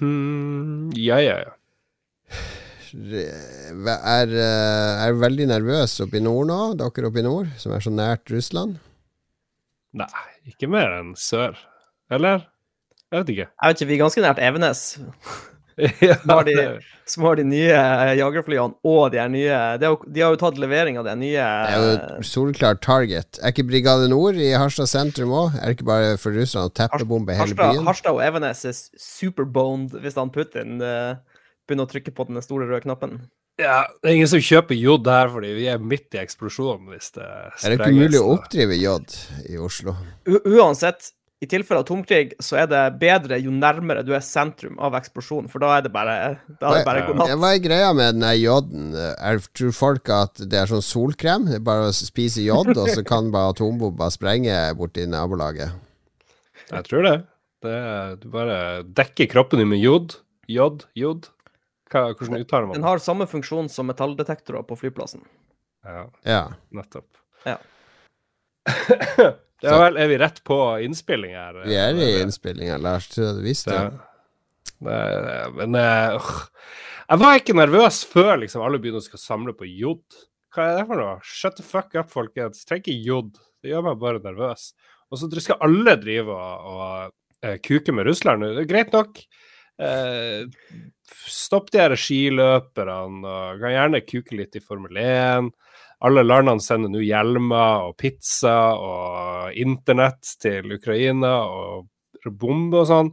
Hmm, ja, ja, ja. Er, eh, er veldig nervøs oppe i nord nå, dere oppe i nord, som er så nært Russland? Nei, ikke mer enn sør. Eller? Jeg vet ikke. Jeg vet ikke, vi er ganske nært Evenes. ja, har de, som har de nye eh, jagerflyene og de her nye de har, de har jo tatt levering av de nye Det er jo et solklart target. Er ikke Brigade Nord i Harstad sentrum òg? Er det ikke bare for russerne å teppebombe hele Harstad, byen? Harstad og Evenes er superboned hvis han Putin eh, begynner å trykke på den store røde knappen. ja, det er ingen som kjøper jod her, fordi vi er midt i eksplosjonen hvis det Er det ikke mulig å oppdrive jod i Oslo? U uansett, i tilfelle atomkrig, så er det bedre jo nærmere du er sentrum av eksplosjonen, for da er det bare, da er det bare god natt. hva er greia med den joden? Jeg tror folk at det er sånn solkrem? Det er bare å spise jod, og så kan bare atombomba sprenge borti nabolaget? Jeg tror det. det er, du bare dekker kroppen din med jod. Jod, jod. Hva, hvordan uttaler man Den har samme funksjon som metalldetektorer på flyplassen. Ja, Ja. nettopp. Ja. ja vel, er vi rett på innspilling her? Vi er i innspillinga, Lars. Tror du visste Det, det? det, men eh, øh, Jeg var ikke nervøs før liksom alle begynner å skal samle på jod. Hva er det for noe? Shut the fuck up, folkens. Tenk ikke jod. Det gjør meg bare nervøs. Og så skal alle drive og, og eh, kuke med Russland nå. Det er greit nok. Eh, stopp de her skiløperne, og kan gjerne kuke litt i Formel 1. Alle landene sender nå hjelmer og pizza og internett til Ukraina og bombe og sånn.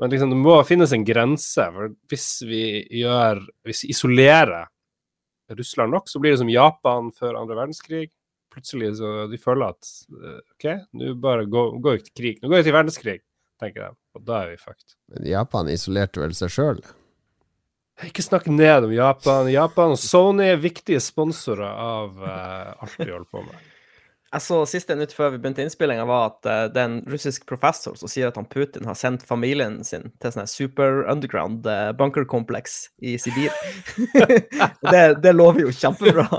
Men liksom, det må finnes en grense. For hvis vi gjør Hvis vi isolerer Russland nok, så blir det som Japan før andre verdenskrig. Plutselig så de føler at eh, OK, nå bare går, gå ut i krig. Nå går vi til verdenskrig, tenker de. Og da er vi fucked. Men Japan isolerte vel seg sjøl? Ikke snakk ned om Japan. Japan og Sony er viktige sponsorer av uh, alt vi holder på med. Jeg så siste nytt før vi begynte innspillinga, var at uh, det er en russisk professor som sier at han Putin har sendt familien sin til sånn super underground uh, bunkerkompleks i Sibir. det, det lover jo kjempebra.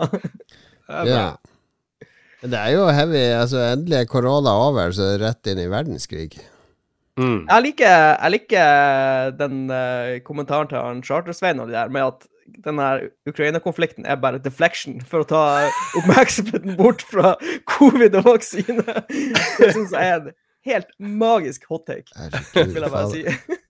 Ja. Det er jo heavy. Altså, endelig er korona over, så er det rett inn i verdenskrig. Mm. Jeg liker, jeg liker den uh, kommentaren til han Charter-Svein og de der, med at den her Ukraina-konflikten er bare deflection for å ta oppmerksomheten bort fra covid og vaksine. Det syns jeg er en helt magisk hot take, Herregud, vil jeg bare si.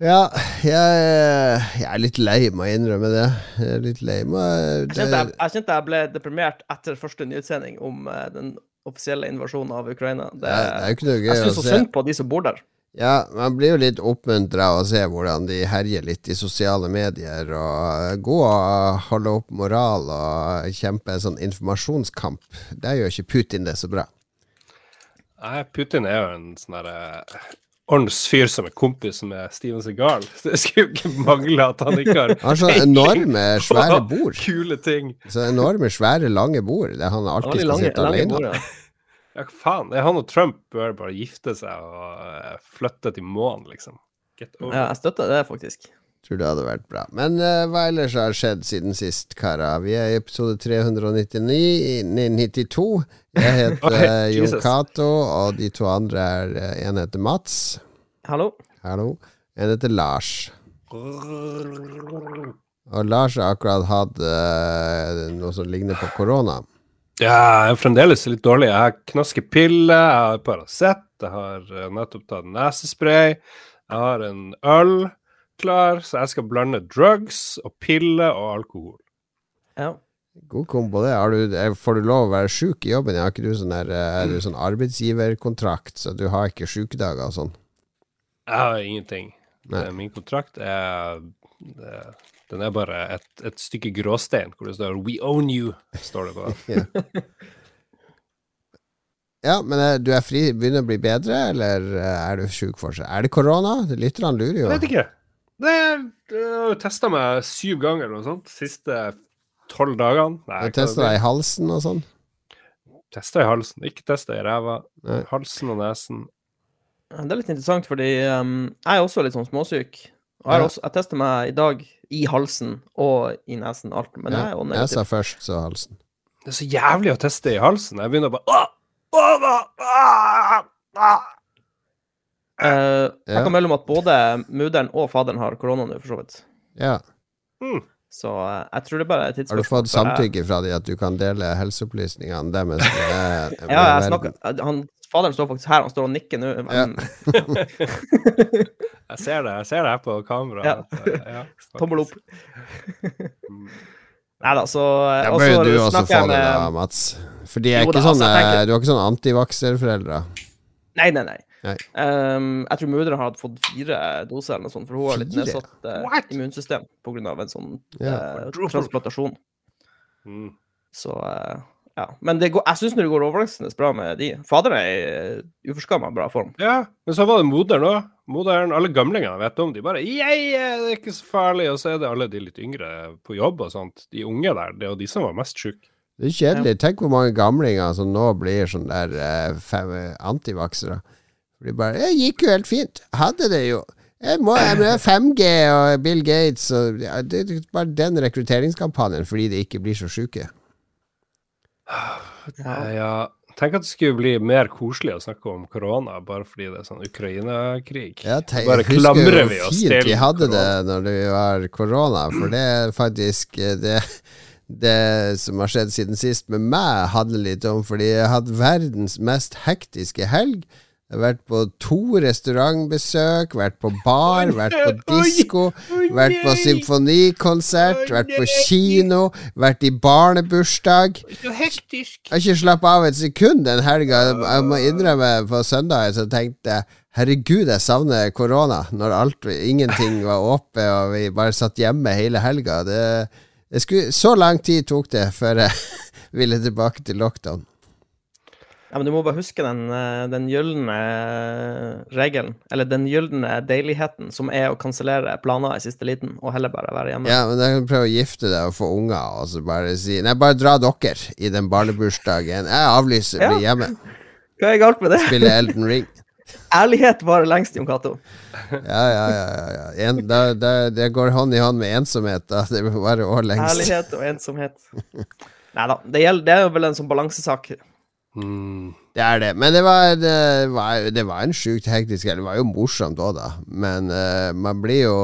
Ja, jeg, jeg er litt lei, meg å innrømme det. Jeg er litt lei meg. Jeg kjente jeg, jeg kjente jeg ble deprimert etter første nyhetssending om eh, den offisielle invasjonen av Ukraina. Det, Det er, det er jo ikke noe jeg gøy å syns så se. synd på de som bor der. Ja, man blir jo litt oppmuntra av å se hvordan de herjer litt i sosiale medier og gå og holde opp moral og kjempe en sånn informasjonskamp. Der gjør ikke Putin det så bra. Nei, Putin er jo en sånn derre ordens fyr som er kompis med Steven Segal. Det skulle jo ikke mangle at han ikke har Han har så enorme, svære bord. Kule ting. Så enorme, svære, lange bord. Det han alltid skal lange, sitte alene. bord, ja. Ja, hva faen? Han og Trump bør bare gifte seg og eh, flytte til månen, liksom. Get over ja, jeg støtter det, faktisk. Tror det hadde vært bra. Men uh, hva ellers har skjedd siden sist, karer? Vi er i episode 399 i 92. Jeg heter uh, Jon Jesus. Cato, og de to andre er uh, En heter Mats. Hallo? Hallo. En heter Lars. Og Lars har akkurat hatt uh, noe som ligner på korona. Ja, jeg er fremdeles litt dårlig. Jeg har knaskepille, jeg har Paracet, jeg har eh, nettopp tatt nesespray, jeg har en øl klar, så jeg skal blande drugs og pille og alkohol. Ja. God kombo, det. Har du, eh, får du lov å være sjuk i jobben? Har ikke du sånn, der, eh, er du sånn arbeidsgiverkontrakt, så du har ikke sjukedager og sånn? Jeg har ingenting. Nei. Min kontrakt er Den er bare et, et stykke gråstein hvor det står 'We own you', står det på den. Ja, men eh, du er fri, begynner å bli bedre, eller er du sjuk fortsatt? Er det korona? Lytterne lurer jo. Jeg vet ikke. Nei, jeg har testa meg syv ganger eller noe sånt siste tolv dagene. Nei, Du testa deg i halsen og sånn? Testa i halsen, ikke testa i ræva. Nei. Halsen og nesen. Det er litt interessant, fordi um, jeg er også litt sånn småsyk. Og jeg, Ja. også, jeg tester meg i dag i halsen og i nesen, alt. Men jeg er jo Nesa først, så halsen. Det er så jævlig å teste i halsen. Jeg begynner bare Åh! Åh, åh, åh, åh, Eh, jeg Ja. kan melde om at både mudder'n og faderen har korona nå, for så vidt. Ja. Mm. Så uh, jeg tror det bare er tidsspørsmål. Har du fått samtykke fra dem at du kan dele helseopplysningene deres med, med Ja, jeg snakker han, Faderen står faktisk her, han står og nikker nå. Ja. men- Jeg ser det jeg ser det her på kamera. Ja. eh, ja, Tommel opp. Nei da, så eh, Da bør jo du også få jeg det, med- da, Mats. For de er Jo ikke da, altså, sånne, tenker- du har ikke sånne antivakserforeldre. Nei, nei, nei. Um, jeg tror mødre har fått fire doser eller noe sånt, for hun har litt nedsatt uh, immunsystem pga. en sånn yeah. uh, transplantasjon. Mm. Så uh, ja. Men det går, jeg syns det går overraskende bra med de. Faderen er i uforskamma bra form. Ja, men så var det moderen òg. Moderen, alle gamlingene vet om de bare «Jei, det er ikke så farlig. Og så er det alle de litt yngre på jobb og sånt. De unge der, det er jo de som var mest sjuke. Det er kjedelig. Tenk hvor mange gamlinger som nå blir sånn der eh, antivaksere. For de bare 'Det gikk jo helt fint. Hadde det jo'. Jeg må jeg må 5G og Bill Gates og ja, Det er bare den rekrutteringskampanjen fordi de ikke blir så sjuke. Ja, tenk at det skulle bli mer koselig å snakke om korona bare fordi det er sånn Ukraina-krig. Ja, Bare klamrer vi oss til vi hadde det når det var korona, for det er faktisk eh, det, det som har skjedd siden sist med meg, handler litt om fordi jeg hadde verdens mest hektiske helg. Jeg har vært på to restaurantbesøk, vært på bar, vært på disko, vært på symfonikonsert, vært på kino, vært i barnebursdag. Så hektisk. Jeg har ikke slappet av et sekund den helga. Jeg må innrømme på søndag så tenkte jeg Herregud, jeg savner korona, når alt, ingenting var åpe og vi bare satt hjemme hele helga. Det, det skulle, så lang tid tok det før jeg ville tilbake til lockdown. Ja, men du må bare huske den, eh, den gylne regelen, eller den gylne deiligheten, som er å kansellere planer i siste liten, og heller bare være hjemme. Ja, men da kan du prøve å gifte deg og få unger, og så bare si Nei, bare dra dere i den barnebursdagen. Jeg avlyser, blir hjemme. Hva er galt med det? Spille Elden Ring. Ærlighet varer lengst, Jon Cato. Ja, ja, ja. ja, ja. En, da, da, det går hånd i hånd med ensomhet. Da. Det varer år lengst. Ærlighet og ensomhet. Nei da, det, gjelder- det er jo vel en sånn balansesak. Mm. Det er det. Men det var, det var, det var en sjukt hektisk helg. Det var jo morsomt òg, da. Men uh, man blir jo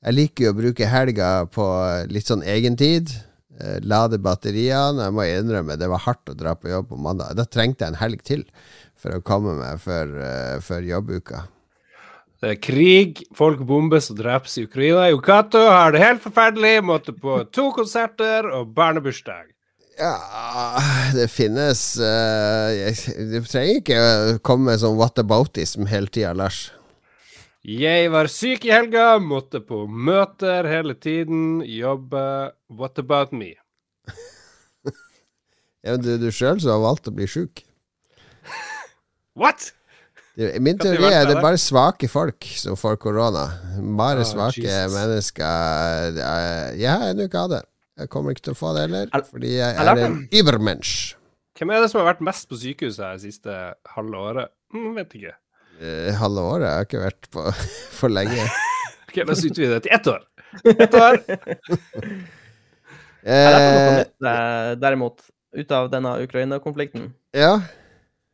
Jeg liker jo å bruke helga på litt sånn egentid. Uh, lade batteriene. Jeg må innrømme, det var hardt å dra på jobb på mandag. Da trengte jeg en helg til for å komme meg før, uh, før jobbuka. Det er krig, folk bombes og drepes i Ukraina. Yokato har det helt forferdelig, måtte på to konserter og barnebursdag. Ja, det finnes eh, Du trenger ikke komme med sånn whataboutism hele tida, Lars. Jeg var syk i helga, måtte på møter hele tiden, jobbe What about me? Ja, men du, du sjøl som har valgt å bli sjuk. What? Min er det teori er det er bare svake folk som får korona. Bare oh, svake Jesus. mennesker. Jeg har ennå ikke hatt det. Jeg kommer ikke til å få det heller, fordi jeg er en übermensch. Hvem er det som har vært mest på sykehuset her det siste halve året? Mm, vet ikke. Eh, Halve året jeg har ikke vært på for lenge. Ok, La oss utvide det til ett år. Ett år. Jeg Eh, nytt, eh, derimot, ut av denne Ukraina-konflikten. ja.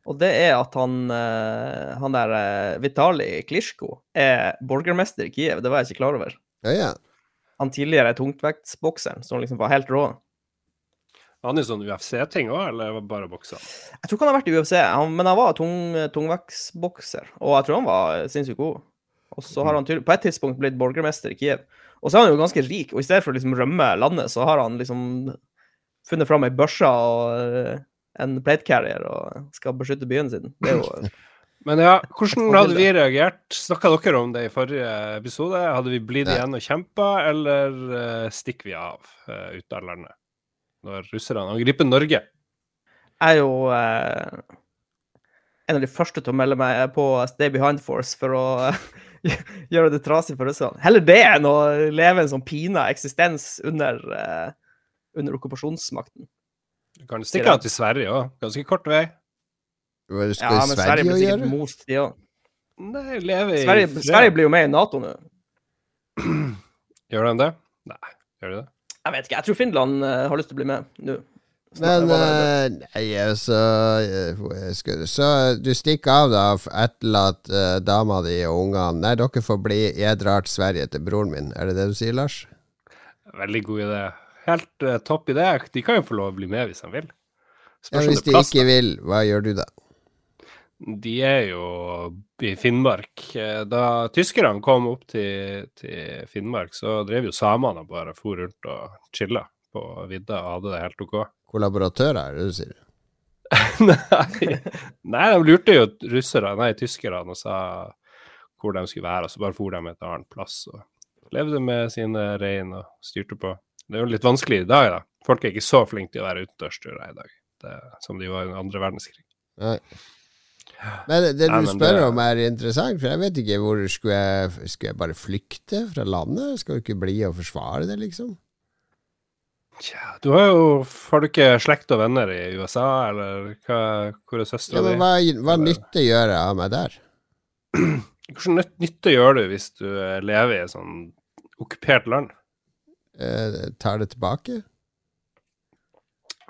Og det er at han, eh, han der eh, Vitali Klitsjko er borgermester i Kiev. Det var jeg ikke klar over. ja, ja. Han tidligere tungtvektsbokseren som liksom var helt rå. Han er sånn UFC-ting òg, eller bare bokser? Jeg tror ikke han har vært i UFC, han, men han var tung, tungvektsbokser. Og jeg tror han var sinnssykt god. Og så har han på et tidspunkt blitt borgermester i Kiev. Og så er han jo ganske rik, og i stedet for å liksom rømme landet, så har han liksom funnet fram ei børse og eh, en plate carrier og skal beskytte byen sin. Det er jo Men ja, hvordan hadde vi reagert? Snakka dere om det i forrige episode? Hadde vi blitt igjen og kjempa, eller uh, stikker vi av uh, ut av landet? Når russerne angriper Norge? Jeg er jo eh, en av de første til å melde meg på Stay Behind Force for å gjøre det trasig for russerne. Heller det enn å leve en sånn pina eksistens under, under okkupasjonsmakten. Du kan stikke av til Sverige òg. Ganske kort vei. Hva skal Ja, men Sverige Sverige blir sikkert gjøre? most, de. Nei, i Sverige, fred. Sverige blir jo med i Nato nå. Gjør de det? Nei, gjør de det? Jeg vet ikke, jeg tror Finland uh, har lyst til å bli med nå. Men uh, nei, altså eh, Så du stikker av, da, etterlatt eh, dama di og ungene. Nei, dere får bli Jeg drar til Sverige til broren min. Er det det du sier, Lars? Veldig god idé. Helt uh, topp idé. De kan jo få lov å bli med hvis de vil. Ja, Spørs om hvis det de er plass. ikke da. vil, hva gjør du da? De er jo i Finnmark. Eh, Da tyskerne kom opp til, til Finnmark, så drev jo samene og bare for rundt og chilla på vidda og hadde det helt OK. Kollaboratører, er det du sier? nei, nei, de lurte jo russere, nei, tyskerne og sa hvor de skulle være, og så bare for de et annet plass og levde med sine rein og styrte på. Det er jo litt vanskelig i dag, da. Folk er ikke så flinke til å være utendørsturer i dag det, som de var under andre verdenskrig. Nei. Men det, Nei, du men spør det- om er interessant, for jeg vet ikke hvor Skulle jeg, skulle jeg bare flykte fra landet? Skal du ikke bli og forsvare det, liksom? Tja, du har jo Har du ikke slekt og venner i USA, eller hva, hvor er Ja, søstera men di? hva, hva nytte gjør jeg av meg der? Hvilken nytte gjør du hvis du lever i et sånn okkupert land? Eh, tar det tilbake?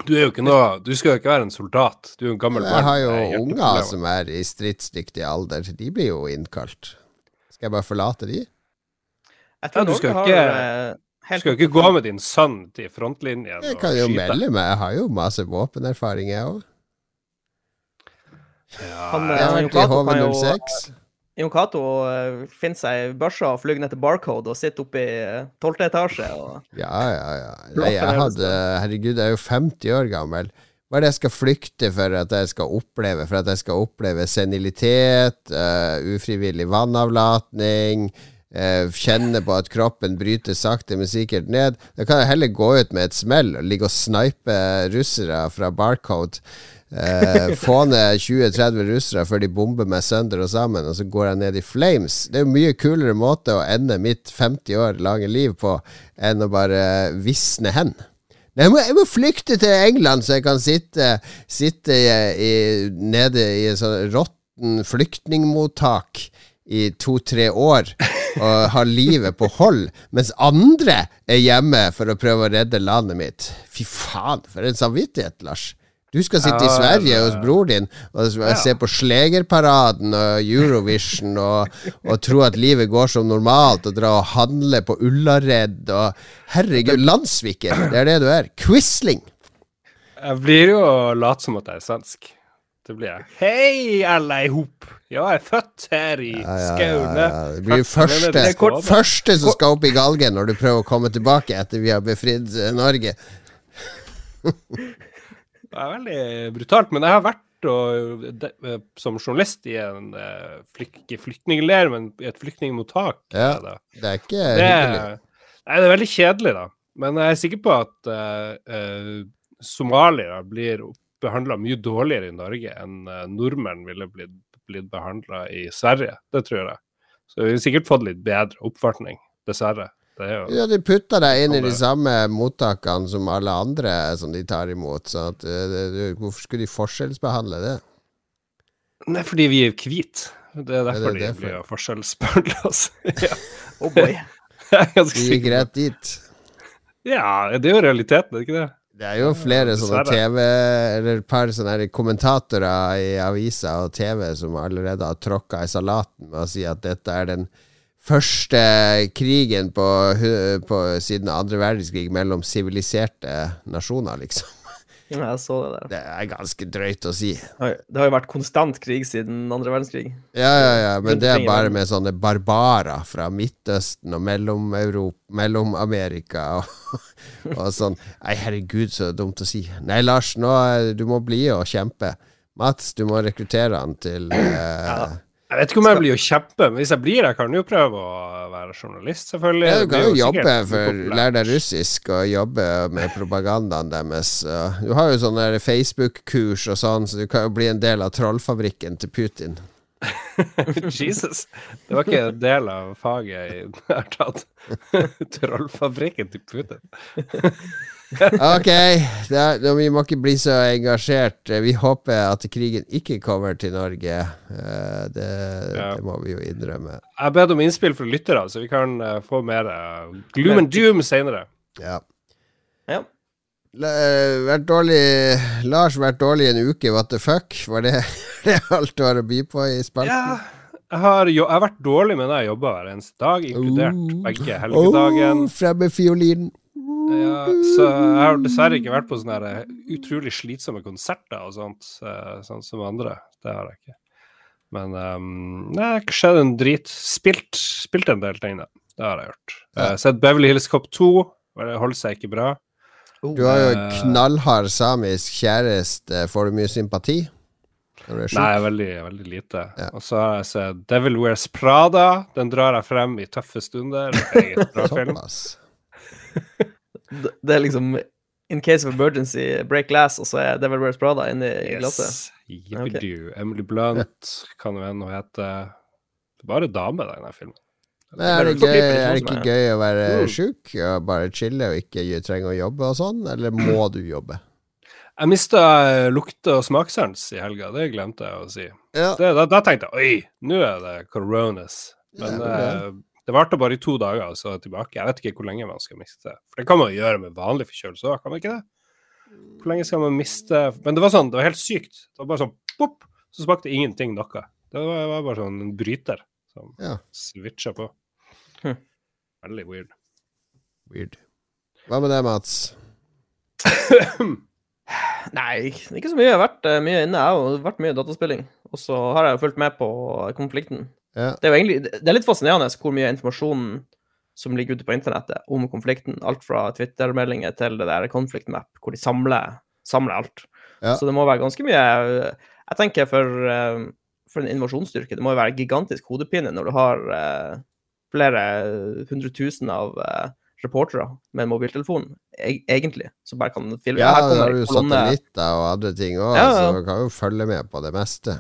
Du er jo ikke noe Du skal jo ikke være en soldat. Du er jo en gammel Jeg har jo med unger som er i stridsdyktig alder. De blir jo innkalt. Skal jeg bare forlate de? Jeg tror Ja, du skal Norge ikke- har, uh, Du skal jo ikke gå med din sønn til frontlinjen Jeg kan jo skyte. melde meg. Jeg har jo masse våpenerfaring, jeg òg. Ja, Jeg eh, har vært i HV-06. jo- HV06. Jon Cato uh, finner seg i børsa og flyr ned til Barcode og sitter oppe i tolvte etasje. Og... Ja, ja, ja. Nei, jeg hadde Herregud, jeg er jo 50 år gammel. Hva er det jeg skal flykte for at jeg skal oppleve? For at jeg skal oppleve senilitet, uh, ufrivillig vannavlatning, uh, kjenne på at kroppen bryter sakte, men sikkert ned. Da kan jeg heller gå ut med et smell og ligge og snipe russere fra Barcode. Eh, få ned 20-30 russere før de bomber meg sønder og sammen, og så går jeg ned i flames. Det er jo mye kulere måte å ende mitt 50 år lange liv på enn å bare visne hen. Jeg må, jeg må flykte til England, så jeg kan sitte, sitte i, i, nede i et sånn råtten flyktningmottak i to-tre år og ha livet på hold, mens andre er hjemme for å prøve å redde landet mitt. Fy faen, for en samvittighet, Lars. Du skal sitte i Sverige hos bror din og se på Slegerparaden og Eurovision og, og tro at livet går som normalt, og dra og handle på Ullared og Herregud, landssviker! Det er det du er. Quisling! Jeg blir jo lat som at jeg er svensk. Det blir jeg. Hei, alle i hop! Ja, jeg er født her i Ja, ja, Skaune. ja. Det blir første, det kort- første som skal opp i galgen når du prøver å komme tilbake etter vi har befridd eh, Norge. Det er veldig brutalt, men jeg har vært og, de, eh, som journalist i en uh, flyk, ikke flyktningleir, men i et flyktningmottak. Ja. det. Det er ikke Det, nei, det er veldig kjedelig, da. Men jeg er sikker på at uh, uh, somaliere blir behandla mye dårligere i Norge enn uh, nordmenn ville blitt, blitt behandla i Sverige. Det tror jeg. Så vi har sikkert fått litt bedre oppfatning, dessverre. Det er jo Ja, de putter deg inn i de samme mottakene som alle andre som de tar imot. Så at, det, det, hvorfor skulle de forskjellsbehandle det? Nei, fordi vi er hvite. Det er derfor det de derfor? blir forskjellsbehandla. ja. Oh boy. Vi er gikk rett dit. Ja, det er jo realiteten, er det ikke det? Det er jo flere sånne. TV Eller et par sånne kommentatorer i aviser og TV som allerede har tråkka i salaten med å si at dette er den første krigen på, på siden andre verdenskrig mellom siviliserte nasjoner, liksom. Ja, jeg så det der. Det er ganske drøyt å si. Det har jo vært konstant krig siden andre verdenskrig. Ja, ja, ja, men det er bare med sånne barbarer fra Midtøsten og Mellom-Amerika og, og sånn. Nei, herregud, så dumt å si. Nei, Lars, nå, du må bli og kjempe. Mats, du må rekruttere han til eh, Jeg vet ikke om jeg blir å kjempe, men hvis jeg blir det, kan du jo prøve å være journalist, selvfølgelig. ja, Du kan jo jobbe for. Lære deg russisk og jobbe med propagandaen deres. Du har jo sånne Facebook-kurs og sånn, så du kan jo bli en del av trollfabrikken til Putin. Jesus. Det var ikke en del av faget jeg har tatt. Trollfabrikken til Putin. Ok, det er, vi må ikke bli så engasjert. Vi håper at krigen ikke kommer til Norge. Eh, Det, Ja. det må vi jo innrømme. Jeg bedt om innspill fra lyttere, så vi kan eh, få mer eh, gloom and doom senere. Ja. Ja. Vært dårlig Lars, vært dårlig en uke, what the fuck? Var det, det alt du har å by på i spalten? Ja, jeg har, jo, jeg har vært dårlig, med det jeg jobba hver eneste dag, inkludert Oh. begge helgedagen. Oh, fremme fiolinen. Ja, så jeg har dessverre ikke vært på sånne eh, utrolig slitsomme konserter og sånt, eh, sånn som andre. Det har jeg ikke. Men um, det har ikke skjedd en drit. Spilt, spilt en del ting, da. Det har jeg gjort. Ja. har sett Beverly Hills Cop 2. Det holder seg ikke bra. Du har jo Eh. knallhard samisk kjæreste. Får du mye sympati? Nei, veldig, veldig lite. Ja. Og så har jeg sett Devil Wears Prada. Den drar jeg frem i tøffe stunder. Det det er liksom In case of emergency, break glass, og så er Devil Wears Prada inni i glasset. Yes. Yippee-doo. Emily Blunt kan jo hun heter Bare dame, denne filmen. Men er det, Det gøy, er det ikke gøy å være Mm. sjuk og bare chille og ikke trenge å jobbe og sånn, eller må du jobbe? Jeg mista lukte- og smakssans i helga, det glemte jeg å si. Ja. Det, da, da tenkte jeg oi, nå er det coronas. Men Ja, det eh, det varte bare i to dager, og så er jeg tilbake. Jeg vet ikke hvor lenge man skal miste. For det kan man jo gjøre med vanlig forkjølelse òg, kan man ikke det? Hvor lenge skal man miste Men det var sånn, det var helt sykt. Det var bare sånn pop, så smakte ingenting noe. Det var, det var bare sånn en bryter som Ja. switcha på. Hm. Veldig weird. Weird. Hva med deg, Mats? Nei, ikke så mye. Jeg har vært eh, mye inne, jeg har vært mye dataspilling. Og så har jeg fulgt med på konflikten. Ja. Det er jo egentlig det er litt fascinerende hvor mye informasjon som ligger ute på internettet om konflikten. Alt fra Twitter-meldinger til det der Conflict Map, hvor de samler, samler alt. Ja. Så det må være ganske mye Jeg tenker for, eh, for en invasjonsstyrke, det må jo være gigantisk hodepine når du har eh, flere hundre tusen av eh, reportere med en mobiltelefon, e egentlig, Så bare kan filme. Ja, Her har du satellitter og andre ting òg, Ja, ja. så du kan jo følge med på det meste.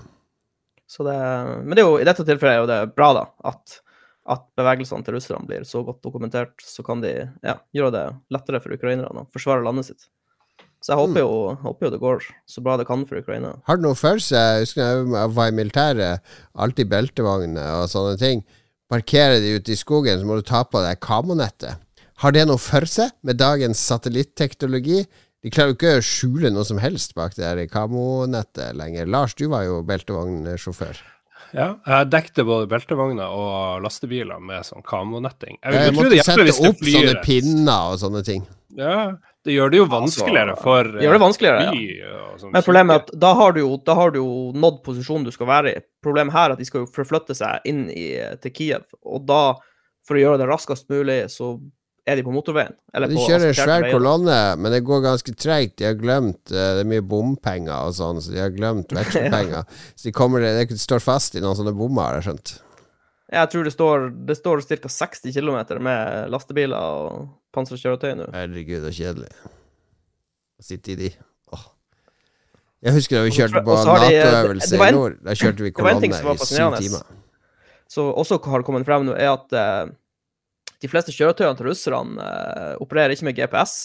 Så det, men det er jo, i dette tilfellet er jo det bra, da, at, at bevegelsene til russerne blir så godt dokumentert. Så kan de ja, gjøre det lettere for ukrainerne å forsvare landet sitt. Så jeg håper jo, håper jo det går så bra det kan for Ukraina. Har du noe for seg? Jeg husker jeg var i militæret, alltid beltevogner og sånne ting. Parkerer de ute i skogen, så må du ta på deg kamonettet. Har det noe for seg med dagens satellitteknologi? De klarer jo ikke å skjule noe som helst bak det der kamonettet lenger. Lars, du var jo beltevognsjåfør. Ja, jeg dekte både beltevogner og lastebiler med sånn kamonetting. Jeg, Jeg jeg måtte sette hvis opp flyr sånne pinner og sånne ting. Ja, det gjør det jo vanskeligere for Det gjør det vanskeligere, ja. Men problemet er at da har du jo, da har du jo nådd posisjonen du skal være i. Problemet her er at de skal jo forflytte seg inn i, til Kiev, og da, for å gjøre det raskest mulig, så er de på motorveien. Eller De kjører svær kolonne, men det går ganske treigt. De har glemt eh, Det er mye bompenger og sånn, så de har glemt vekselpenger. Så de kommer de står fast i noen sånne bommer, har jeg skjønt. Jeg tror det står, det står ca. 60 km med lastebiler og panserkjøretøy nå. Herregud, så kjedelig. Å sitte i de. Åh. Jeg husker da vi kjørte på de- Nato-øvelse i nord. Da kjørte vi kolonne i syv timer. Så også har det kommet frem nå, er at eh, de fleste kjøretøyene til russerne eh, opererer ikke med GPS.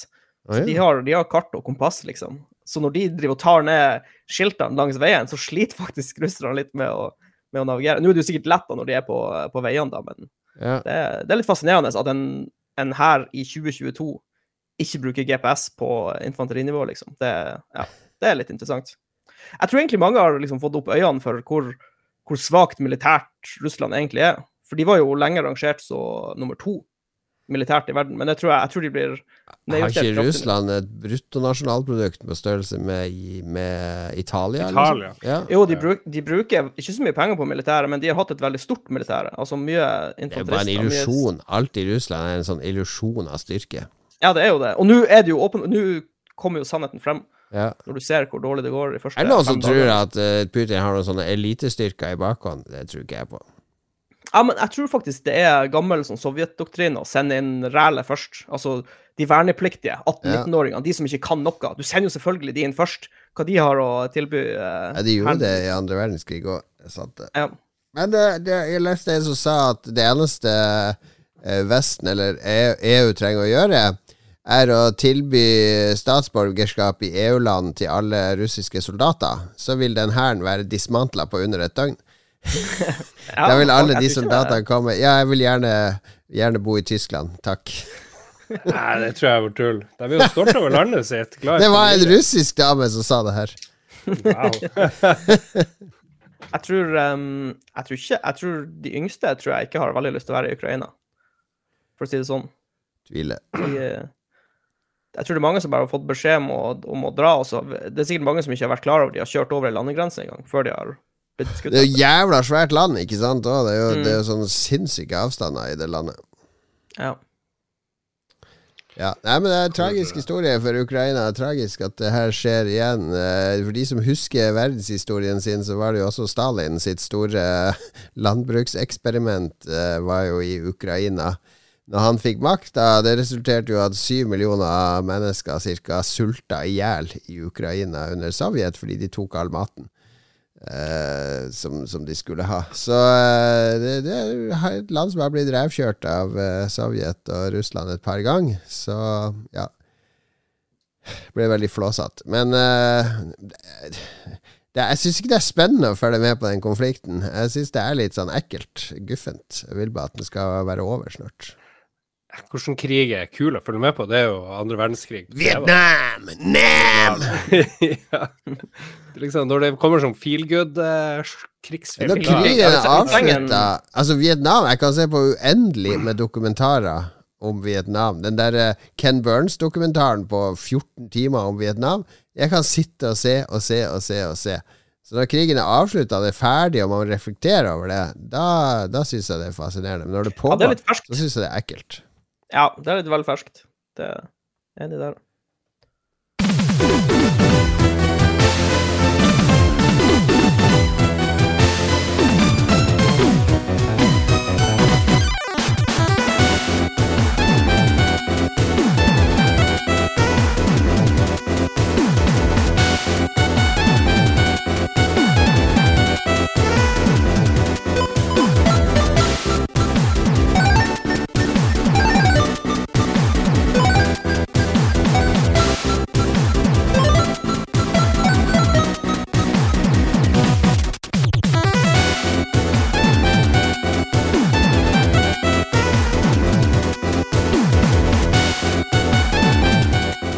Så de ja. har, de har kart og kompass, liksom. Så når de driver og tar ned skiltene langs veien, så sliter faktisk russerne litt med å, med å navigere. Nå er det jo sikkert lett da når de er på, på veiene, da, men Ja. det, det er litt fascinerende at en, en her i 2022 ikke bruker GPS på infanterinivå, liksom. Det, ja, det er litt interessant. Jeg tror egentlig mange har liksom fått opp øynene for hvor, hvor svakt militært Russland egentlig er. For de var jo lenge rangert så nummer to militært i verden, men jeg tror, jeg, jeg tror de blir Har ikke. Russland et bruttonasjonalprodukt på størrelse med, med Italia? Italia. Liksom? Ja. Jo, de, bruk, de bruker ikke så mye penger på militæret, men de har hatt et veldig stort militære. Altså mye Det er bare en illusjon. Alt i Russland er en sånn illusjon av styrke. Ja, det er jo det. Og nå er det jo åpen... Nå kommer jo sannheten frem, Ja. når du ser hvor dårlig det går i første Er det noen som tror at eh, Putin har noen sånne elitestyrker i bakhånd? Det tror ikke jeg på. Ja, men jeg tror faktisk det er gammel sånn sovjetdoktrine å sende inn rælet først. Altså de vernepliktige, 18-19-åringene, de som ikke kan noe. Du sender jo selvfølgelig de inn først. Hva de har å tilby. eh, Ja, de gjorde her- det i andre verdenskrig òg. Ja. Men det, det, jeg leste en som sa at det eneste eh, Vesten eller EU, EU trenger å gjøre, er å tilby statsborgerskap i EU-land til alle russiske soldater. Så vil den hæren være dismantla på under et døgn. Da vil alle de soldatene komme Ja, jeg vil gjerne, gjerne bo i Tyskland, takk. Nei, det tror jeg var tull. De er jo stolte over landet sitt. Glad Det var en russisk dame som sa det her. Wow. Jeg tror, um, jeg tror ikke Jeg tror de yngste tror jeg ikke har veldig lyst til å være i Ukraina, for å si det sånn. Tviler. De, eh, jeg tror det er mange som bare har fått beskjed om å, om å dra. Også. Det er sikkert mange som ikke har vært klar over de har kjørt over ei landegrense en gang, før de har. Det er jo jævla svært land, ikke sant? Også, det er jo, Mm. det er jo sånne sinnssyke avstander i det landet. Ja. Ja, Nei, men Det er en tragisk historie for Ukraina. Det er tragisk at det her skjer igjen. Eh, For de som husker verdenshistorien sin, så var det jo også Stalin sitt store landbrukseksperiment eh, var jo i Ukraina. Når han fikk makta, det resulterte jo at syv millioner mennesker cirka sulta i hjel i Ukraina under Sovjet fordi de tok all maten. Eh, som, som de skulle ha. Så eh, det, det er et land som har blitt revkjørt av eh, Sovjet og Russland et par ganger. Så ja Ble veldig flåsete. Men eh, det, jeg syns ikke det er spennende å følge med på den konflikten. Jeg syns det er litt sånn ekkelt. Guffent. Jeg vil bare at den skal være over snart. Hvordan krig er kul å følge med på? Det er jo andre verdenskrig. Vietnam! Nam! ja. Liksom, når det kommer sånn feel good-krigsfilm Når krigen er en- avslutta Altså, Vietnam Jeg kan se på uendelig med dokumentarer om Vietnam. Den der eh, Ken Burns-dokumentaren på 14 timer om Vietnam. Jeg kan sitte og se og se og se og se. Så når krigen er avslutta, det er ferdig, og man reflekterer over det, da, da syns jeg det er fascinerende. Men når det pågår, ja, så syns jeg det er ekkelt. Ja, det er litt vel ferskt. Det er enig der.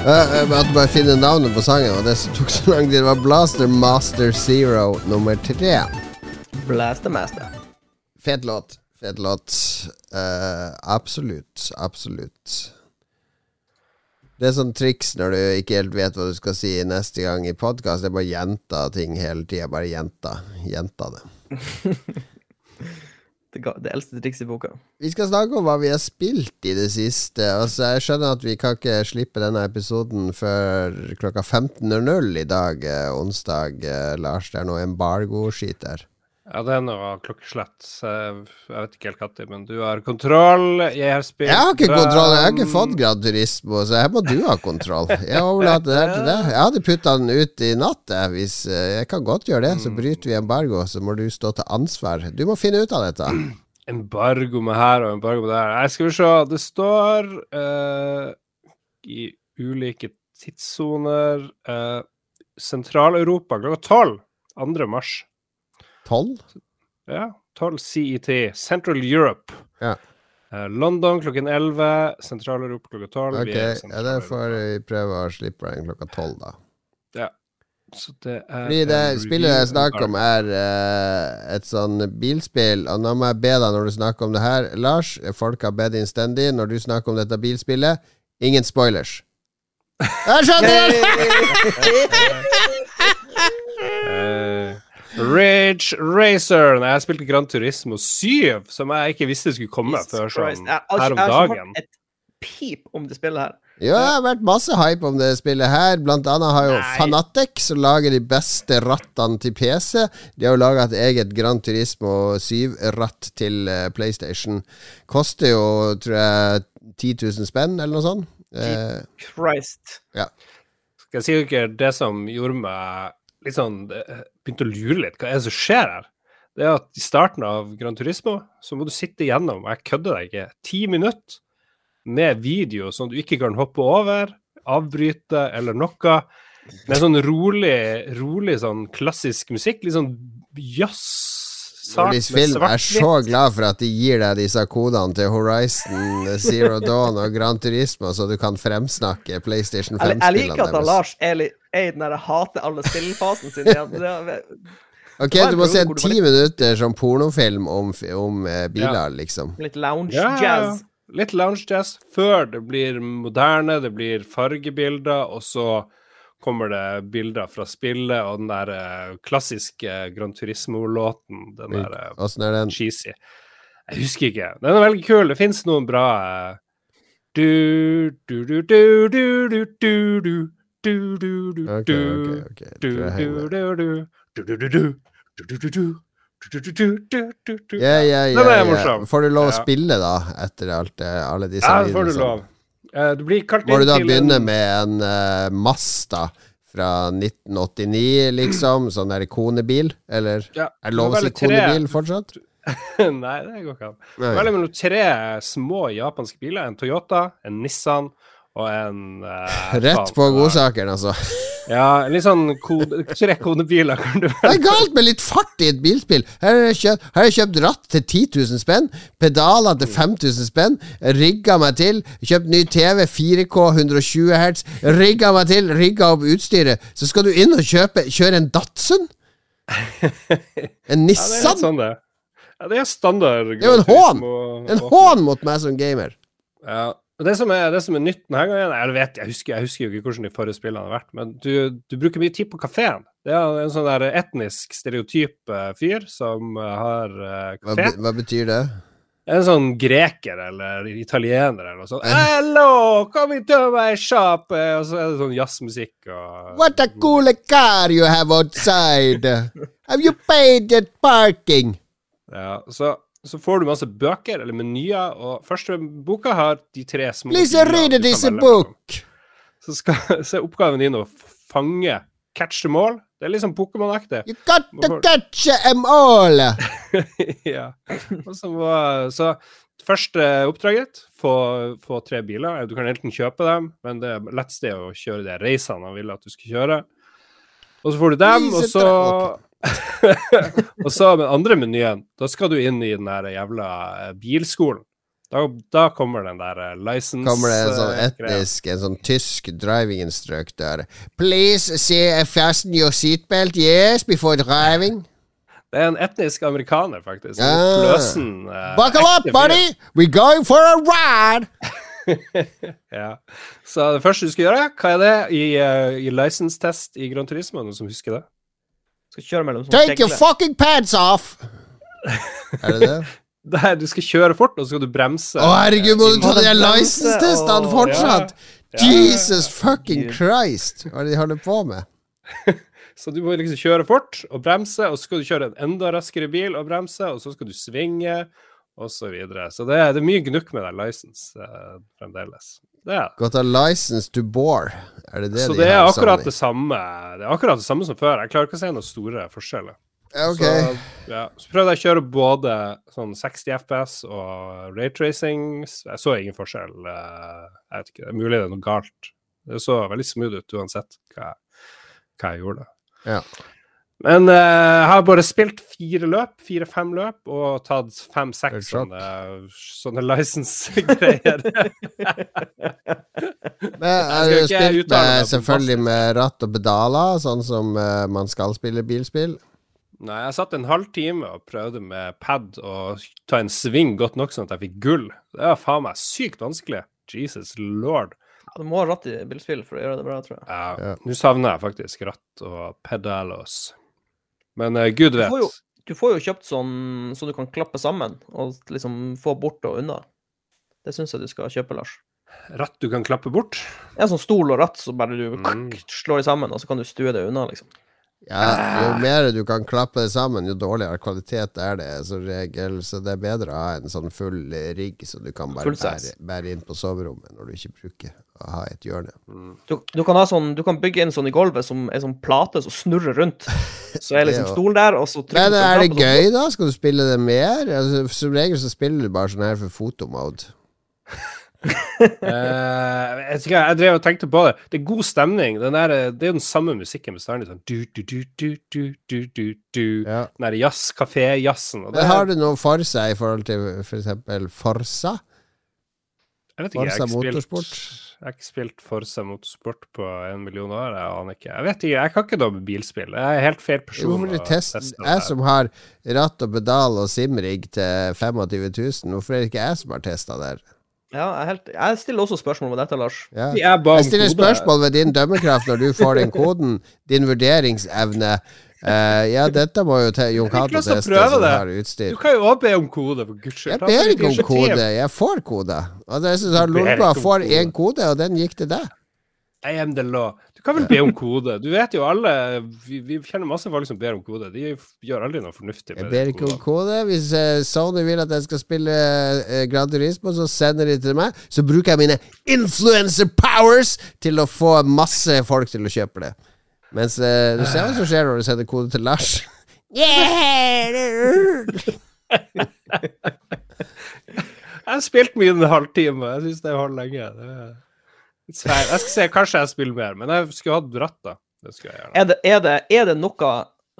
Jeg måtte bare finne navnet på sangen, og det som tok så lang tid. Det var Blaster Master Zero nummer tre. Blaster master. Fet låt. Fet låt. Uh, absolutt. Absolutt. Det er sånn triks når du ikke helt vet hva du skal si neste gang i podkast. Det er bare gjenta ting hele tida. Bare gjenta. Gjenta det. Det, det eldste trikset i boka. Vi skal snakke om hva vi har spilt i det siste. Altså, jeg skjønner at vi kan ikke slippe denne episoden før klokka 15.00 i dag, eh, onsdag. Eh, Lars, det er noe embargo-skit der. Ja, det er noe klokkeslett. Jeg vet ikke helt når, men du har kontroll. Jeg har spilt Jeg har ikke kontroll, jeg har ikke fått Gran Turismo, så her må du ha kontroll. Jeg overlater det her til deg. Jeg hadde putta den ut i natt, hvis eh, Jeg kan godt gjøre det, så bryter vi embargo, så må du stå til ansvar. Du må finne ut av dette. Embargo med her og embargo med der. Jeg skal vi se. Det står uh, i ulike tidssoner uh, Sentral-Europa klokka tolv. 2. mars. Tolv? Ja, 12 CET. Central Europe. Ja. Eh, London klokken 11. Sentral-Europa klokka 12. Ok, ja, da får vi prøve å slippe den klokka tolv, da. Så det er Fordi det spillet jeg snakker om, er uh, et sånn bilspill. Og nå må jeg be deg når du snakker om det her, Lars. Folk har bedt innstendig når du snakker om dette bilspillet. Ingen spoilers. Jeg skjønner Ridge Racer. Nei, jeg spilte Gran Turismo 7, som jeg ikke visste skulle komme Jesus før sånn ikke- her om jeg har ikke dagen. hørt et pip om det spillet her. Ja, det har vært masse hype om det spillet her. Blant annet har jo Nei. Fanatec, som lager de beste rattene til PC. De har jo laga et eget Gran Turismo 7-ratt til eh, PlayStation. Koster jo, tror jeg, 10 000 spenn, eller noe sånt. Eh, Christ. Skal jeg si dere det som gjorde meg litt sånn eh, Begynte å lure litt. Hva er det som skjer her? Det er at i starten av Gran Turismo så må du sitte igjennom, og jeg kødder deg ikke, ti minutter med video som du ikke kan hoppe over, avbryte eller noe. Med sånn rolig, rolig sånn klassisk musikk. Litt sånn jazz Film er så glad for at de gir deg disse kodene til Horizon Zero Dawn og Gran Turismo, så du kan fremsnakke PlayStation Jeg, jeg liker at. Lars er, li- er i den der hater alle spillfasen sin. Ja. Det, Ok, du må se en ti minutter som pornofilm om, om eh, biler, ja. liksom. Litt lounge jazz. Ja, Litt lounge jazz før det blir moderne, det blir fargebilder, og så kommer det bilder fra spillet og den der eh, klassiske eh, Grand Turismo-låten. Den der eh, er den? Cheesy. Jeg husker ikke. Den er veldig kul. Det fins noen bra eh, du, du, du, du, du, du, du, du. Ja, ja, ja. Får du lov å spille, da, etter alt, eh, alle disse ja. Ja, får du lov. Eh, du blir kalt inn til Må du da begynne med en eh, uh, Masta fra 1989, liksom? Sånn der konebil? Eller ja, er det lov å si konebil fortsatt? Nei, det går ikke an. Det var mellom tre små japanske biler. En Toyota, en Nissan og en eh, Rett på godsakene, altså. Ja, litt sånn kode, tre kodebiler kan du Det er galt med litt fart i et bilspill! Her har jeg kjøpt, her har jeg kjøpt ratt til 10 000 spenn, pedaler til 5000 spenn, rigga meg til, kjøpt ny TV, 4K, 120 hertz, rigga meg til, rigga opp utstyret. Så skal du inn og kjøpe, kjøre en Datsun? En Ja, det er Nissan? sånn det. Ja, det er standard. Det er jo en hån! En hån mot meg som gamer. Ja. Det som, er, det som er nytt denne gangen Jeg vet, jeg husker, jeg husker jo ikke hvordan de forrige spillene har vært, men du, du bruker mye tid på kafeen. Det er en sånn der etnisk stereotyp eh, fyr som eh, har kafé. Hva, kafé. be- hva betyr det? En sånn greker eller italiener eller noe sånt. Hello, come into my shop! Eh, Og så er det sånn jazzmusikk og What a cool car you have outside! Have you paid at parking? Ja, så, så får du masse bøker eller menyer, og første boka har de tre små Please read this book! Så, skal, så er oppgaven din å fange catch them all. Det er litt sånn Pokémon-aktig. You got to catch them all! ja. Så, så første oppdraget, få, få tre biler. Du kan enten kjøpe dem, men det er lett sted å kjøre de reisene han vil at du skal kjøre. Og så får du dem, og så. Og så med andre menyen, da skal du inn i den der jævla eh, bilskolen. Da, da kommer den der eh, license Kommer det en sånn eh, etnisk, en sånn tysk driving instructor Please see, fasten your seatbelt, yes, before driving. Det er en etnisk amerikaner, faktisk. Ah. Pløsen. eh, Buckle up, buddy! We're going for a ride! Ja. Så det første du skal gjøre, hva er det i, uh, i license-test i Gran Turismo? Noen som husker det? Skal kjøre mellom sånne Take your fucking pants off! Er det det? Der du skal kjøre fort, og så skal du bremse. Å herregud, må du ta de og- fortsatt? Ja, ja. Jesus fucking Christ! Hva er det de holder på med? Så du må liksom kjøre fort og bremse, og så skal du kjøre en enda raskere bil og bremse, og så skal du svinge, og så videre. Så det er, det er mye gnukk med den licensen eh, fremdeles. Det. Got a license to bore. Er det det Så de det er akkurat det samme Det er akkurat det samme som før. Jeg klarer ikke å se noen store forskjeller. Okay. Så, ja. så prøvde jeg å kjøre både sånn 60 FPS og raytracing. Jeg så ingen forskjell. eh, Jeg vet ikke, det er mulig det er noe galt. Det så veldig smooth ut uansett hva, jeg- hva jeg gjorde. Ja. Men uh, jeg har bare spilt fire løp, fire-fem løp, og tatt fem-seks sånne, sånne license-greier. Men er du spilt med, selvfølgelig med ratt og pedaler, sånn som uh, man skal spille bilspill? Nei, jeg satt en halv time og prøvde med pad å ta en sving godt nok sånn at jeg fikk gull. Det var faen meg sykt vanskelig. Jesus lord. Ja, du må ha ratt i bilspill for å gjøre det bra, tror jeg. Ja, Ja. Nå savner jeg faktisk ratt og pedalos. Men uh, gud Du vet. får, jo, du får jo kjøpt sånn så du kan klappe sammen og liksom få bort og unna. Det syns jeg du skal kjøpe, Lars. Ratt du kan klappe bort. Ja, sånn stol og ratt så bare du Mm. slår det sammen, og så kan du stue det unna, liksom. Ja, jo mer du kan klappe det sammen, jo dårligere kvalitet er det som regel. Så det er bedre å ha en sånn full rigg så du kan bare bære, bære inn på soverommet når du ikke bruker ha et hjørne. Du, du kan ha sånn, du kan bygge inn sånn i gulvet som er sånn plate som snurrer rundt. Så er liksom stolen der, og så trykker Men du på er det gøy, da? Skal du spille det mer? Altså, som regel så spiller du bare sånn her for fotomode. uh, jeg, ikke, jeg drev og tenkte på det. Det er god stemning. Den der, eh, det er jo den samme musikken bestandig. Sånn du, du, du, du, du, du, du, du. Ja. Den derre jazz, kafé-jazzen. har du noe for seg i forhold til f.eks. Forsa? Jeg vet ikke, jeg har ikke spilt, Motorsport? Jeg har ikke spilt Forza Motorsport på en million år. Jeg aner ikke. Jeg vet ikke, jeg kan ikke noe med bilspill. Jeg er helt feil person. Hvorfor vil å teste det Jeg som har ratt og pedal og simrigg til 25 000, hvorfor er det ikke jeg som har testa der? Ja, jeg, helt, jeg stiller også spørsmål med dette, Lars. Ja. Jeg Jeg stiller spørsmål ved din dømmekraft når du får den koden, din vurderingsevne. Uh, ja, dette må jo til Jon Cato teste, som det. har Du kan jo også be om kode, for guds skyld. Jeg ber ikke om kode, jeg får kode. Og det er sånn at Lolba får én kode, og den gikk til deg. I am the law. Kan vel be om kode? Du vet jo alle Vi, vi kjenner masse folk som ber om kode. De gjør aldri noe fornuftig Jeg ber ikke om kode. Hvis eh, Sony vil at jeg skal spille eh, Gran Turismo, så sender de til meg. Så bruker jeg mine influencer powers til å få masse folk til å kjøpe det. Mens eh, du ser hva som skjer når du sender kode til Lars. Jeg har spilt min halvtime. Jeg syns det holder lenge. Det er-. Jeg skal se, kanskje jeg spiller mer, men jeg skulle hatt ratt, da. Det skulle jeg gjerne. Er det, er, det, er det noe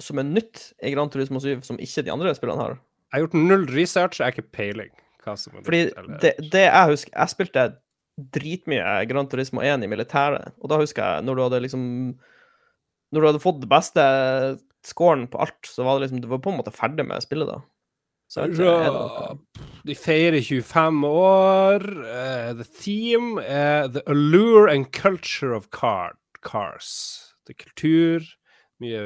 som er nytt i Gran Turismo 7 som ikke de andre spillene har? Jeg har gjort null research, jeg har ikke peiling. Hva som er Fordi nytt, eller- det, det jeg husker Jeg spilte dritmye Gran Turismo 1 i militæret, og da husker jeg når du hadde liksom Når du hadde fått det beste scoren på alt, så var det liksom Du var på en måte ferdig med spillet da. De feirer 25 år. Uh, the theme er The allure and culture of car, cars. Det er kultur. Mye,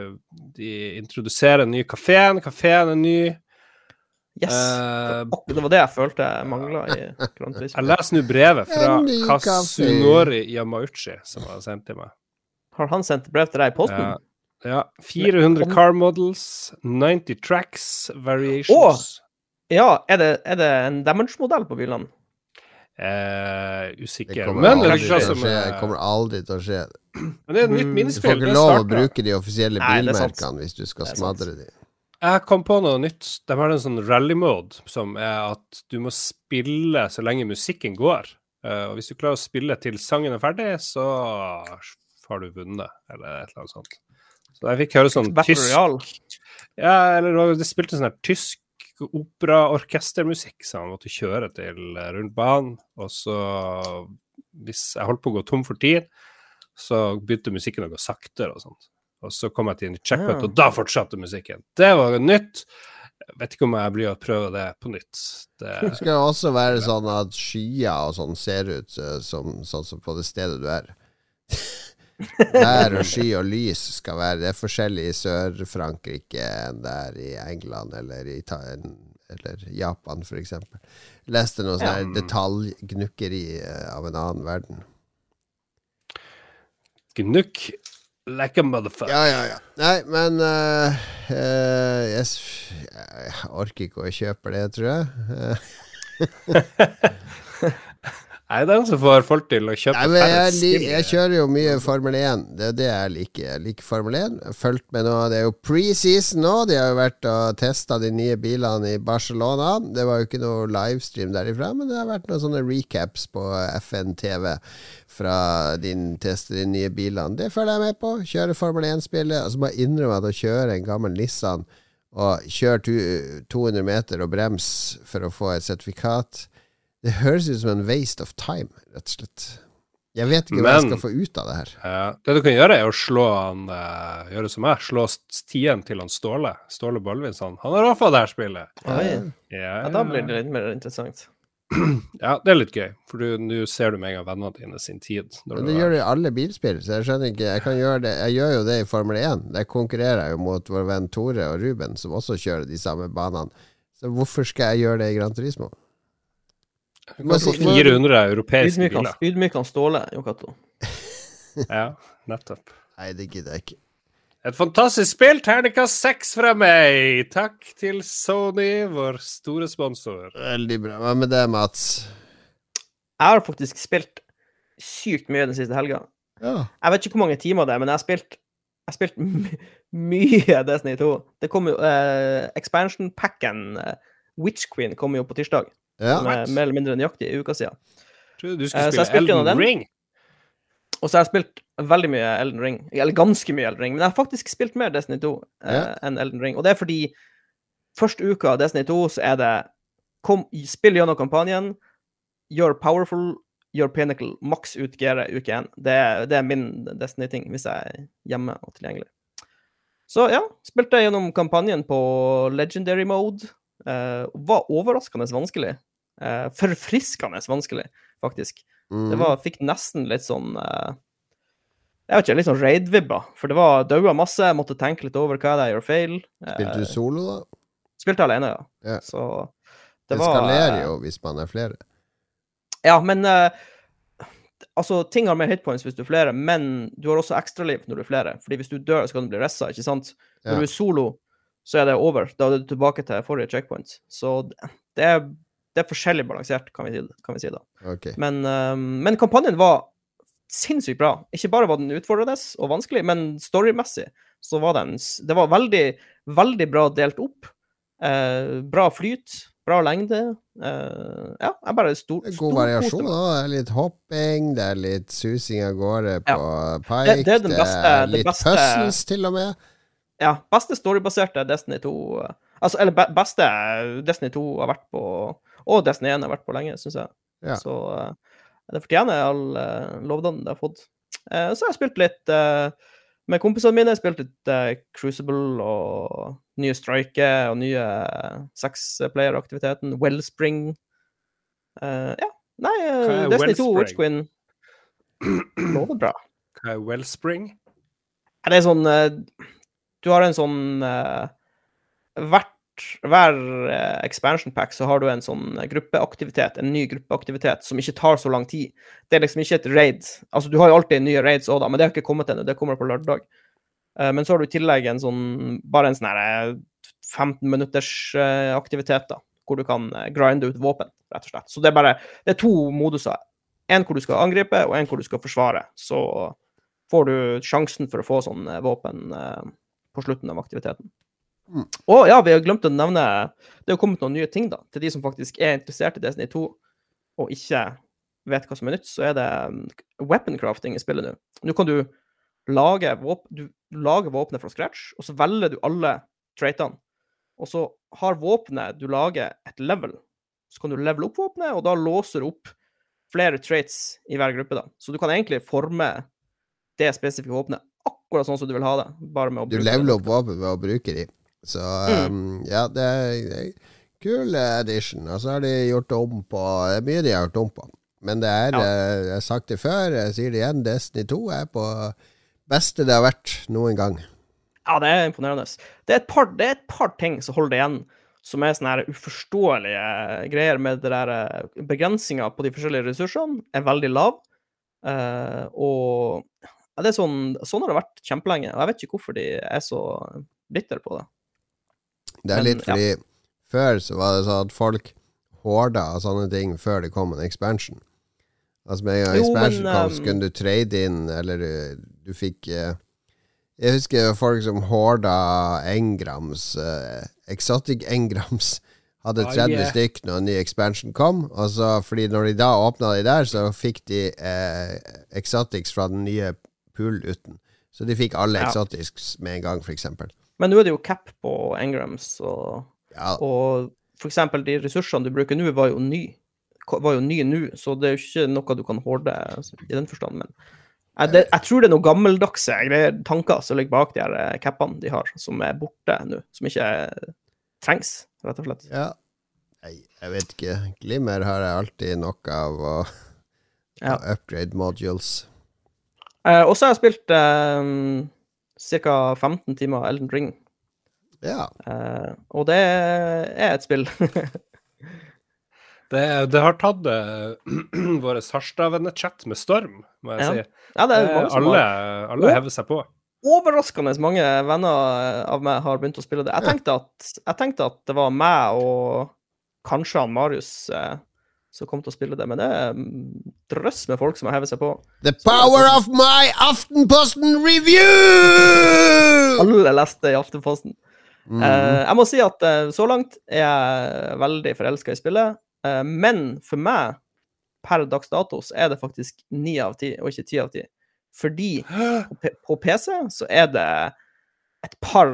de introduserer en ny kafeen. Kafeen er ny. Yes! Eh, Akkurat det var det jeg følte jeg mangla i Gran Turismo. jeg leser nå brevet fra Kasunori Yamauchi, som har sendt til meg. Har han sendt brev til deg i posten? Ja. Ja. 400 Men- car models, 90 tracks, variations. Ja, er det, er det en damage-modell på bilene? Eh, Det usikker. kommer Men det aldri å som skje. er Det kommer aldri til å skje. Men det er et nytt minnespill. Du får ikke Det lov å bruke de offisielle Nei, det er bilmerkene hvis du skal Det smadre de. Jeg kom på noe nytt. De har en sånn rally-mode som er at du må spille så lenge musikken går. Uh, og hvis du klarer å spille til sangen er ferdig, så har du vunnet, eller et eller annet sånt. Så jeg fikk høre sånn tysk Ja, eller det spilte sånn her tysk opera-orkestermusikk som han måtte kjøre til eh, rundt banen. Og så, hvis jeg holdt på å gå tom for tid, så begynte musikken å gå saktere og sånt. Og så kom jeg til en checkpoint, Ja. og da fortsatte musikken. Det var nytt. Jeg vet ikke om jeg blir å prøve det på nytt. Det Det, skal også være sånn at skyer og sånn ser ut eh, som sånn som på det stedet du er. Vær og sky og lys skal være Det er forskjellig i Sør-Frankrike enn det er i England eller i Ta eller Japan, eksempel. Leste noe sånn Ja. detaljgnukkeri eh, av en annen verden. gnukk like a motherfucker. Ja, ja, ja. Nei, men uh, uh, jeg, jeg orker ikke å kjøpe det, tror jeg. Nei, det er den som får folk til å kjøpe Nei, jeg, færre jeg kjører jo mye Formel 1. Det er det jeg liker. Jeg liker Formel 1. Fulgt med nå. Det er jo preseason nå. De har jo vært og testa de nye bilene i Barcelona. Det var jo ikke noe livestream derifra, men det har vært noen sånne recaps på FN TV fra din teste de nye bilene. Det følger jeg med på. Kjøre Formel 1-spillet. Og så jeg innrømme at å kjøre en gammel Nissan og kjøre 200 meter og brems for å få et sertifikat det høres ut som en waste of time, rett og slett. Jeg vet ikke hva jeg skal få ut av det her. Ja, det du kan gjøre, er å slå han eh, Gjøre som meg, slå stien til han Ståle. Ståle Ballvinsson. Han har også fått det her spillet. Ja, Ja, Ja, da blir det litt mer interessant. Ja, det er litt gøy, for nå ser du med en gang vennene dine sin tid. Men det gjør det i alle bilspill, så jeg skjønner ikke Jeg kan gjøre det Jeg gjør jo det i Formel 1. Der konkurrerer jeg jo mot vår venn Tore og Ruben, som også kjører de samme banene. Så hvorfor skal jeg gjøre det i Gran Turismo? Du kan 400 europeiske biler. Ydmykende Ståle, Jon Cato. Ja, nettopp. Nei, det gidder jeg ikke. Et fantastisk spill, terningkast seks fra meg. Takk til Sony, vår store sponsor. Veldig bra. Hva med det, Mats? Jeg har faktisk spilt sykt mye den siste helga. Ja. Jeg vet ikke hvor mange timer det er, men jeg har spilt, jeg har spilt my mye Destiny 2. Det kom jo uh, Expansion-packen uh, Witch Queen kom jo på tirsdag. Ja. som er mer eller mindre nøyaktig en uke siden. Trodde du Eh, skulle jeg spille Elden den. Ring. Og så har jeg spilt veldig mye Elden Ring. Eller ganske mye Elden Ring. Men jeg har faktisk spilt mer Destiny 2 eh, Ja. enn Elden Ring. Og det er fordi første uka av Destiny 2 så er det kom, Spill gjennom kampanjen, gjør powerful, gjør pinnacle, maks ut gearet uke én. Det, det er min Destiny-ting hvis jeg er hjemme og tilgjengelig. Så ja, spilte jeg gjennom kampanjen på legendary mode. Uh, var overraskende vanskelig. Eh, forfriskende vanskelig, faktisk. Mm. Det var, fikk nesten litt sånn uh, Jeg vet ikke, litt sånn raid-vibber. For det var daua masse, jeg måtte tenke litt over hva det er jeg gjør feil. Spilte Eh, du solo, da? spilte alene, ja. Yeah. Så Det det var skalerer eh, jo hvis man er flere. Ja, men eh, Altså, ting har mer hitpoints hvis du er flere, men du har også ekstraliv når du er flere. Fordi hvis du dør, så kan du bli ressa, ikke sant? Når yeah. du er solo, så er det over. Da er du tilbake til forrige checkpoint. Så det er, det er forskjellig balansert, kan vi si, kan vi si da. Okay. Men, eh, men kampanjen var sinnssykt bra. Ikke bare var den utfordrende og vanskelig, men storymessig så var den Det var veldig, veldig bra delt opp. Eh, bra flyt, bra lengde. Eh, ja, jeg bare stor, er god variasjon. Da. Det er litt hopping, det er litt susing av gårde på pike, Det- det er beste, det, er litt beste- puzzles til og med. Ja, beste storybaserte Destiny 2 eh, Altså, eller beste Destiny 2 har vært på Og Destiny 1 har vært på lenge, syns jeg. Ja. Så uh, det fortjener all uh, lovnaden det har fått. Uh, så har jeg spilt litt eh, med kompisene mine. Spilt litt eh, Crucible og nye Strike og nye uh, sexplayer-aktiviteten. Wellspring. Eh, ja. Nei, eh, Destiny 2 Wellspring? Witch Queen lover bra. Hva er Wellspring? Det er sånn eh, Du har en sånn eh, Hvert hver eh, expansion pack så har du en sånn gruppeaktivitet, en ny gruppeaktivitet, som ikke tar så lang tid. Det er liksom ikke et raid. Altså, du har jo alltid nye raids òg, da, men det har ikke kommet ennå. Det kommer på lørdag. Eh, men så har du i tillegg en sånn bare en sånn her eh, 15 minutters aktivitet, da, hvor du kan grinde ut våpen, rett og slett. Så det er bare Det er to moduser. En hvor du skal angripe, og en hvor du skal forsvare. Så får du sjansen for å få sånn våpen på slutten av aktiviteten. Mm. Og ja, vi har glemt å nevne Det har kommet noen nye ting, da, til de som faktisk er interessert i Destiny 2 og ikke vet hva som er nytt, så er det um, weapon crafting i spillet nå. Nå kan du lage våpen Du lager våpenet fra scratch, og så velger du alle traitene. Og så har våpenet du lager, et level. Så kan du levele opp våpenet, og da låser du opp flere traits i hver gruppe. da. Så du kan egentlig forme det spesifikke våpenet akkurat sånn som du vil ha det. bare med å Du bruke Du leveler opp våpen ved å bruke de. Så Mm. um, ja, det er, kul edition. Og så har de gjort om på Det er mye de har gjort om på. Men det er, Ja. eh, jeg har sagt det før, jeg sier det igjen, Destiny 2 er på beste det har vært noen gang. Ja, det er imponerende. Det er et par, det er et par ting som holder det igjen, som er sånne her uforståelige greier med det der eh, Begrensninga på de forskjellige ressursene er veldig lav. uh, og ja, det er sånn, sånn har det vært kjempelenge, og jeg vet ikke hvorfor de er så bitre på det. Det er litt fordi før så var det sånn at folk horda av sånne ting før det kom en expansion. Altså med en gang expansion men, kom, um, så kunne du trade inn, eller du, du fikk eh, Jeg husker folk som horda engrams, eh, exotic engrams. Hadde Ah, 30 yeah. stykk når en ny expansion kom. Og så, fordi når de da åpna de der, så fikk de eh, exotics fra den nye pool-uten. Så de fikk alle Ja. exotics med en gang, for eksempel. Men nå er det jo cap på engrams, og, Ja, og eksempel de ressursene du bruker nå, var jo ny. Var jo ny nå, så det er jo ikke noe du kan horde i den forstand. Men jeg, det, jeg tror det er noen gammeldagse greier, tanker som ligger bak de her eh, cappene de har, som er borte nå. Som ikke eh, trengs, rett og slett. Ja. Nei, jeg vet ikke. Glimmer har jeg alltid nok av å Ja. upgrade modules. Eh, og så har jeg spilt eh, ca. 15 timer Elden Ring, Ja. Uh, og det er et spill. Det, det har tatt uh, vår Harstad-vennechat med storm, må jeg Ja. si. ja, det er Eh, mange som alle har alle Og- hever seg på. overraskende mange venner av meg har begynt å spille det. Jeg Ja. tenkte at, jeg tenkte at det var meg og kanskje han Marius eh, som kom til å spille det, men det er drøss med folk som har hevet seg på. The power of my Aftenposten review! Alle leste i Aftenposten. Mm. Uh, jeg må si at uh, så langt er jeg veldig forelska i spillet, Uh, men for meg per dags dato så er det faktisk ni av ti, og ikke ti av ti. Fordi på, på PC så er det et par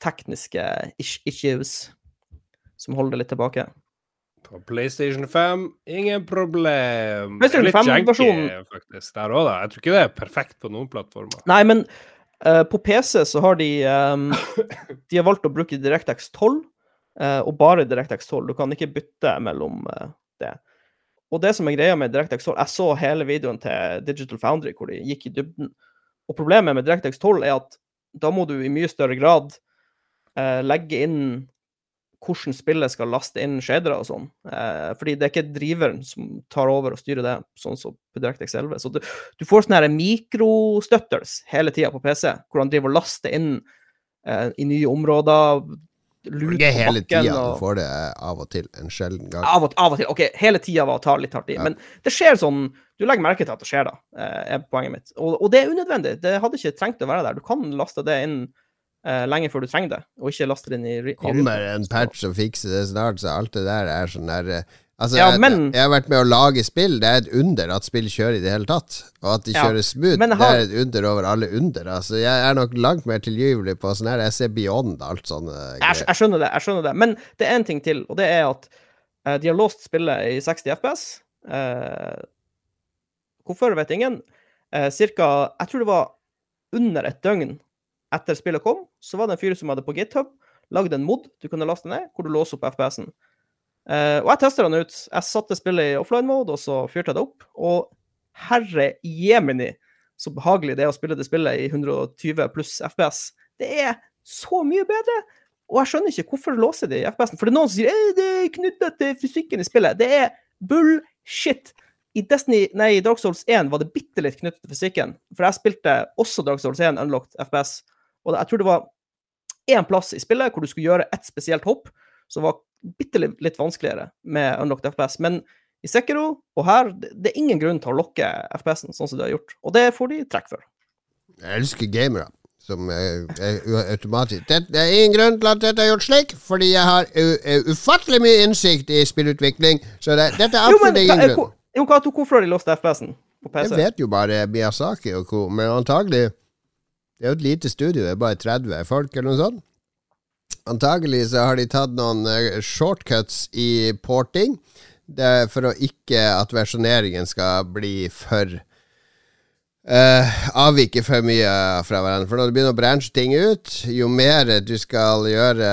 tekniske issues som holder det litt tilbake. På PlayStation 5, ingen problem. PlayStation Litt janky, 5-versjonen- faktisk, der òg, da. Jeg tror ikke det er perfekt på noen plattformer. Nei, men uh, på PC så har de um, De har valgt å bruke DirectX 12, uh, og bare DirectX 12. Du kan ikke bytte mellom uh, det. Og det som er greia med DirectX 12 Jeg så hele videoen til Digital Foundry hvor de gikk i dybden. Og problemet med DirectX 12 er at da må du i mye større grad eh, legge inn hvordan spillet skal laste inn shadere og sånn. Eh, fordi det er ikke driveren som tar over og styrer det, sånn som på DirectX 11. Så du, du får sånne her mikrostutters hele tida på PC, hvor han driver og laster inn eh, i nye områder. lut Ikke på hele tida, du får det av og til. En sjelden gang. Av og, av og til. OK, hele tida var å ta litt hardt i. Ja. Men det skjer sånn Du legger merke til at det skjer, da, eh, er poenget mitt. Og, og det er unødvendig. Det hadde ikke trengt å være der. Du kan laste det inn eh, lenge før du trenger det, og ikke laste det inn i, i Kommer en patch og fikser det snart, så alt det der er sånn der eh, Altså, Ja, jeg, men- jeg har vært med å lage spill. Det er et under at spill kjører i det hele tatt. Og at de Ja, kjører smooth, har- det er et under over alle under. Altså, jeg er nok langt mer tilgivelig på sånn her. Jeg ser beyond alt sånne Jeg, greier. jeg skjønner det, jeg skjønner det. Men det er en ting til, og det er at uh, de har låst spillet i 60 FPS. Uh, hvorfor, vet ingen. Uh, cirka, jeg tror det var under et døgn etter spillet kom, så var det en fyr som hadde på GitHub lagd en mod du kunne laste ned, hvor du låser opp FPS-en. Uh, og jeg tester den ut. Jeg satte spillet i offline-mode, og så fyrte jeg det opp. Og herre jemini, så behagelig det er å spille det spillet i 120 pluss FPS. Det er så mye bedre! Og jeg skjønner ikke hvorfor låser de FPS-en. For det er noen som sier «Eh, det er knytta til fysikken i spillet. Det er bullshit! I Destiny, nei, Dark Souls 1 var det bitte litt knyttet til fysikken. For jeg spilte også Dark Souls 1 unlocked FPS. Og jeg tror det var én plass i spillet hvor du skulle gjøre ett spesielt hopp, som var bitte litt, vanskeligere med unlocked FPS. Men i Sekiro og her, det, er ingen grunn til å lokke FPS-en sånn som de har gjort. Og det får de trekk for. Jeg elsker gamere som er, er automatisk det, det er ingen grunn til at dette er gjort slik, fordi jeg har u, ufattelig mye innsikt i spillutvikling. Så det, dette er men absolutt ingen grunn. Jo, Cato, hvorfor har de låst FPS-en på Jeg vet jo bare Miyazaki og men antagelig Det er jo et lite studio, det er bare 30 folk eller noe sånt. Antagelig så har de tatt noen eh, shortcuts i porting for å ikke at versjoneringen skal bli for Uh, Avvike for mye fra hverandre. For når du begynner å branche ting ut, jo mer du skal gjøre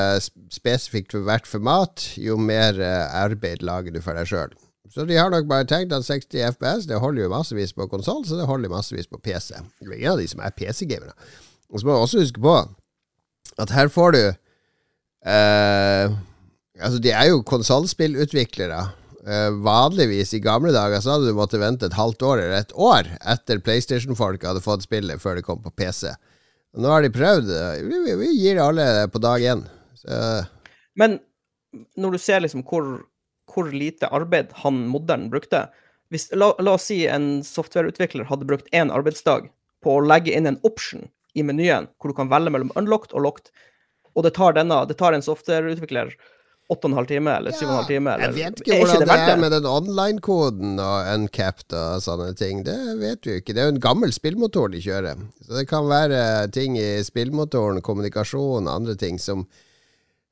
spesifikt for hvert format, jo mer eh, arbeid lager du for deg sjøl. Så de har nok bare tenkt at 60 FPS det holder jo massevis på konsoll, så det holder massevis på PC. Det er ingen av de som er PC-gamere. Og så må du også huske på at her får du eh, Altså, de er jo konsollspillutviklere. Eh, vanligvis i gamle dager så hadde du måttet vente et halvt år eller et år etter PlayStation-folk hadde fått spillet før det kom på PC. Og nå har de prøvd. Vi, vi, vi gir alle på dag én. Men når du ser liksom hvor, hvor lite arbeid han modderen brukte hvis, la, la oss si en softwareutvikler hadde brukt én arbeidsdag på å legge inn en option i menyen, hvor du kan velge mellom unlocked og locked, og det tar, denne, det tar en softwareutvikler åtte og en halv time eller syv og en halv time eller, jeg vet ikke hvordan det det, er med den online-koden og uncapped og sånne ting. Det vet vi ikke. Det er jo en gammel spillmotor de kjører. Så det kan være ting i spillmotoren, kommunikasjon og andre ting som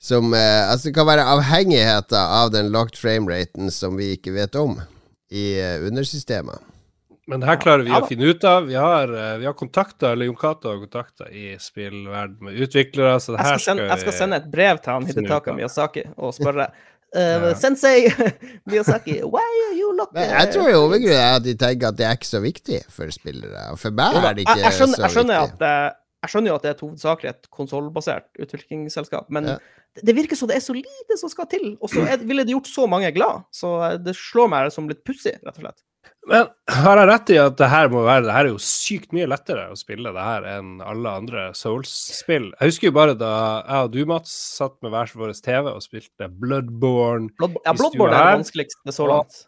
som eh, Altså, kan være avhengigheter av den locked frameraten som vi ikke vet om i eh, undersystemet. Men det her klarer vi Ja å finne ut av. Vi har, eh, vi har kontakter, eller Jon Cato har kontakter i spillverden med utviklere, så det jeg her skal, sende, jeg skal sende et brev til han Hidetaka. Miyazaki og spørre uh, Ja. Sensei Miyazaki, why are you locked Men jeg tror hovedgrunnen er at de tenker at det er ikke så viktig for spillere. For meg er det ikke jeg, jeg, skjønner, så jeg, skjønner viktig. at, eh, jeg skjønner jo at det er et hovedsakelig et konsollbasert utviklingsselskap, men Ja. det, virker som det er så lite som skal til, og så ville det gjort så mange glad. Så det slår meg som litt pussig, rett og slett. Men har jeg rett i at det her må være Det her er jo sykt mye lettere å spille det her enn alle andre Souls-spill. Jeg husker jo bare da jeg og du, Mats, satt med hver vår TV og spilte Bloodborne. Blood, ja, Bloodborne er det vanskeligste så langt.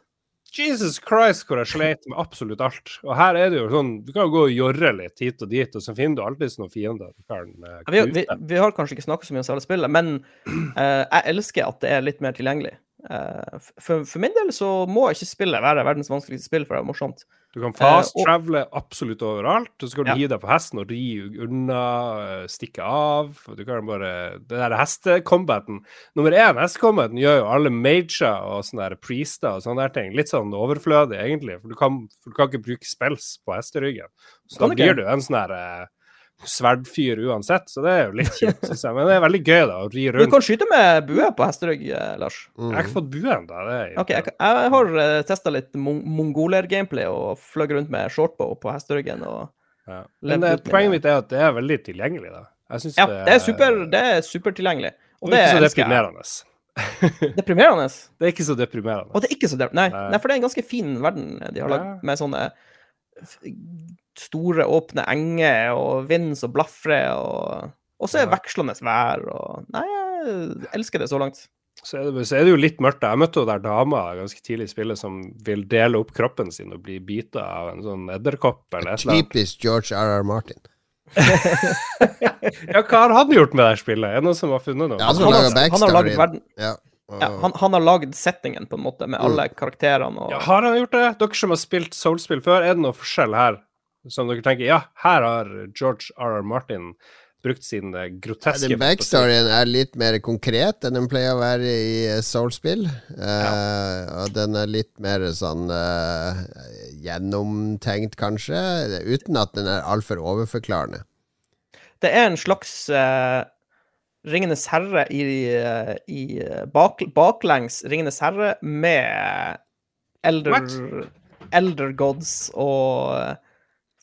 Jesus Christ, hvor jeg sleit med absolutt alt. Og her er det jo sånn Du kan jo gå og jorre litt hit og dit, og så finner du alltid noen fiender du kan uh, Ja, Vi, vi, vi har kanskje ikke snakket så mye om selve spillet, men uh, jeg elsker at det er litt mer tilgjengelig. Uh, for, for min del så må ikke spillet være verdens vanskeligste spill for det er morsomt. Du kan fast-travele absolutt overalt. Og så kan du Ja. gi deg på hesten og ri unna, eh, stikke av. Du kan bare Det der hestekombaten Nummer én, hestekombaten gjør jo alle mager og sånne der priester og sånne der ting litt sånn overflødig, egentlig. For du kan, for du kan ikke bruke spells på hesteryggen. Så da blir du en sånn herre eh, sverdfyr uansett. Så det er jo litt kjipt, syns jeg. Men det er veldig gøy, da, å ri rundt. Du kan skyte med bue på hesterygg, Lars. Lars. Jeg har Mm. ikke fått. Det er Ok, jeg, jeg har uh, testa litt mon mongoler-gameplay og fløy rundt med shortbow på hesteryggen. og Ja. Men eh, poenget mitt er at det er veldig tilgjengelig, da. Ja, det er, super, det er supertilgjengelig. Og det det er ikke så deprimerende. Deprimerende. Det er ikke så deprimerende. Og det er ikke så deprimerende. Nei, Nei. nei, for det er en ganske fin verden de har lagd, med sånne store, åpne enger og vind som blafrer, og Og så er det Ja. vekslende vær og Nei, jeg elsker det så langt. Så er, det, så er det jo litt mørkt. Jeg møtte jo der dama ganske tidlig i spillet som vil dele opp kroppen sin og bli bita av en sånn edderkopp eller et eller annet. Typisk George R.R. Martin. Ja, hva har han gjort med det spillet? Er det noen som har funnet noe? Ja, Han har, han har lagd verden Ja. ja, han, han har lagd settingen, på en måte, med alle karakterene og Ja, har han gjort det? Dere som har spilt Soul-spill før, er det noe forskjell her? Som dere tenker ja, her har George R.R. Martin brukt sin groteske Ja, Den backstoryen er litt mer konkret enn den pleier å være i Soulspill. Soul-spill. Eh, og den er litt mer sånn uh, gjennomtenkt, kanskje, uten at den er altfor overforklarende. Det er en slags uh, Ringenes herre i, eh, i eh, bak, baklengs Ringenes herre med elder, elder gods og eh,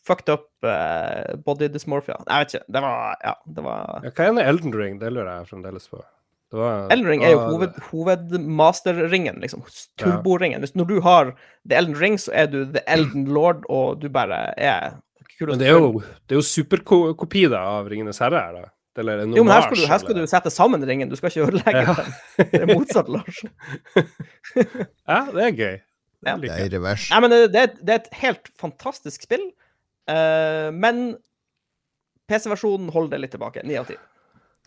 fucked up uh, body dysmorphia. Jeg vet ikke. Det var Ja, det var Ja, hva er Elden Ring? Det lurer jeg fremdeles på. Det var, Elden Ring er jo hoved, hovedmasterringen, liksom. Turboringen. Hvis- Når du har The Elden Ring, så er du The Elden Lord, og du bare er kul Men det er jo, det er jo superkopi av Ringenes herre her, da. Eller en Jo, men her skal, du, her skal du sette sammen ringen, du skal ikke ødelegge Ja. den. Det er motsatt, Lars. Ja, det er gøy. Ja. Det Det er i revers. Nei, men det, det, er, det er et helt fantastisk spill, eh, men PC-versjonen holder det litt tilbake. Ni av ti.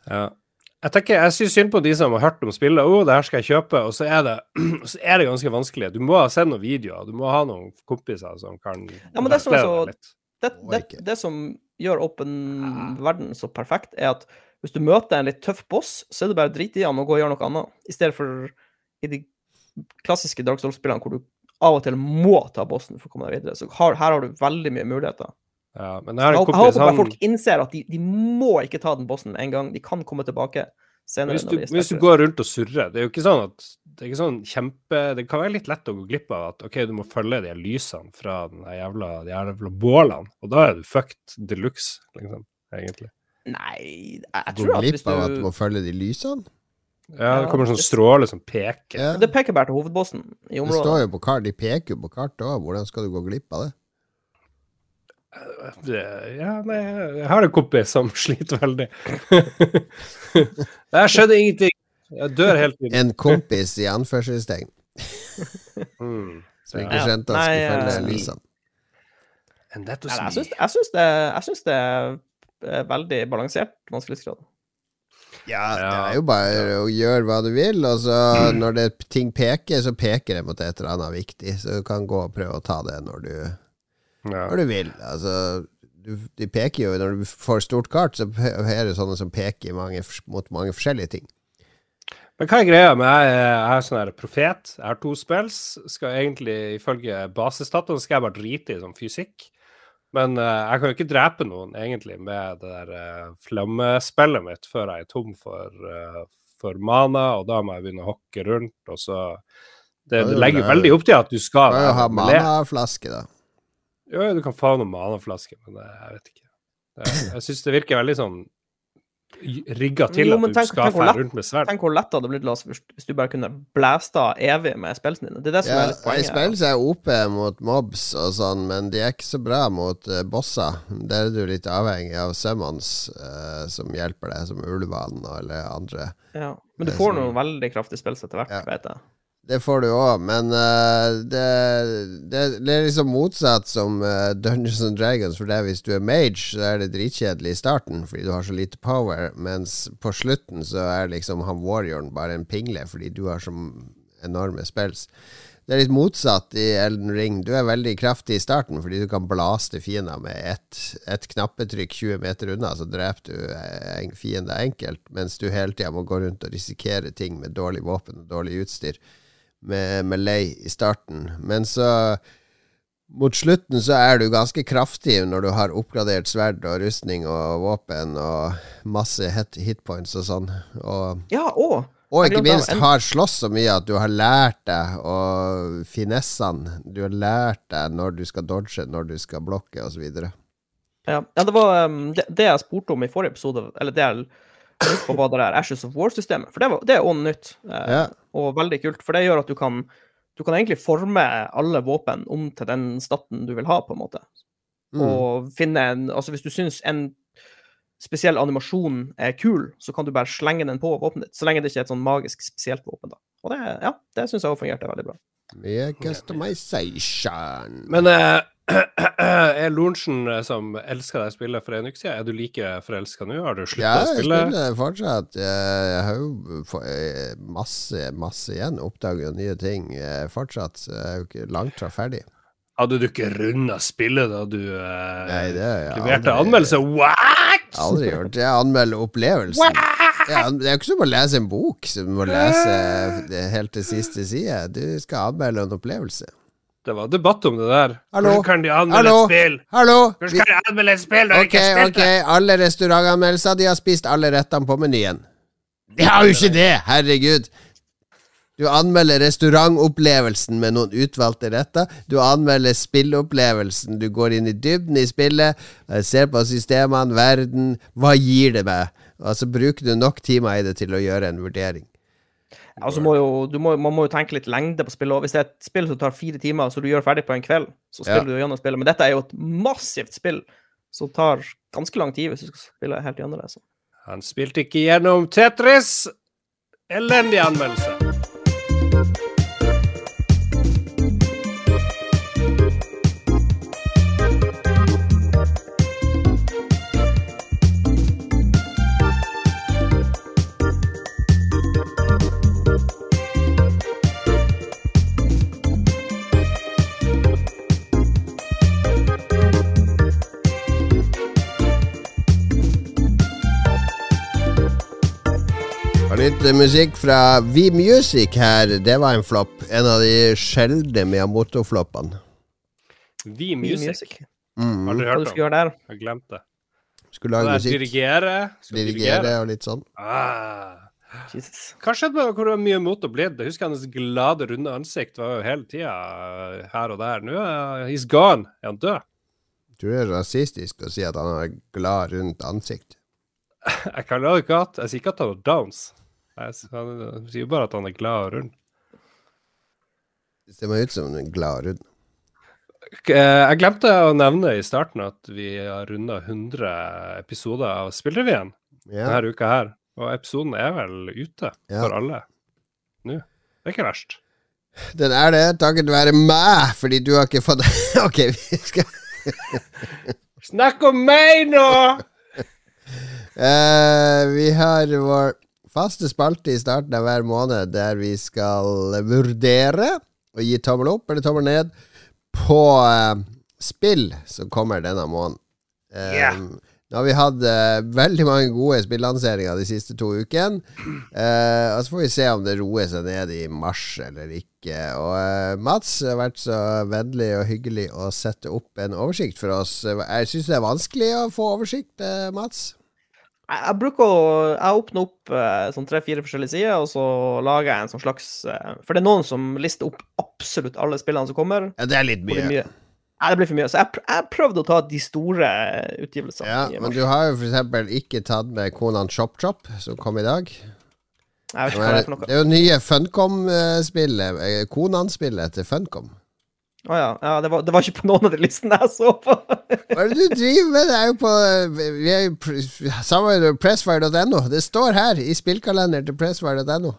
Ja. Jeg tenker, jeg syns synd på de som har hørt om spillet. 'Å, det her skal jeg kjøpe', og så er, det, så er det ganske vanskelig. Du må ha sett noen videoer, du må ha noen kompiser som kan Ja, men det som så- litt. Det, det, det som gjør åpen verden så perfekt, er at hvis du møter en litt tøff boss, så er det bare å drite i han og gå og gjøre noe annet. I stedet for i de klassiske Dark Souls-spillene hvor du av og til må ta bossen for å komme deg videre. Så her, her har du veldig mye muligheter. Ja, men jeg har Jeg, håper- jeg kompis håper bare folk innser at de, de må ikke ta den bossen en gang. De kan komme tilbake senere. hvis, når du, de hvis du går rundt og surrer Det er jo ikke sånn at det er ikke sånn kjempe Det kan være litt lett å gå glipp av at OK, du må følge de lysene fra den jævla, de jævla bålene, og da er du fucked de luxe, liksom, egentlig. Nei, jeg, jeg tror at hvis du Gå glipp av at du du må følge de lysene. Ja, det kommer sånn stråle som peker. Ja. Det peker bare til hovedbossen i Det står jo på kart, de peker jo på kartet òg. Hvordan skal du gå glipp av det? Ja, nei, jeg har en kompis som sliter veldig. Jeg skjønner ingenting. Jeg dør helt tiden. En kompis i anførselstegn Mm. som ikke skjønte at han skulle følge eh, lysene. Jeg syns, det, det er veldig balansert vanskelighetsgrad. Ja, det er jo bare å gjøre hva du vil, og så når det, ting peker, så peker det mot et eller annet viktig. Så du kan gå og prøve å ta det når du, når du vil. Altså, du, de peker jo Når du får stort kart, så er det sånne som peker mange, mot mange forskjellige ting. Men hva er greia med jeg, jeg er sånn her profet, jeg har to spills, skal egentlig ifølge basisstatene skal jeg bare drite i sånn fysikk. Men uh, jeg kan jo ikke drepe noen egentlig med det der uh, flammespillet mitt før jeg er tom for, uh, for mana, og da må jeg begynne å hokke rundt, og så Det, det legger er- veldig opp til at du Du skal kan jo ha manaflaske, da. Jo, du kan få noen manaflaske, men jeg vet ikke. Jeg, jeg syns det virker veldig sånn rigga til Jo, at du tenk- skal fære rundt med sverd. Tenk hvor lett det hadde blitt Lars, hvis, hvis du bare kunne blæsta evig med spillene dine. Det er det som Ja, er litt poenget. spill så er OP mot mobs og sånn, men de er ikke så bra mot uh, bosser. Der er du litt avhengig av summons uh, som hjelper deg, som ulvene eller andre. Ja. Men du er får noen veldig kraftige spill etter hvert, Ja. vet jeg. Det får du òg, men uh, det, det, det er liksom motsatt som uh, Dungeons and Dragons. For det hvis du er mage, så er det dritkjedelig i starten fordi du har så lite power, mens på slutten så er liksom han warrioren bare en pingle fordi du har så enorme spells. Det er litt motsatt i Elden Ring. Du er veldig kraftig i starten fordi du kan blaste fiender med ett et knappetrykk 20 meter unna, så dreper du en fiender enkelt, mens du hele tida må gå rundt og risikere ting med dårlig våpen og dårlig utstyr med, med lei i starten. Men så mot slutten så er du ganske kraftig når du har oppgradert sverd og rustning og våpen og masse hit hitpoints og sånn. Og, Ja, og og ikke minst har slåss så mye at du har lært deg og finessene. Du har lært deg når du skal dodge, når du skal blokke osv. Ja, ja det var um, det, det jeg spurte om i forrige episode, eller det jeg på, hva det der Ashes of War-systemet. For det, var, det er også nytt, eh, Ja. og veldig kult. For det gjør at du kan du kan egentlig forme alle våpen om til den staten du vil ha, på en måte. Mm. Og finne en Altså, hvis du syns en spesiell animasjon er kul, så kan du bare slenge den på våpenet ditt. Så lenge det ikke er et sånn magisk spesielt våpen, da. Og det, ja, det syns jeg òg fungerte veldig bra. Med customization. Men eh, er Lorentzen, eh, som elska det spillet for en uke siden, er du like forelska nå? Har du slutta ja, å jeg spille? spiller fortsatt. Jeg, jeg har jo eh, masse, masse igjen. Oppdager nye ting eh, fortsatt. Jeg er jo ikke langt fra ferdig. Hadde du ikke runda spillet da du eh, Nei, det jeg leverte anmeldelse? What?! Aldri gjort. Jeg anmelder opplevelsen. Ja, det er jo ikke som å lese en bok, som må lese helt til siste side. Du skal anmelde en opplevelse. Det var debatt om det der. Hallo? Hvordan kan de anmelde Hallo? et spill? Hallo! Hvordan kan de anmelde et spill når de ok, ikke har spilt ok, alle restaurantanmeldelser, de har spist alle rettene på menyen. De har jo ikke det! Herregud. Du anmelder restaurantopplevelsen med noen utvalgte retter. Du anmelder spillopplevelsen. Du går inn i dybden i spillet, eh, ser på systemene, verden. Hva gir det meg? Og så bruker du nok timer i det til å gjøre en vurdering. Altså må jo, du må, man må jo tenke litt lengde på spillet. Hvis det er et spill som tar fire timer, så du gjør ferdig på en kveld, så spiller Ja. du gjennom spillet. Men dette er jo et massivt spill som tar ganske lang tid hvis du skal spille helt gjennom det. Så. Han spilte ikke gjennom Tetris. Elendig anmeldelse. Litt eh, musikk fra V-Music her. Det var en flopp. En av de sjeldne Miyamoto-floppene. V Music. Mm. Aldri Hva du hørt om. gjøre der? Jeg glemte det. Skulle lage musikk. dirigere. Skulle Dirigere og litt sånn. Ah. Jesus. Hva skjedde med hvor mye mot ble? Jeg husker hans glade, runde ansikt var jo hele tida her og der. Nå er he's gone. Er han død? Det er rasistisk å si at han har glad, rundt ansikt. Jeg kan lage at Jeg sier ikke at han har downs. Han- sier bare at han er glad og rund. Det ser meg ut som en glad rund. K- eh, Jeg glemte å nevne i starten at vi har runda 100 episoder av Spillrevyen Ja. denne uka her. Og episoden er vel ute Ja. for alle nå. Det er ikke verst. Den er det, takket være meg, fordi du har ikke fått Ok, vi skal Snakk om meg nå! Uh, Vi har vår faste spalte i starten av hver måned der vi skal vurdere og gi tommel opp eller tommel ned på eh, spill som kommer denne måneden. Um, Ja. Nå har vi hatt uh, veldig mange gode spillanseringer de siste to ukene. Uh, og så får vi se om det roer seg ned i mars eller ikke. Og uh, Mats har vært så vennlig og hyggelig å sette opp en oversikt for oss. Jeg syns det er vanskelig å få oversikt, Mats. Jeg, bruker å Jeg åpner opp eh, sånn tre-fire forskjellige sider, og så lager jeg en sånn slags eh, For det er noen som lister opp absolutt alle spillene som kommer. Ja, det er litt mye. mye. Nei, det blir for mye. Så jeg, jeg prøvde å ta de store utgivelsene. Ja, men du har jo eksempel ikke tatt med Konan Chop Chop, som kom i dag. Jeg vet ikke hva det det, er for noe. det er jo nye Funcom-spillet, eh, Konan-spillet til Funcom. Å ja. ja det, var, det var ikke på noen av de listene jeg så på. Hva er det du driver med? Det er jo på Vi er jo pr- med pressfire.no. Det står her i spillkalenderen til pressfire.no.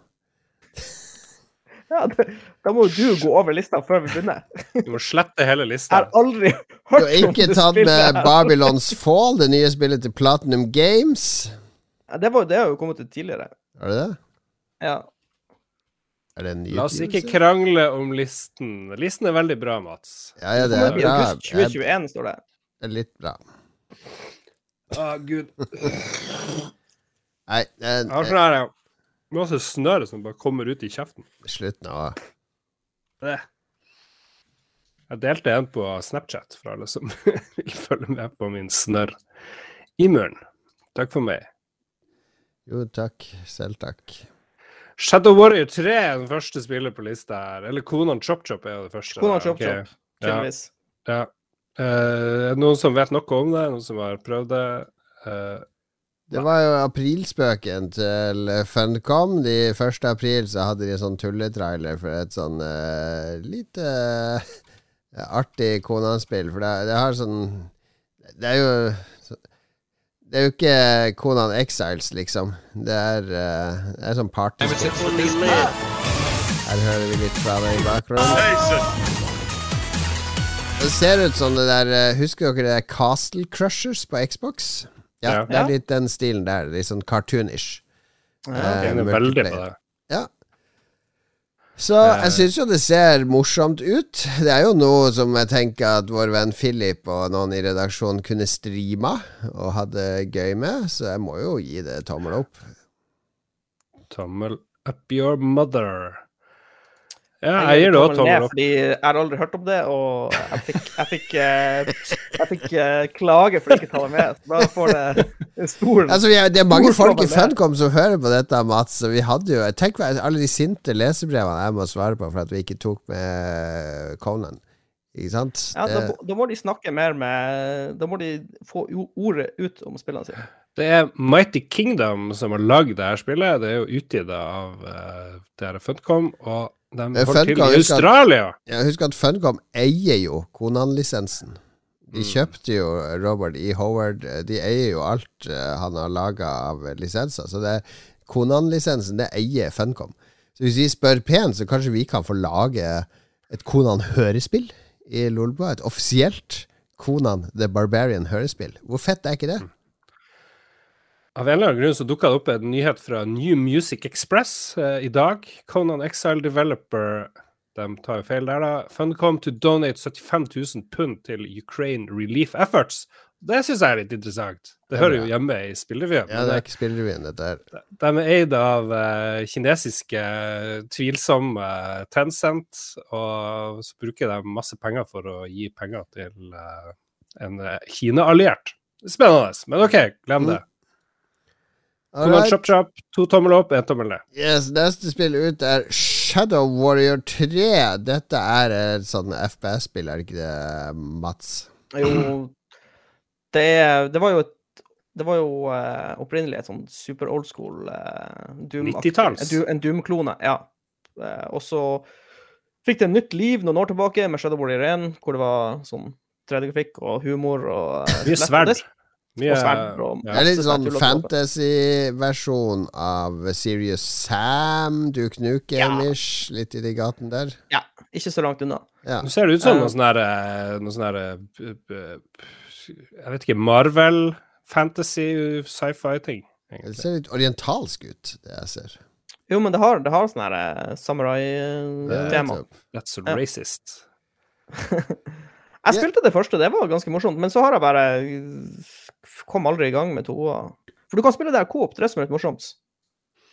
ja, det, da må jo du gå over lista før vi begynner. Du må slette hele Jeg har aldri Du har ikke tatt med. Babylons Fall, det nye spillet til Platinum Games. Ja, det, var, det har jo kommet ut tidligere. Er det det? Ja. Er det en ny La oss ikke krangle om listen. Listen er veldig bra, Mats. Ja, ja, det er bra. august er- 2021, står det. det er litt bra. Å, gud. Nei, det er, Jeg har sånn her ja, masse snørr som bare kommer ut i kjeften. Slutt nå. Det. Jeg delte en på Snapchat for alle som vil følge med på min snørr i munnen. Takk for meg. Jo, takk. Selv takk. Shadow Warrior 3 er den første spiller på lista her. Eller Konan Chop Chop er jo det første. Konan. Chop Chop, okay. Ja. Eh, er det noen som vet noe om det? Noen som har prøvd det? Uh, Det var jo aprilspøken til Funcom. De 1. april så hadde de en sånn tulletrailer for et sånn uh, lite uh, artig Konan-spill. For det, det har sånn Det er jo Det er jo ikke Konan Exiles, liksom. Det er, uh, det er sånn partyspill. Her hører vi litt fra det i bakgrunnen. Det ser ut som det der eh, Husker dere det der Castle Crushers på Xbox? Ja, Ja. det er litt den stilen der. Litt sånn cartoonish. Ja. Eh, jeg er veldig på det. Så jeg syns jo det ser morsomt ut. Det er jo noe som jeg tenker at vår venn Philip og noen i redaksjonen kunne streama og hadde gøy med, så jeg må jo gi det tommel opp. Tommel up your mother. Ja, Jeg jeg gir det òg tommel opp. Fordi jeg har aldri hørt om det, og jeg fikk, jeg fikk, eh, jeg fikk eh, klage for ikke å ta det med. Så da får det stor Altså, det er mange folk i. Funcom som hører på dette, Mats. Vi hadde jo Tenk på alle de sinte lesebrevene jeg må svare på for at vi ikke tok med Conan. Ikke sant? ja, da, må- da må de snakke mer med Da må de få ordet ut om spillene sine. Det er Mighty Kingdom som har lagd det her spillet. Det er jo utgitt av uh, det her Funcom, og de får til i husk at- Australia. Jeg husker at Funcom eier jo Konan-lisensen. De Mm. kjøpte jo Robert E. Howard eh, De eier jo alt eh, han har laga av lisenser. Så det Konan-lisensen, det eier Funcom. Så hvis vi spør pent, så kanskje vi kan få lage et Konan-hørespill i Lolbua. Et offisielt Konan The Barbarian hørespill. Hvor fett er ikke det? Av en eller annen grunn så dukka det opp en nyhet fra New Music Express eh, i dag. Conan Exile Developer De tar jo feil der, da. Funcom to donate 75 000 pund til Ukraine Relief Efforts. Det syns jeg er litt interessant. Det er hører jo hjemme i spillrevyen. Ja, det er ikke spillrevyen, dette her. De er eid av eh, kinesiske tvilsomme Tencent, og så bruker de masse penger for å gi penger til eh, en eh, Kina-alliert. Spennende, men OK, glem det. Command Alright. chop chop, to tommel opp, én tommel ned. Yes, neste spill ut er Shadow Warrior 3. Dette er et sånn FPS-spill, er det ikke det, Mats? Jo, det, det var jo et det var jo uh, opprinnelig et sånn super old school uh, Doom 90-talls. En, Doom-klone, ja. Uh, og så fikk det nytt liv noen år tilbake med Shadow Warrior 1, hvor det var sånn 3D-grafikk og humor og Mye sverd. Mye og sverd Det ja. er litt sånn fantasy-versjon av Serious Sam, Duke Nukem-ish, litt i de gaten der. Ja, ikke så langt unna. Ja. Nå ser det ut som Eh. noe sånn her eh, Noe sånn her eh, Jeg vet ikke Marvel, fantasy, sci-fi-ting. Det ser litt orientalsk ut, det jeg ser. Jo, men det har, det har sånn her samurai-tema. That's Ja. racist. Jeg spilte det første, det var ganske morsomt, men så har jeg bare kom aldri i gang med toa. For du kan spille det her coop, det er det som er litt morsomt.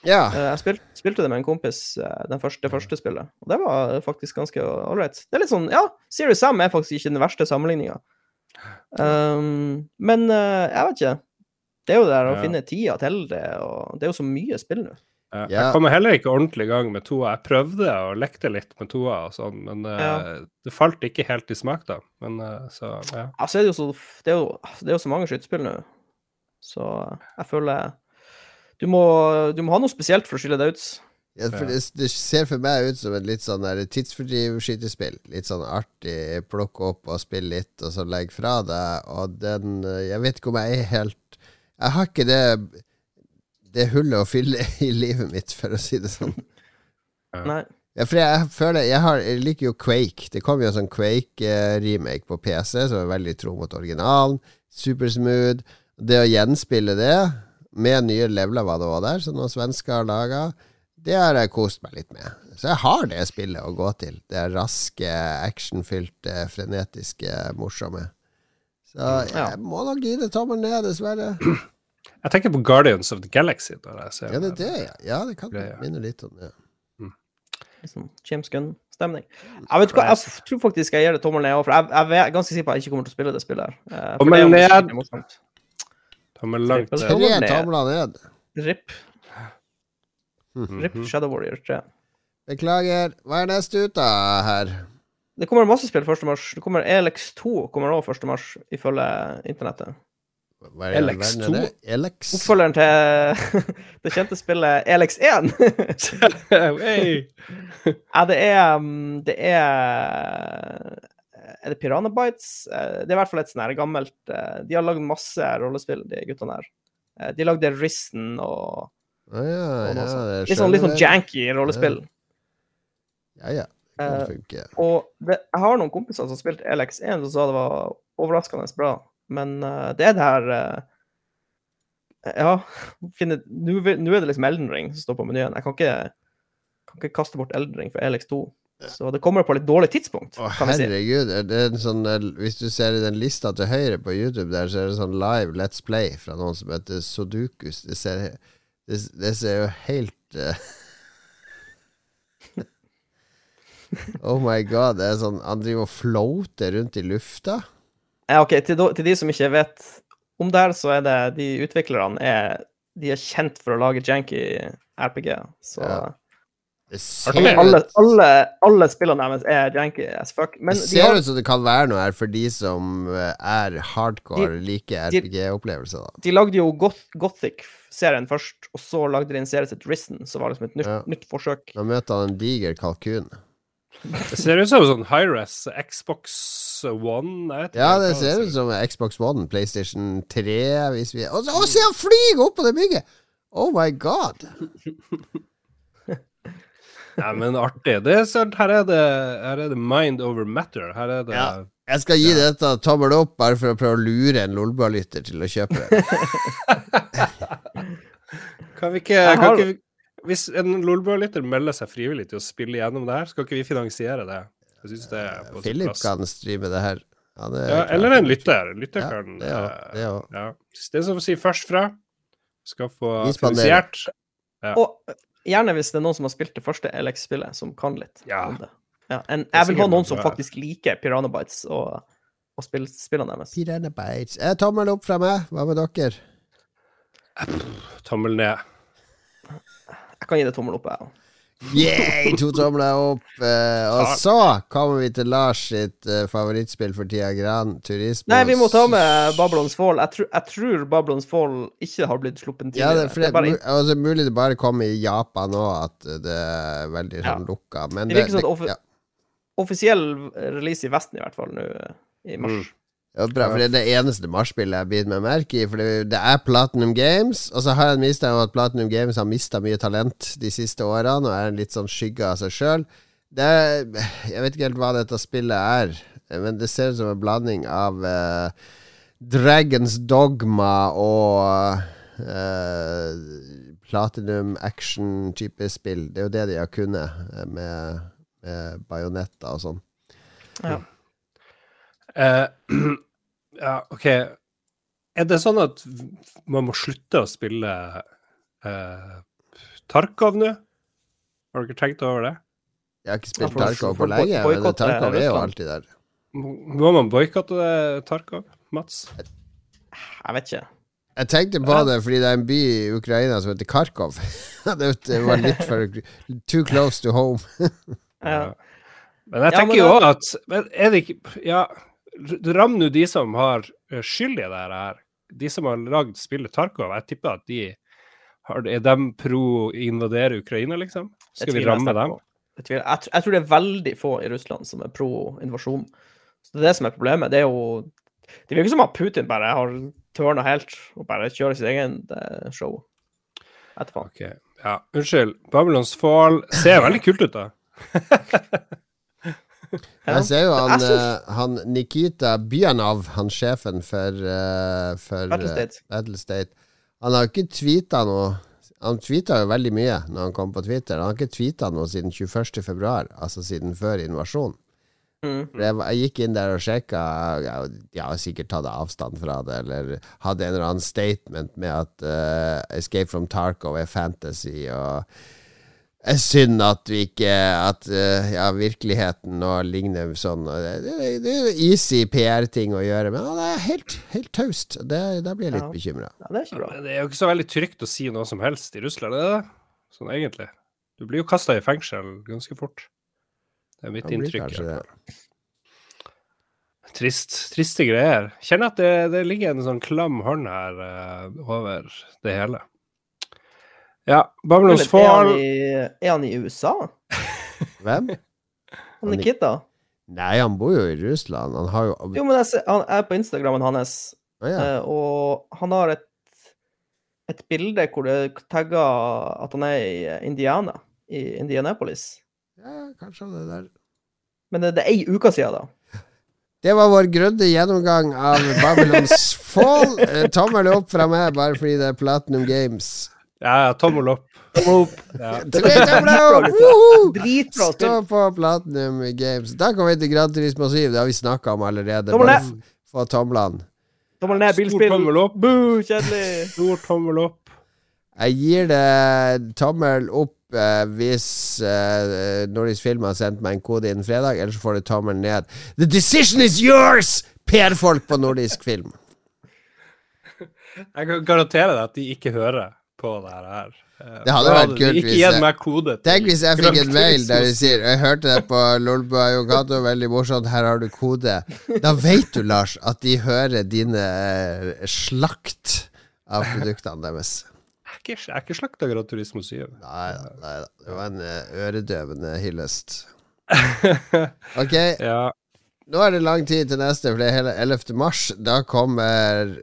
Ja. Eh, Jeg spilte, spilte det med en kompis, eh, den første, det første spillet, og det var faktisk ganske ålreit. Det er litt sånn, ja, Serious Sam er faktisk ikke den verste sammenligninga. Um, men eh, jeg vet ikke. Det er jo det der å Ja. finne tida til det, og det er jo så mye spill nå. Eh, Ja. Jeg kommer heller ikke ordentlig i gang med toa. Jeg prøvde og lekte litt med toa og sånn, men eh, Ja. det falt ikke helt i smak, da. Men uh, så, ja. Altså, er det, jo så, det, er jo, det er jo så mange skytespill nå, så jeg føler du må, du må ha noe spesielt for å skille deg ut. Ja, for det, det ser for meg ut som et litt sånn der tidsfordriv-skytespill. Litt sånn artig, plukke opp og spille litt, og så legge fra deg. Og den Jeg vet ikke om jeg er helt Jeg har ikke det Det hullet å fylle i livet mitt, for å si det sånn. Nei. Ja, for jeg føler Jeg, har, jeg liker jo Quake. Det kom jo en sånn Quake-remake på PC som er veldig tro mot originalen. Supersmooth. Det å gjenspille det med nye leveler var det også der, som noen svensker har laga, Det har jeg kost meg litt med. Så jeg har det spillet å gå til. Det er raske, actionfylte, frenetiske, morsomme. Så Ja. jeg må nok gi det tommelen ned, dessverre. Jeg tenker på Guardians of the Galaxy. når jeg ser Ja, det er det, ja. Ja, det kan Greia. minne litt om det. Liksom James Gunn-stemning. Jeg vet hva, jeg tror faktisk jeg gir det tommel ned òg, for jeg, jeg er ganske sikker på at jeg ikke kommer til å spille det spillet. her. Eh, Tommel ned. Tommel langt ned. Tre tomler ned. RIP. Mhm. RIP Shadow Warrior 3. Beklager. Hva er neste ut, da, her? Det kommer masse spill 1. mars. Det kommer Elex 2 kommer også 1. mars, ifølge internettet. Hva er det LX2? verden er det? LX? Oppfølgeren til det kjente spillet E ELX1. hey. ja, det er um, Det er Er det Piranha Bytes? Eh, Det er i hvert fall et sånn her gammelt eh, De har lagd masse rollespill, de guttene her. Eh, De lagde Risten og, ah, ja, og ja, det Litt sånn, litt sånn janky rollespill. Ja, ja. Det kan funke. Og det, jeg har noen kompiser som spilte LX1 som sa det var overraskende bra, men uh, det er det her uh, Ja, nå er det liksom Elden Ring som står på menyen. Jeg kan ikke, kan ikke kaste bort Elden Ring for Elix 2. Så det kommer på litt dårlig tidspunkt, Å, si. herregud. er en sånn, eh, hvis du ser i den lista til høyre på YouTube, der, så er det sånn live Let's Play fra noen som heter Sodukus. Det ser, det, det ser jo helt uh... Oh my god. Det er sånn Han driver og floater rundt i lufta. Ja, ok, til, do- til de som ikke vet om det her, så er det de utviklerne er De er kjent for å lage janky RPG, så Ja. Alle, alle, alle spillene deres er janky as fuck. Men det de ser har, ut som det kan være noe her for de som eh, er hardcore, liker RPG-opplevelser. de lagde jo Goth Gothic-serien først, og så lagde de en serie het Risen, som var liksom et nytt, Ja. nytt forsøk. Da møter han en diger kalkun. Det ser ut som sånn Hi-Res Xbox One. Ja, det ser ut som Xbox One, PlayStation 3 hvis vi Å, se han flyr opp på det bygget! Oh my god! Nei, men artig. Det er sånn, her, er det, her er det mind over matter. Her er det Ja. Jeg skal gi dette tommel opp bare for å prøve å lure en Lolbua-lytter til å kjøpe det. Kan vi ikke, kan har- ikke vi- Hvis en Lolbua-lytter melder seg frivillig til å spille gjennom det her, skal ikke vi finansiere det? Jeg synes det er på Philip plass. kan streame det her. Ja, det Ja, eller en lytter. Lytter Ja, kan det òg. eh, Det òg. ja. Den som sier først fra, skal få finansiert. Ja. Og eh, gjerne hvis det er noen som har spilt det første LX-spillet, som kan litt Ja. om det. Ja, en, jeg vil ha noen som faktisk liker Piranha Bytes og, og spill, spillene deres. Piranha Bytes. Eh, tommel opp fra meg. Hva med dere? Tommel ned. Jeg kan gi det tommel opp, jeg òg. Yeah, to tomler opp. Uh, og så kommer vi til Lars sitt uh, favorittspill for tida, Gran Turismo. Nei, vi må ta med Babylons Fall. Jeg, tror- jeg tror Babylons Fall ikke har blitt sluppet Ja, det, det det, er bare, altså, mulig det bare kommer i Japan òg, at det er veldig sånn lukka. Men Det det, virker som det, at ja, offisiell release i Vesten, i hvert fall, nå i mars. Mm. Det bra, for det er det eneste Mars-spillet jeg har bitt meg merke i. For det, det er Platinum Games, og så har jeg en mistanke om at Platinum Games har mista mye talent de siste årene, og er en litt sånn skygge av seg sjøl. Jeg vet ikke helt hva dette spillet er, men det ser ut som en blanding av uh, Dragons Dogma og uh, Platinum action-type spill. Det er jo det de har kunnet, eh, med, med bajonetter og sånn. Ja. Eh, ja, OK. Er det sånn at man må slutte å spille eh, Tarkov nå? Har dere tenkt over det? Jeg har ikke spilt ja, Tarkov på lenge, men Tarkov er jo alltid der. Må man boikotte Tarkov, Mats? Jeg vet ikke. Jeg tenkte på det fordi det er en by i Ukraina som heter Kharkov. det var litt for Too close to home. Ja. Men jeg Ja, tenker men jo òg at men Er det ikke Ja, ram nå de som har eh, skyld i det her. De som har lagd spillet Tarkov. Jeg tipper at de har, Er de pro invadere Ukraina, liksom? Skal vi ramme dem? Jeg. Jeg, jeg tror det er veldig få i Russland som er pro invasjon. Så det er det som er problemet. Det er jo Det virker som at Putin bare har tørna helt og bare kjører sitt egen eh, show etterpå. Okay. Ja, unnskyld. Babylons Fall ser veldig kult ut, da. Jeg ser jo han, eh, han Nikita Byanov, han sjefen for, uh, for Battle eh, State. Battle State Han har ikke tweeta noe Han tweeta jo veldig mye når han kom på Twitter. Han har ikke tweeta noe siden 21. februar, altså siden før invasjonen. Mm. Jeg, jeg gikk inn der og sjekka. Jeg, jeg har sikkert tatt avstand fra det, eller hadde en eller annen statement med at uh, Escape from Tarkov er fantasy, og det er synd at vi ikke At eh, ja, virkeligheten nå ligner sånn. Det, det, det er easy PR-ting å gjøre, men det er helt, helt taust. Da blir jeg litt Ja. bekymra. Ja, det Det er jo ikke så veldig trygt å si noe som helst i Russland, er det det? Sånn egentlig. Du blir jo kasta i fengsel ganske fort. Det er mitt inntrykk. Trist, triste greier. Kjenner at det, det ligger en sånn klam hånd her uh, over det hele. Ja, Babylons Fall er, er han i USA? Hvem? Han er er- kidda? Nei, han bor jo i Russland. Han har jo Jo, men jeg ser, han er på Instagrammen hans, Å ja. eh, og han har et, et bilde hvor det tagger at han er i Indiana, i Indianapolis. ja, kanskje han er der. Men det, det er ei uke siden, da. Det var vår grundige gjennomgang av Babylons Fall. Eh, Tommel opp fra meg, bare fordi det er Platinum Games. Ja, ja, tommel opp. Ja. Tre tomler opp! Dritbra Stå på Platinum Games. Da kommer vi til Gran Turismo 7. Det har vi snakka om allerede. Tommel ned. få tomlene. Tommel ned, Stor tommel opp. Boo, kjedelig. Stor tommel opp. Jeg gir det tommel opp eh, hvis eh, Nordisk Film har sendt meg en kode innen fredag, ellers får du tommel ned. The decision is yours! PR-folk på Nordisk Film. Jeg kan garantere deg at de ikke hører på det her. Eh, Det hadde vært kult hvis jeg- Tenk hvis jeg fikk en mail der de sier Jeg hørte det på Lolbua Yogato, veldig morsomt, her har du kode. Da vet du, Lars, at de hører dine eh, slakt av produktene deres. Jeg er ikke, slakta Gran Turismo 7. Nei da. Det var en eh, øredøvende hyllest. Ok, ja. nå er det lang tid til neste, for det er hele 11. mars. Da kommer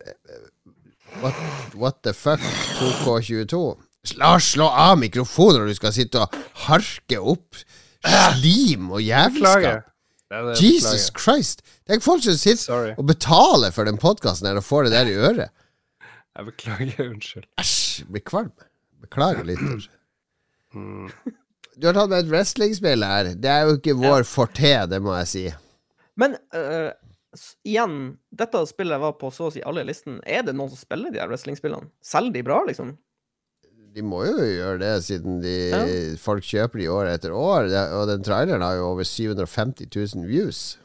What, what the fuck 2K22. Lars, slå av mikrofonen når du skal sitte og harke opp slim og jævelskap. Jesus klager. Christ! Tenk folk som sitter Sorry. og betaler for den podkasten her og får det der i øret. Jeg beklager. Unnskyld. Æsj! Blir kvalm. Beklager litt. Mm. Du har tatt med et wrestlingspill her. Det er jo ikke vår forte, det må jeg si. Men s- igjen, dette spillet var på så å si alle i listen. Er det noen som spiller de her wrestlingspillene? Selger de bra, liksom? De må jo gjøre det, siden de, Ja. folk kjøper de år etter år. Og den traileren har jo over 750 000 views.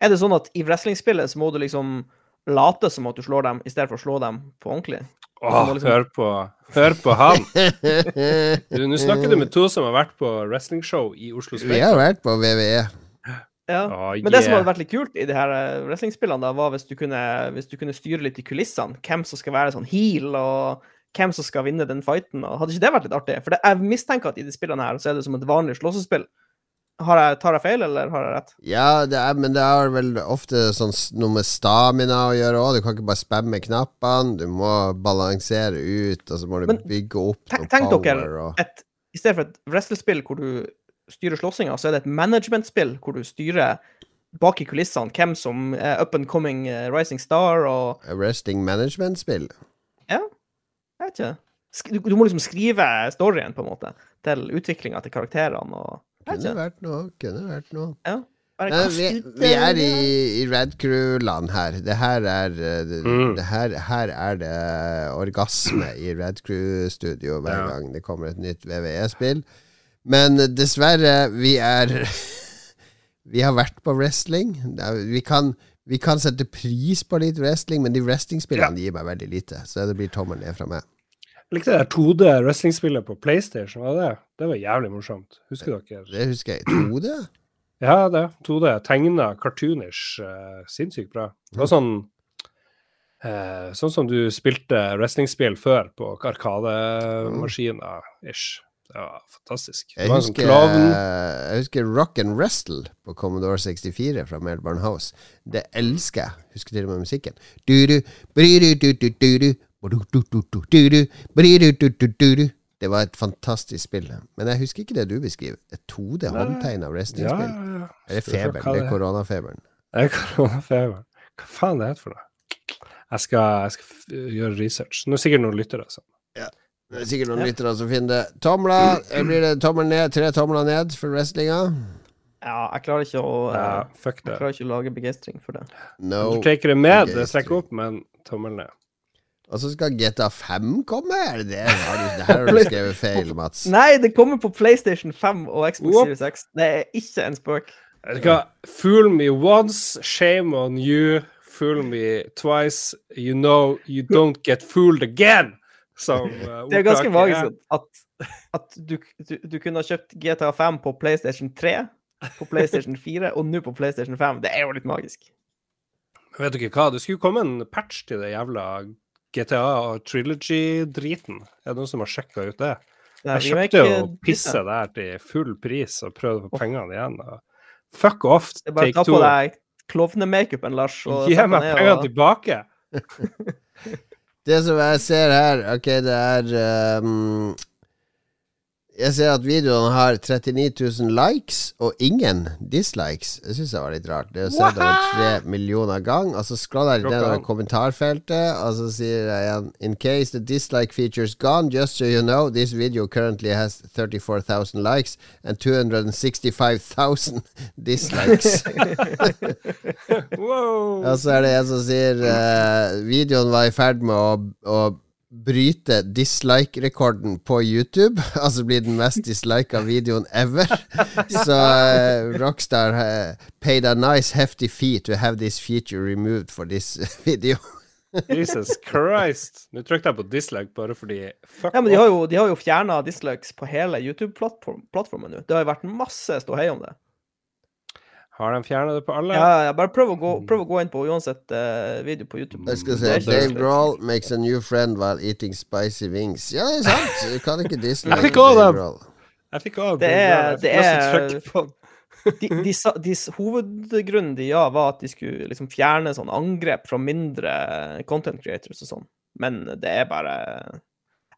Er det sånn at i wrestlingspillet så må du liksom late som at du slår dem, i stedet for å slå dem på ordentlig? Åh, liksom- hør på Hør på han! Nå snakker du med to som har vært på wrestlingshow i Oslo Vi har vært på. VVE. Ja. Åh, Men det som hadde vært litt kult i de her eh, wrestlingspillene, da, var hvis du, kunne, hvis du kunne styre litt i kulissene. Hvem som skal være sånn heal, og hvem som skal vinne den fighten. Og hadde ikke det vært litt artig? For det, jeg mistenker at i de spillene her så er det som et vanlig slåssespill. Har jeg, tar jeg feil, eller har jeg rett? Ja, det er, men det har vel ofte sånn noe med stamina å gjøre òg. Du kan ikke bare spamme knappene. Du må balansere ut, og så må du Men bygge opp Tenk, noe tenk power. dere, Og, et, i stedet for et wrestlespill hvor du styrer slåssinga, så er det et managementspill hvor du styrer bak i kulissene hvem som er up and coming uh, rising star, og Resting management-spill. Ja, Jeg vet ikke. Sk du, du må liksom skrive storyen, på en måte, til utviklinga til karakterene og Kunne vært noe. Kunne vært noe. Ja. Nei, vi, vi er i, i Red Crew-land her. Det her er eh, det, Mm. det her, her er det orgasme i Red Crew-studio hver Ja. gang det kommer et nytt VVE-spill. Men dessverre, vi er Vi har vært på wrestling. Vi kan, vi kan sette pris på litt wrestling, men de wrestlingspillene gir meg veldig lite. Så det blir tommel ned fra meg. Jeg likte det der 2D wrestlingspillet på PlayStation. Var det? det var jævlig morsomt. Husker dere? Det husker jeg. 2D? Ja, det. 2D. Tegna cartoonish. Uh, sinnssykt bra. Det var sånn uh, Sånn som du spilte wrestlingspill før på arkademaskiner ish. Det var fantastisk. Det Jeg var en sånn husker, klovn. jeg husker Rock and Wrestle på Commodore 64 fra Melbourne House. Det elsker jeg. Husker til og med musikken. Det var et fantastisk spill. Men jeg husker ikke det du beskriver. Et 2D håndtegna Ja, wrestlingspill. ja, ja. Er det Skal feberen? Det er koronafeberen. Det er koronafeber. Hva faen det heter for noe? Jeg skal, jeg skal gjøre research. Nå er det sikkert noen lyttere. Altså. Det er sikkert noen lyttere som finner det. Tomler. eh, Blir det tommel ned, tre tomler ned for wrestlinga? Ja, jeg klarer ikke å Ja, eh, fuck Jeg klarer ikke å lage begeistring for det. No. Du trekker det med, det trekker opp, men tommel ned. Og så skal GTA 5 komme? Er det det? Har du, det her har du skrevet feil, Mats. Nei, det kommer på PlayStation 5 og Xbox Series X. Det er ikke en spøk. Vet du hva? Fool me once, shame on you. Fool me twice, you know you don't get fooled again. Som uh, Det er ganske magisk at, at du, du, du kunne ha kjøpt GTA 5 på PlayStation 3, på PlayStation 4 og nå på PlayStation 5. Det er jo litt magisk. Vet du ikke hva? Det skulle komme en patch til det jævla GTA Trilogy-driten. Er det noen som har sjekka ut det? Er Jeg kjøpte jo pisse der til full pris og prøvde å få pengene igjen. Og fuck off, take two. bare ta på deg klovnemakeupen, Lars. og Gi meg pengene og- tilbake! Det som jeg ser her Ok, det er um, Jeg ser at videoen har 39 000 likes og ingen dislikes. Det syns jeg var litt rart. Det er sett over tre millioner gang. Og så scroller jeg nedover kommentarfeltet, og så sier jeg igjen In case the dislike feature's gone, just so you know, this video currently has 34,000 likes and 265,000 dislikes. Wow. Og så er det en som sier uh, videoen var i ferd med å, å bryte dislike-rekorden på YouTube. Altså bli den mest dislika videoen ever. Så uh, Rockstar uh, paid a nice hefty fee to have this feature removed for this video. Jesus Christ. Nå trykte jeg på dislike bare fordi Fuck Ja, men de har jo, de har jo fjerna dislikes på hele YouTube-plattformen nå. Det har jo vært masse ståhei om det. Har de fjerna det på alle? Ja, ja, bare prøv å gå, prøv å gå inn på uansett uh, video på YouTube. Jeg skal si, se Dave. Grohl makes a new friend while eating spicy wings. Ja, det er sant! Du kan ikke dislike Jeg fikk også dem. Jeg fikk av Det det er de, de, de, hovedgrunnen de ja, var at de skulle liksom fjerne sånn angrep fra mindre content creators og sånn. Men det er bare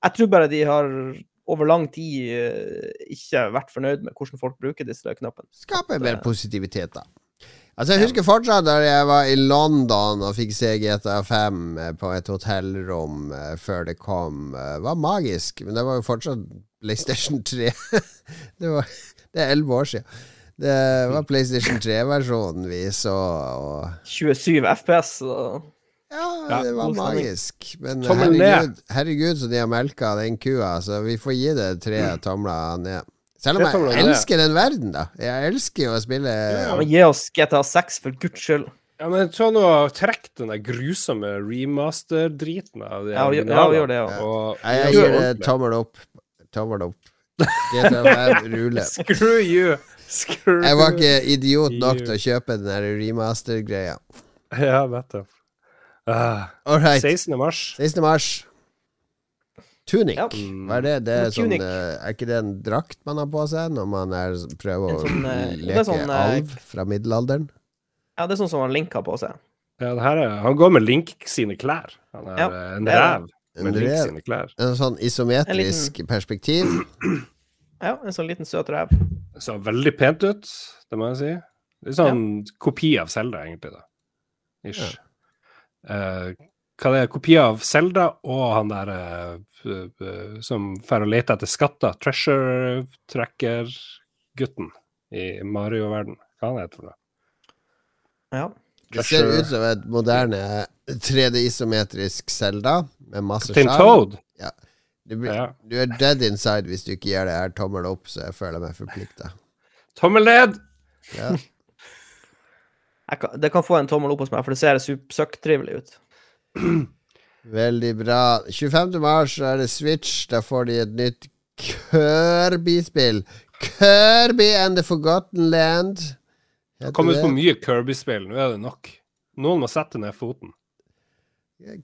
Jeg tror bare de har over lang tid eh, ikke vært fornøyd med hvordan folk bruker disse knappene. Skaper mer positivitet, da. Altså Jeg husker fortsatt da jeg var i London og fikk se GTA 5 eh, på et hotellrom eh, før det kom. Det var magisk, men det var jo fortsatt PlayStation 3. det, var, det er elleve år siden. Det var PlayStation 3-versjonen vi så. Og 27 FPS og ja, det var magisk. Men herregud, herregud så de har melka den kua, så vi får gi det tre tomler ned. Selv om jeg elsker den verden, da. Jeg elsker jo å spille ja, men Gi oss GTA 6, for guds skyld. Ja, men ta nå og trekk den der grusomme remaster-driten av det. Ja, vi- ja, vi gjør det, ja. jeg gir det tommel opp. Tommel opp. GTA 5 ruller. Screw you! Screw Jeg var ikke idiot nok til å kjøpe den der remaster-greia. Ja, nettopp. Ah, All right. 16. mars. 16. mars. Tunic. Ja. Hva er det? Det er, sånn, eh, er ikke det en drakt man har på seg når man er, prøver En å sånn, eh, leke sånn, eh, alv fra middelalderen? Ja, det er sånn som han Link har på seg. Ja, det her er, han går med Link sine klær. Han er Ja, en ræv En med Link rev. sine klær. En sånn isometrisk perspektiv. Ja, en sånn liten søt ræv. Det så veldig pent ut, det må jeg si. Litt sånn kopi av Selda, egentlig, da. Ish. Eh, hva det er kopier av Selda og han der eh, p- som drar og leter etter skatter, treasure tracker-gutten i Mario-verden. Hva han heter for noe? Ja. Det ser ut som et moderne 3D-isometrisk Zelda med masse skjerm. Toad. Du, blir- Ja. du er dead inside hvis du ikke gir det her tommel opp, så jeg føler meg forplikta. Tommel ned! Ja. Jeg kan, det kan få en tommel opp hos meg, for det ser søkktrivelig ut. Veldig bra. 25. mars er det Switch. Da får de et nytt Kirby-spill. Kirby and the Forgotten Land. Det Heter kom ut det? for mye Kirby-spill, nå er det nok. Noen må sette ned foten.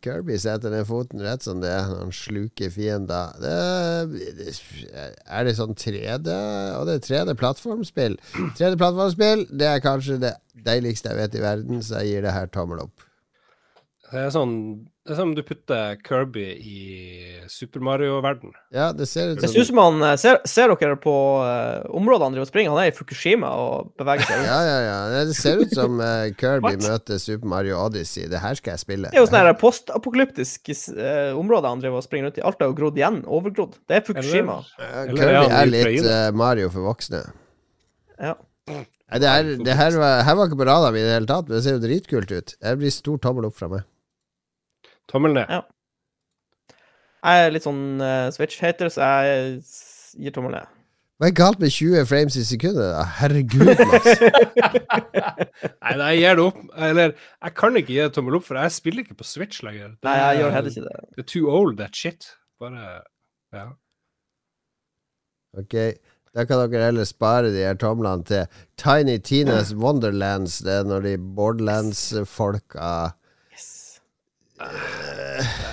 Kirby setter ned foten rett som det er når han sluker fiender. Det, er det sånn 3D Og det er 3D-plattformspill. 3D-plattformspill Det er kanskje det deiligste jeg vet i verden, så jeg gir det her tommel opp. Det er sånn Det er som om du putter Kirby i Super Mario-verden. Ja, det ser ut som Det som han eh, Ser, ser dere på uh, området han driver og springer? Han er i Fukushima og beveger seg rundt. Ja, ja, ja. Det ser ut som uh, Kirby møter Super Mario Odyssey. Det her skal jeg spille. Det er jo sånn postapokalyptisk uh, område han driver og springer rundt i. Alt er jo grodd igjen. Overgrodd. Det er Fukushima. Eller er Kirby er litt eh, Mario for voksne. Ja. Nei, det, her, det her, var, her var ikke på radaren min i det hele tatt, men det ser jo dritkult ut. Det blir stor tommel opp fra meg. Tommel ned. Ja. Jeg er litt sånn uh, Switch-hater, så jeg gir tommel ned. Hva er galt med 20 frames i sekundet? da? Herregud, Mats. Nei, nei, jeg gir det opp. Eller, jeg kan ikke gi det tommel opp, for jeg spiller ikke på Switch lenger. Det Nei, jeg gjør heller ikke det. Det er too old, that shit. Bare Ja. Ok, da kan dere heller spare de her tomlene til Tiny Tinas Wonderlands. Det er når de Borderlands-folka.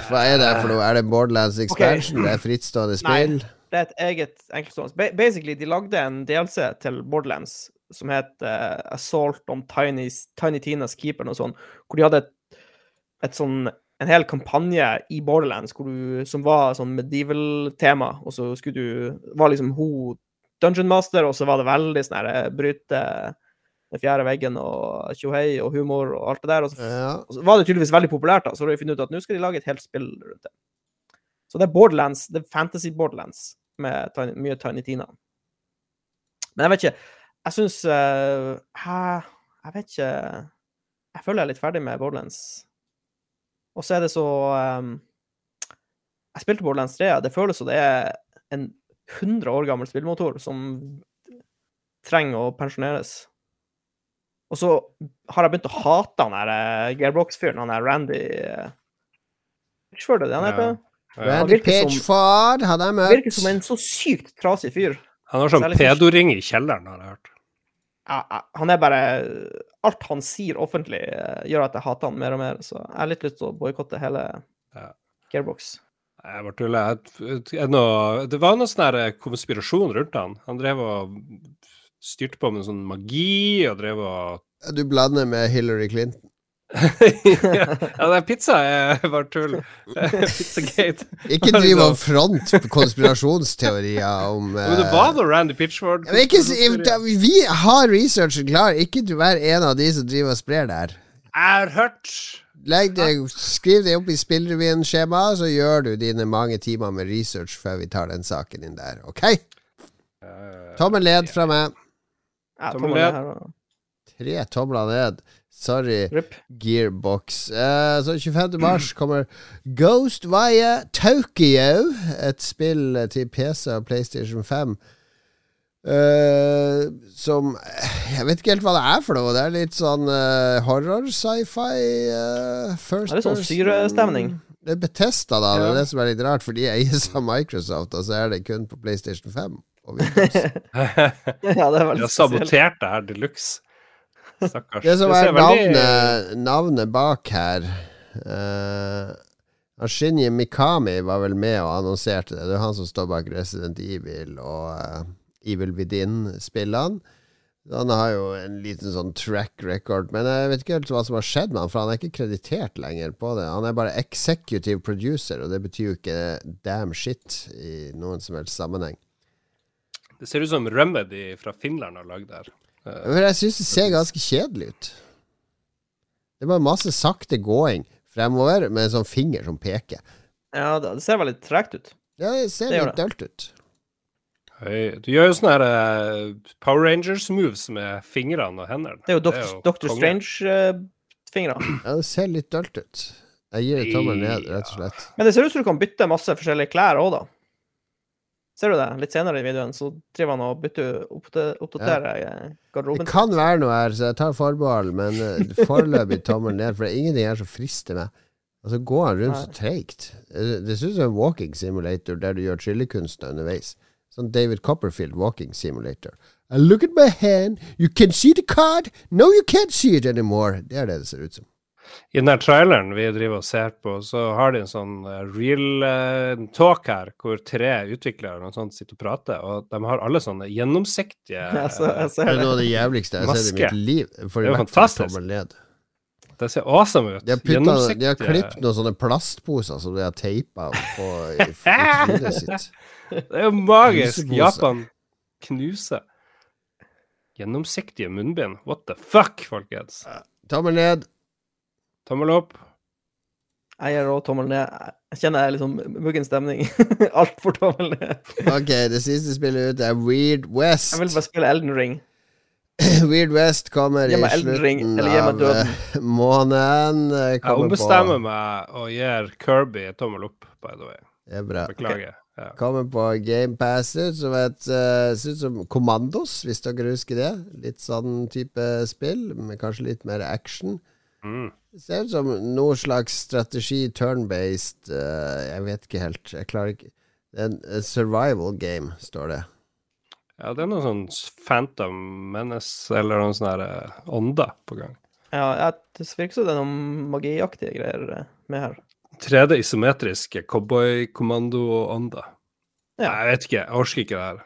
Hva er det for noe? Er det Borderlands expansion? Det er frittstående spill? Det er et eget enkeltstående ba Basically, de lagde en DLC til Borderlands som het uh, Assault on Tiny, Tiny Tinas Keeper, noe sånt, hvor de hadde et, et sånn en hel kampanje i Borderlands du, som var sånn medieval-tema, og så skulle du var liksom hun Dungeon Master, og så var det veldig sånn her eh, bryte den fjerde veggen og tjohei og humor og alt det der. Og så, Ja. og så var det tydeligvis veldig populært, da, så har de funnet ut at nå skal de lage et helt spill rundt det. Så det er Borderlands, det er Fantasy Borderlands med tiny, mye Tiny Tina. Men jeg vet ikke. Jeg syns jeg, jeg vet ikke Jeg føler jeg er litt ferdig med Borderlands. Og så er det så um, Jeg spilte Borderlands 3. Det føles som det er en 100 år gammel spillmotor som trenger å pensjoneres. Og så har jeg begynt å hate han der eh, Gearbox-fyren, han der Randy Ikke Pitchford, er det han heter? Ja. Randy Pitchford hadde jeg Han virker som en så sykt trasig fyr. Han har sånn pedoring i kjelleren, har jeg hørt. Ja, han er bare Alt han sier offentlig, eh, gjør at jeg hater han mer og mer. Så jeg har litt lyst til å boikotte hele Ja. Gearbox. Jeg bare tuller. Det var noe sånn konspirasjon rundt han. Han drev og styrte på med sånn magi, og drev og Du blander med Hillary Clinton. Ja, det er pizza er bare tull. Pizzagate. Ikke driv og front konspirasjonsteorier om Men det eh, var da Randy Pitchford. ja, ikke, Vi har researchen klar. Ikke du være en av de som driver og sprer det her. Jeg har hørt det, skriv det opp i Spillrevyen-skjemaet, så gjør du dine mange timer med research før vi tar den saken inn der. OK? Tommel ned fra meg. Ja, Tommel ned. ned her. og- Tre tomler ned. Sorry, Rip. Gearbox. Eh, så 25. mars kommer Ghost via Tokyo. Et spill til PC og PlayStation 5. Eh, som Jeg vet ikke helt hva det er for noe. Det er litt sånn eh, horror, sci-fi uh, First Det er litt sånn syrestemning. Det er Betesta, da. Det er det som er litt rart, for de eies av Microsoft, og så er det kun på PlayStation 5. Ja, det er veldig De veldig har sabotert det her de luxe. Stakkars. Det som er navnet, navnet bak her uh, Shinji Mikami var vel med og annonserte det. Det er han som står bak Resident Evil og uh, Evil Within-spillene. Han har jo en liten sånn track record, men jeg vet ikke helt hva som har skjedd med han, for han er ikke kreditert lenger på det. Han er bare executive producer, og det betyr jo ikke damn shit i noen som helst sammenheng. Det ser ut som Remedy fra Finland har lagd. Eh, Men jeg syns det ser ganske kjedelig ut. Det er bare masse sakte gåing fremover med en sånn finger som peker. Ja, det det ser veldig tregt ut. Ja, det ser Det litt dølt ut. Høy. Du gjør jo sånne her uh, Power Rangers-moves med fingrene og hendene. Det er jo Doctor, Doctor konge. Strange-fingre. Ja, det ser litt dølt ut. Jeg gir tommelen ned, rett og slett. Men det ser ut som du kan bytte masse forskjellige klær òg, da. Ser du det? Litt senere i videoen så driver han og bytter oppdater- oppdaterer ja. Det kan være noe her, så jeg tar forbehold, men eh, foreløpig tommelen ned, for det er ingenting her som frister meg. Og så går han rundt så treigt. Det det ser ut som en walking simulator der du gjør tryllekunst underveis. Sånn David Copperfield walking simulator. I look at my hand, you can see the card, no you can't see it anymore. Det er det det ser ut som. I den der traileren vi driver og ser på, så har de en sånn eh, real eh, talk her, hvor tre utviklere og sånt sitter og prater, og de har alle sånne gjennomsiktige Ja, så, Det er noe av det jævligste jeg har sett i mitt liv. For Det er jo fantastisk. Det ser awesome ut. De har, puttet, de har klippet noen sånne plastposer som de har teipa på i, i trynet sitt. Det er jo magisk. Japan knuser. Gjennomsiktige munnbind. What the fuck, folkens? Tommel ned. Tommel opp. Jeg gir òg tommel ned. Jeg kjenner jeg liksom muggen stemning. Altfor tommel ned. Ok, det siste spillet ut er Weird West. Jeg vil bare spille Elden Ring. Weird West kommer i Ring, slutten meg av eh, måneden. Jeg ombestemmer meg og gir Kirby tommel opp, by the way. det er bra. Beklager. Ja. Kommer på GamePass ut som et uh, Ser ut som Kommandos, hvis dere husker det. Litt sånn type spill, med kanskje litt mer action. Mm. Det ser ut som noe slags strategi, turn-based uh, Jeg vet ikke helt. Jeg klarer ikke Det er en eh, survival game, står det. ja, det er noe sånn Phantom Menace eller noen sånne eh, ånder på gang. Ja, det virker som det er noen magiaktige greier eh, med her. 3D isometriske cowboykommando og ånder. Ja. Jeg vet ikke, jeg orker ikke det her.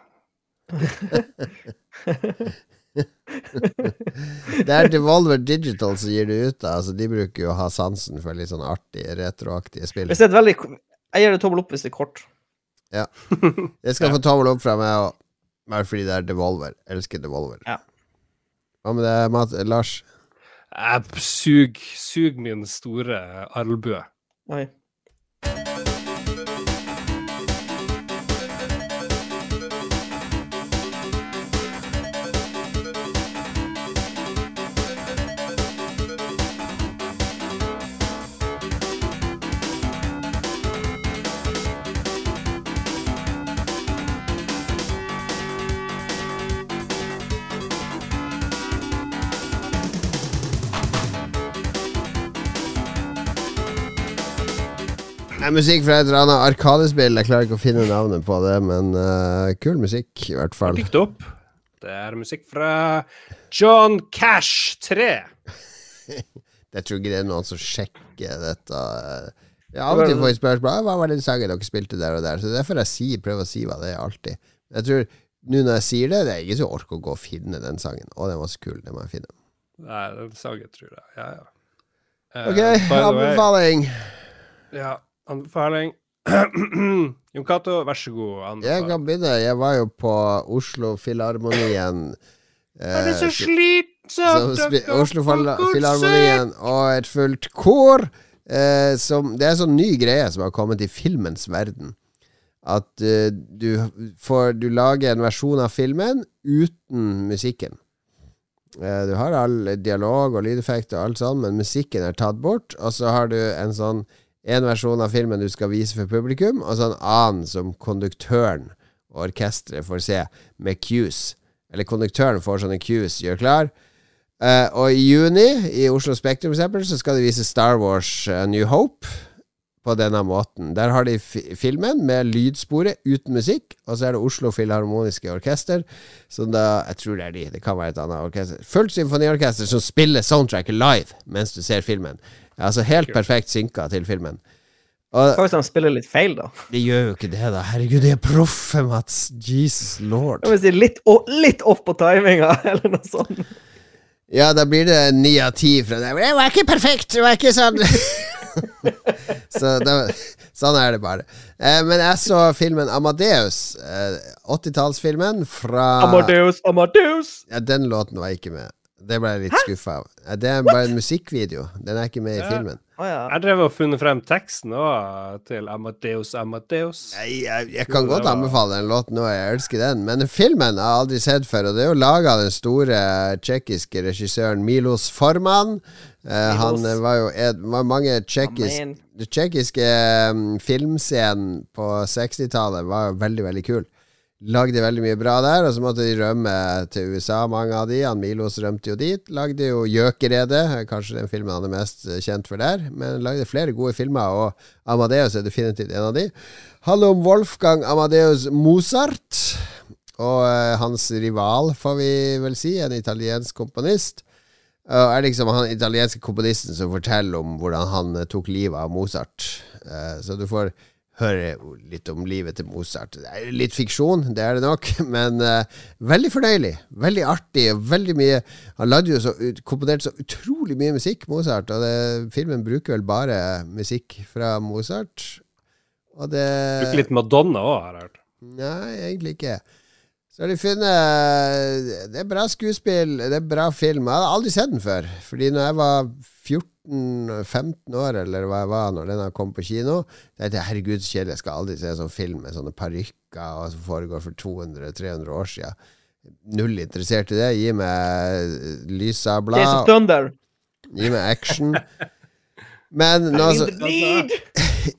Det er Devolver Digital som gir det ut. da Altså De bruker jo å ha sansen for litt sånn artige, retroaktige spill. Hvis det er et veldig Jeg gir det tommel opp hvis det er kort. Ja. Det skal få tommel opp fra meg, bare fordi det er Devolver. Jeg elsker Devolver. Ja. Hva med det, Mat Lars? Jeg sug, sug min store albue. Oi. Er musikk fra et eller annet Arkadespill. Jeg klarer ikke å finne navnet på det, men uh, kul musikk, i hvert fall. Pikk det opp. Det er musikk fra John Cash 3. Jeg tror ikke det er noen som sjekker dette. Jeg har alltid fått spørsmål «Ah, Hva var den sangen dere spilte der og der. Så er derfor jeg sier, prøver å si hva det er alltid. Jeg tror Nå når jeg sier det, det er ingen som orker å gå og finne den sangen. Å, den var så kul. Den må jeg finne. Nei, den sangen, tror jeg. Ja, ja. Uh, Ok, way- anbefaling. Ja, anbefaling. Jon Cato, vær så god. Jeg kan begynne. Jeg var jo på Oslo Filharmonien. Er det så eh, slitsomt? Oslo Filharmonien og et fullt kor. Eh, som, det er en sånn ny greie som har kommet i filmens verden. At eh, du, får, du lager en versjon av filmen uten musikken. Eh, du har all dialog og lydeffekt og alt sånn, men musikken er tatt bort. Og så har du en sånn en versjon av filmen du skal vise for publikum, og så en annen som konduktøren og orkesteret får se, med cues. Eller konduktøren får sånne cues, gjør klar. Uh, og i juni, i Oslo Spektrum f.eks., så skal de vise Star Wars A New Hope på denne måten. Der har de fi filmen med lydsporet uten musikk, og så er det Oslo Filharmoniske Orkester, som da Jeg tror det er de, det kan være et annet orkester. Fullt symfoniorkester som spiller soundtracket live mens du ser filmen. Altså helt perfekt synka til filmen. Og Hva hvis de spiller litt feil, da? de gjør jo ikke det, da. Herregud, de er proffe, Mats. Jesus lord. Hvis de er litt, litt off på timinga, eller noe sånt? Ja, da blir det ni av ti fra deg. Det var ikke perfekt! Det var ikke sånn Så da, sånn er det bare. Eh, men jeg så filmen Amadeus. Eh, 80-tallsfilmen fra Amadeus, Amadeus! Ja, Den låten var ikke med. Det ble jeg litt skuffa av. Det er bare en musikkvideo. Den er ikke med i Ja. filmen. Oh, ja. Jeg drev og funnet frem teksten også, til Amadeus Amadeus. Nei, jeg, jeg kan godt var- anbefale den låten nå, jeg elsker den. Men filmen har jeg aldri sett før, og det er jo laga av den store tsjekkiske regissøren Milos Forman. Eh, han var jo et, var mange tsjekkiske Den tsjekkiske um, filmscenen på 60-tallet var jo veldig, veldig kul. Lagde veldig mye bra der, og så måtte de rømme til USA, mange av de. Han Milos rømte jo dit. Lagde jo Gjøkeredet, kanskje den filmen han er mest eh, kjent for der. Men lagde flere gode filmer, og Amadeus er definitivt en av de. Handler om Wolfgang Amadeus Mozart, og uh, hans rival, får vi vel si, en italiensk komponist. Og er liksom han italienske komponisten som forteller om hvordan han uh, tok livet av Mozart. Uh, så du får høre litt om livet til Mozart. Det er litt fiksjon, det er det nok, men uh, veldig fornøyelig. Veldig artig og veldig mye Han lagde jo så ut- komponerte så utrolig mye musikk, Mozart, og det, filmen bruker vel bare musikk fra Mozart. Og det Bruker litt Madonna òg, har jeg hørt. Nei, egentlig ikke. Så har de funnet Det er bra skuespill, det er bra film. Jeg hadde aldri sett den før. Fordi når jeg var 14-15 år, eller hva jeg var når den kom på kino Jeg tenkte herregud, så kjedelig, jeg skal aldri se en sånn film med sånne parykker som foregår for 200-300 år siden. Null interessert i det. Gi meg lysa Days of. Thunder. Gi meg action. Men nå så the need!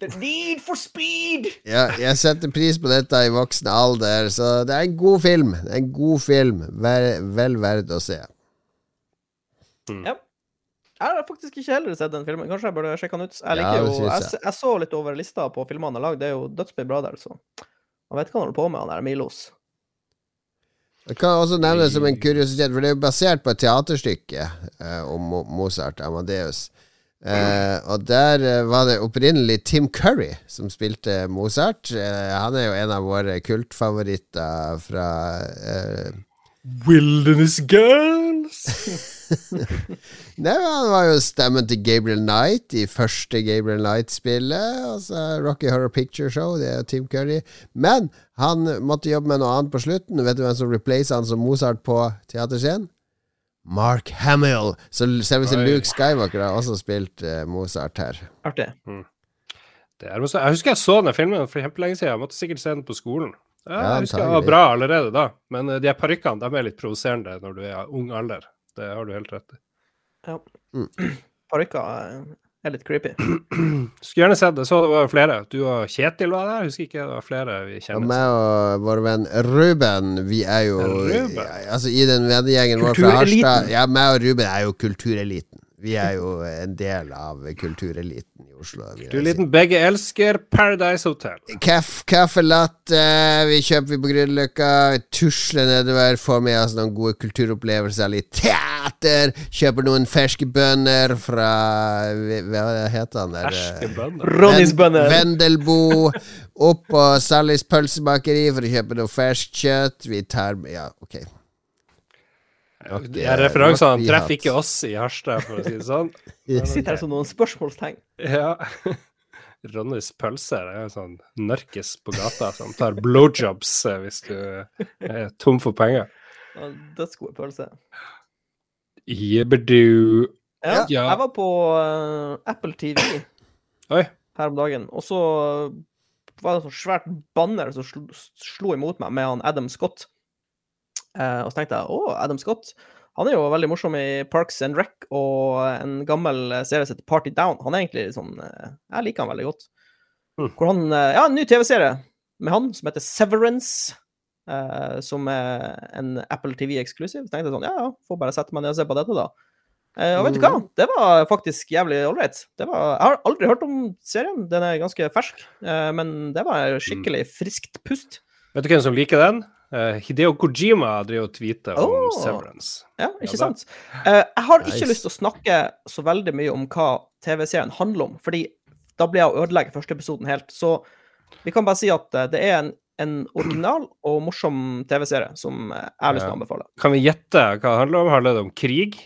The need for speed! Ja, jeg setter pris på dette i voksen alder, så det er en god film. Det er en god film. Vel, vel verdt å se. Ja. Jeg har faktisk ikke heller sett den filmen. Kanskje jeg burde sjekke den ut. Jeg, liker ja, jo, jeg, jeg. jeg så litt over lista på filmene han har lagd. Det er jo dødsmye bra der, så Man vet hva han holder på med, han der Milos. Jeg kan også nevne det som en kuriositet, for det er jo basert på et teaterstykke eh, om Mozart, Amadeus. Eh, og der eh, var det opprinnelig Tim Curry som spilte Mozart. Eh, han er jo en av våre kultfavoritter fra eh, Wilderness Girls! Nei, Han var jo stemmen til Gabriel Knight i første Gabriel Knight-spillet. Altså Rocky Horror Picture Show, det er Tim Curry. Men han måtte jobbe med noe annet på slutten. Vet du hvem som replacer han som Mozart på teaterscenen? Mark Hamill. Så selveste Oi. Luke Skywalker har også spilt uh, Mozart her. Artig. Det er, jeg husker jeg så den filmen for kjempelenge siden. Jeg måtte sikkert se den på skolen. Ja, Ja, jeg husker det var bra allerede da. Men eh, de parykkene de er litt provoserende når du er i ung alder. Det har du helt rett i. Ja. Mm. Parykker eh, er litt creepy. Skulle gjerne sett det. Så det var flere. Du og Kjetil var der. Husker ikke det var flere vi Og kjenner. meg og vår venn Ruben, vi er jo Ruben? ja, Altså I den vennegjengen vår fra Kultureliten. Harstad Ja, meg og Ruben er jo kultureliten. Vi er jo en del av kultureliten i Oslo. Du er si. begge elsker Paradise Hotel. Kaff, kaffe latte, vi kjøper vi på Grünerløkka. Tusler nedover, får med oss noen gode kulturopplevelser. Litt teater. Kjøper noen ferske bønner fra Hva heter han der? Ferske bønner. Ronnys bønner. Vendelbo. Opp på Sallys pølsebakeri for å kjøpe noe ferskt kjøtt. Vi tar Ja, ok. Eh, referansene treffer ikke oss i Harstad, for å si det sånn. Jeg sitter her som noen spørsmålstegn. Ja. Ronnys pølser er jo sånn narkis på gata som tar blowjobs eh, hvis du er tom for penger. Ja, Dødsgode pølser. Jibberdu Ja, Ja. jeg var på eh, Apple TV Oi. her om dagen, og så var det et sånt svært banner som slo, slo imot meg med han Adam Scott. Eh, og så tenkte jeg å, Adam Scott. Han er jo veldig morsom i Parks and Rec og en gammel eh, serie som heter Party Down. Han er egentlig sånn eh, Jeg liker han veldig godt. Mm. Hvor han Ja, en ny TV-serie med han som heter Severance. eh, som er en Apple TV-eksklusiv. Så tenkte jeg sånn Ja, ja, får bare sette meg ned og se på dette, da. Eh, og vet du hva? Det var faktisk jævlig ålreit. Jeg har aldri hørt om serien. Den er ganske fersk, eh, men det var skikkelig friskt pust. Vet du hvem som liker den? Eh, Hideo Kojima driver og tweeter om Severance. Ja, ikke ja, sant? Uh, jeg har ikke Nice. lyst til å snakke så veldig mye om hva TV-serien handler om, fordi da blir jeg å ødelegge første episoden helt. Så vi kan bare si at eh, det er en, en original og morsom TV-serie som jeg har lyst til å anbefale. Kan vi gjette hva det handler om? Handler det om krig?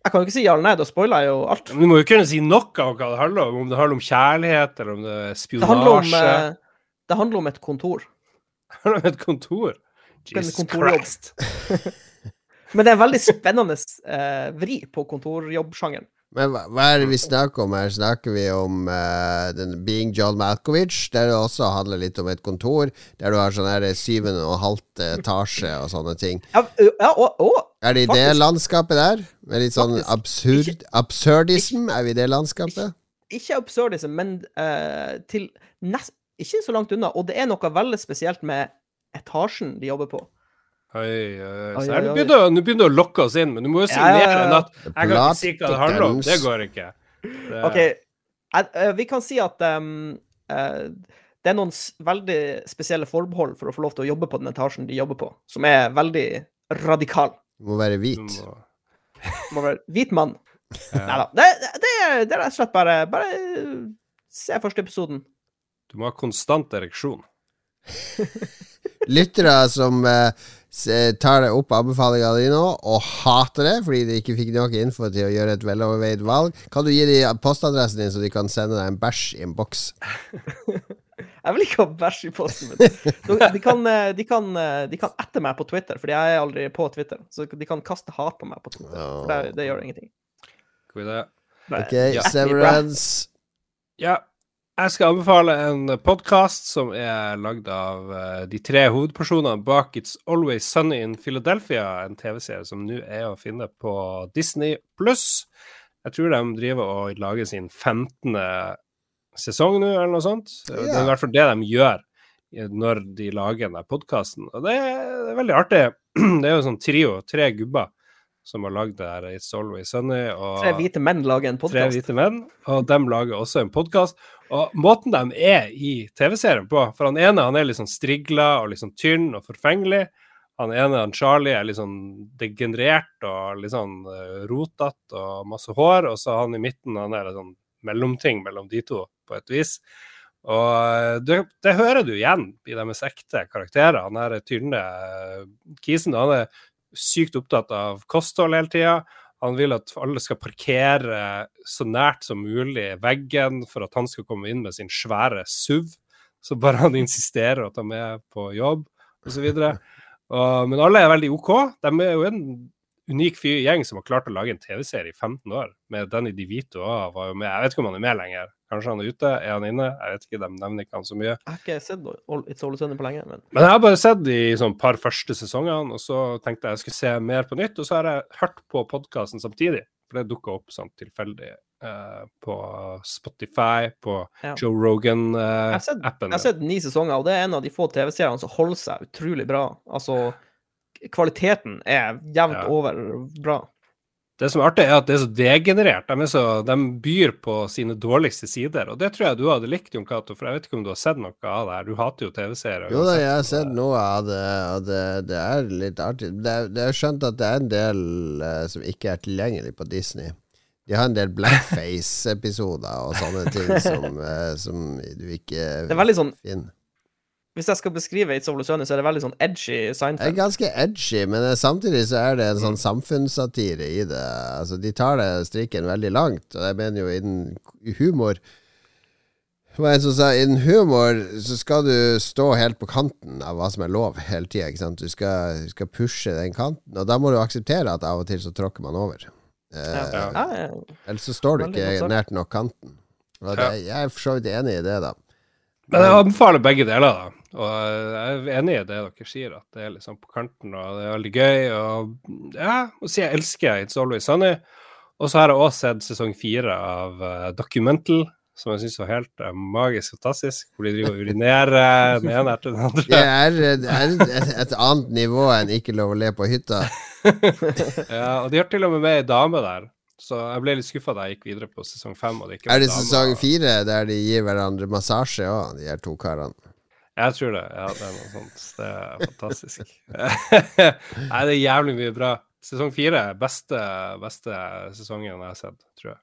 Jeg kan jo ikke si ja eller nei, da spoiler jeg jo alt. Men Du må jo kunne si noe om hva det handler om. Om det handler om kjærlighet, eller om det er Det handler om, spionasje. eh, det handler om et kontor. Det handler om et kontor. Jesus. Christ. Men det er en veldig spennende eh, vri på kontorjobbsjangeren. Men hva, hva er det vi snakker om her? Snakker vi om uh, den Being John Malkovich, der det også handler litt om et kontor, der du har sånn her syvende og halvt etasje og sånne ting. Ja, ja og, og Er det i det landskapet der? Med litt sånn Faktisk. absurd absurdism? Er vi i det landskapet? ikke absurdism, men uh, til nest, ikke så langt unna. Og det er noe veldig spesielt med etasjen de jobber på. Oi, oi, oi. Nå begynner du- begynner å lokke oss inn, men du må jo si Ja, ja, mer ja. enn at jeg kan ikke si hva det handler om. Det går ikke. Det, OK, eh, vi kan si at um, eh, det er noen veldig spesielle forbehold for å få lov til å jobbe på den etasjen de jobber på, som er veldig radikal. Du må være du hvit. må- Må være hvit mann. ja. Nei da. Det, det, det er rett og slett bare, bare se første episoden. Du må ha konstant ereksjon. Lyttere som eh, tar det opp anbefalinga di nå, og hater det fordi de ikke fikk nok info til å gjøre et veloverveid valg, kan du gi dem postadressen din, så de kan sende deg en bæsj i en boks? Jeg vil ikke ha bæsj i posten min. De, kan, eh, de, kan, eh, de kan ette meg på Twitter, fordi jeg er aldri på Twitter. Så de kan kaste hat på meg på Twitter. For det, det gjør ingenting. God idé. Ok, Ja. Severance. Ja, jeg skal anbefale en podkast som er lagd av eh, de tre hovedpersonene bak It's Always Sunny in Philadelphia, en TV-serie som nå er å finne på Disney pluss. Jeg tror de driver og lager sin 15. sesong nå, eller noe sånt. Det er i hvert fall det de gjør når de lager denne podkasten. Og det er, veldig artig. Det er jo sånn trio, tre gubber, som har lagd det her It's Always Sunny. Og Tre hvite menn lager en Tre podkast. hvite menn, og de lager også en podkast. Og måten de er i TV-serien på For han ene han er litt sånn strigla og litt sånn tynn og forfengelig. Han ene, han Charlie, er litt sånn degenerert og litt sånn uh, rotete og masse hår. Og så han i midten, han er en sånn mellomting mellom de to, på et vis. Og eh, det, det hører du igjen i deres ekte karakterer. Han er tynne eh, kisen. Han er sykt opptatt av kosthold hele tida. Han vil at alle skal parkere så nært som mulig veggen for at han skal komme inn med sin svære SUV. Så bare han insisterer at han er på jobb, osv. Men alle er veldig OK. De er jo en unik fyr, gjeng som har klart å lage en TV-serie i 15 år. Med Danny DeVito òg, var jo med. Jeg vet ikke om han er med lenger. Kanskje han er ute? Er han inne? Jeg vet ikke, de nevner ikke han så mye. Jeg har ikke sett It's Sunny på lenge, men Men jeg har bare sett de sånn par første sesongene, og så tenkte jeg jeg skulle se mer på nytt. Og så har jeg hørt på podkasten samtidig, for det dukka opp sånn tilfeldig Uh, på Spotify, på Ja. Joe Rogan-appen. Uh, Rogan-appen. jeg har sett ni sesonger, og det er en av de få TV-seriene som holder seg utrolig bra. Altså, kvaliteten er jevnt Ja. over bra. Det som er artig, er at det er så degenerert. De, er så, de byr på sine dårligste sider. Og det tror jeg du hadde likt, Jon Cato, for jeg vet ikke om du har sett noe av det her. Du hater jo TV-serier. Jo da, jeg har sett noe av det, og det, det er litt artig. Det, det er skjønt at det er en del uh, som ikke er tilgjengelig på Disney. De har en del blackface-episoder og sånne ting som, uh, som du ikke Det er veldig sånn finner. Hvis jeg skal beskrive It's Always Sunny, så er det veldig sånn edgy Det er ganske edgy, men samtidig så er det en sånn samfunnssatire i det. Altså, de tar det strikken veldig langt, og jeg mener jo innen humor Det var en som sa innen humor så skal du stå helt på kanten av hva som er lov hele tida. Du, skal- du skal pushe den kanten, og da må du akseptere at av og til så tråkker man over. Eh, Ja. Ja. Ja, ja. Ellers så står du ikke nært nok kanten. Og det, jeg er for så vidt enig i det, da. Men jeg anbefaler begge deler, da. Og jeg er enig i det dere sier, at det er liksom på kanten, og det er veldig gøy. Og ja, og så jeg elsker It's Always Sunny. Og så har jeg også sett sesong fire av uh, Documental, som jeg syns var helt eh, magisk fantastisk. Hvor de driver og urinerer den ene etter den andre. Det er, det er et, et annet nivå enn ikke lov å le på hytta. Ja, og de har til og med med ei dame der. Så jeg ble litt skuffa da jeg gikk videre på sesong fem. Og det ikke var Er det sesong fire der de gir hverandre massasje òg, de her to karene? Jeg tror det. Ja, det er noe sånt. Det er fantastisk. Nei, det er jævlig mye bra. Sesong fire beste, beste sesongen jeg har sett, tror jeg.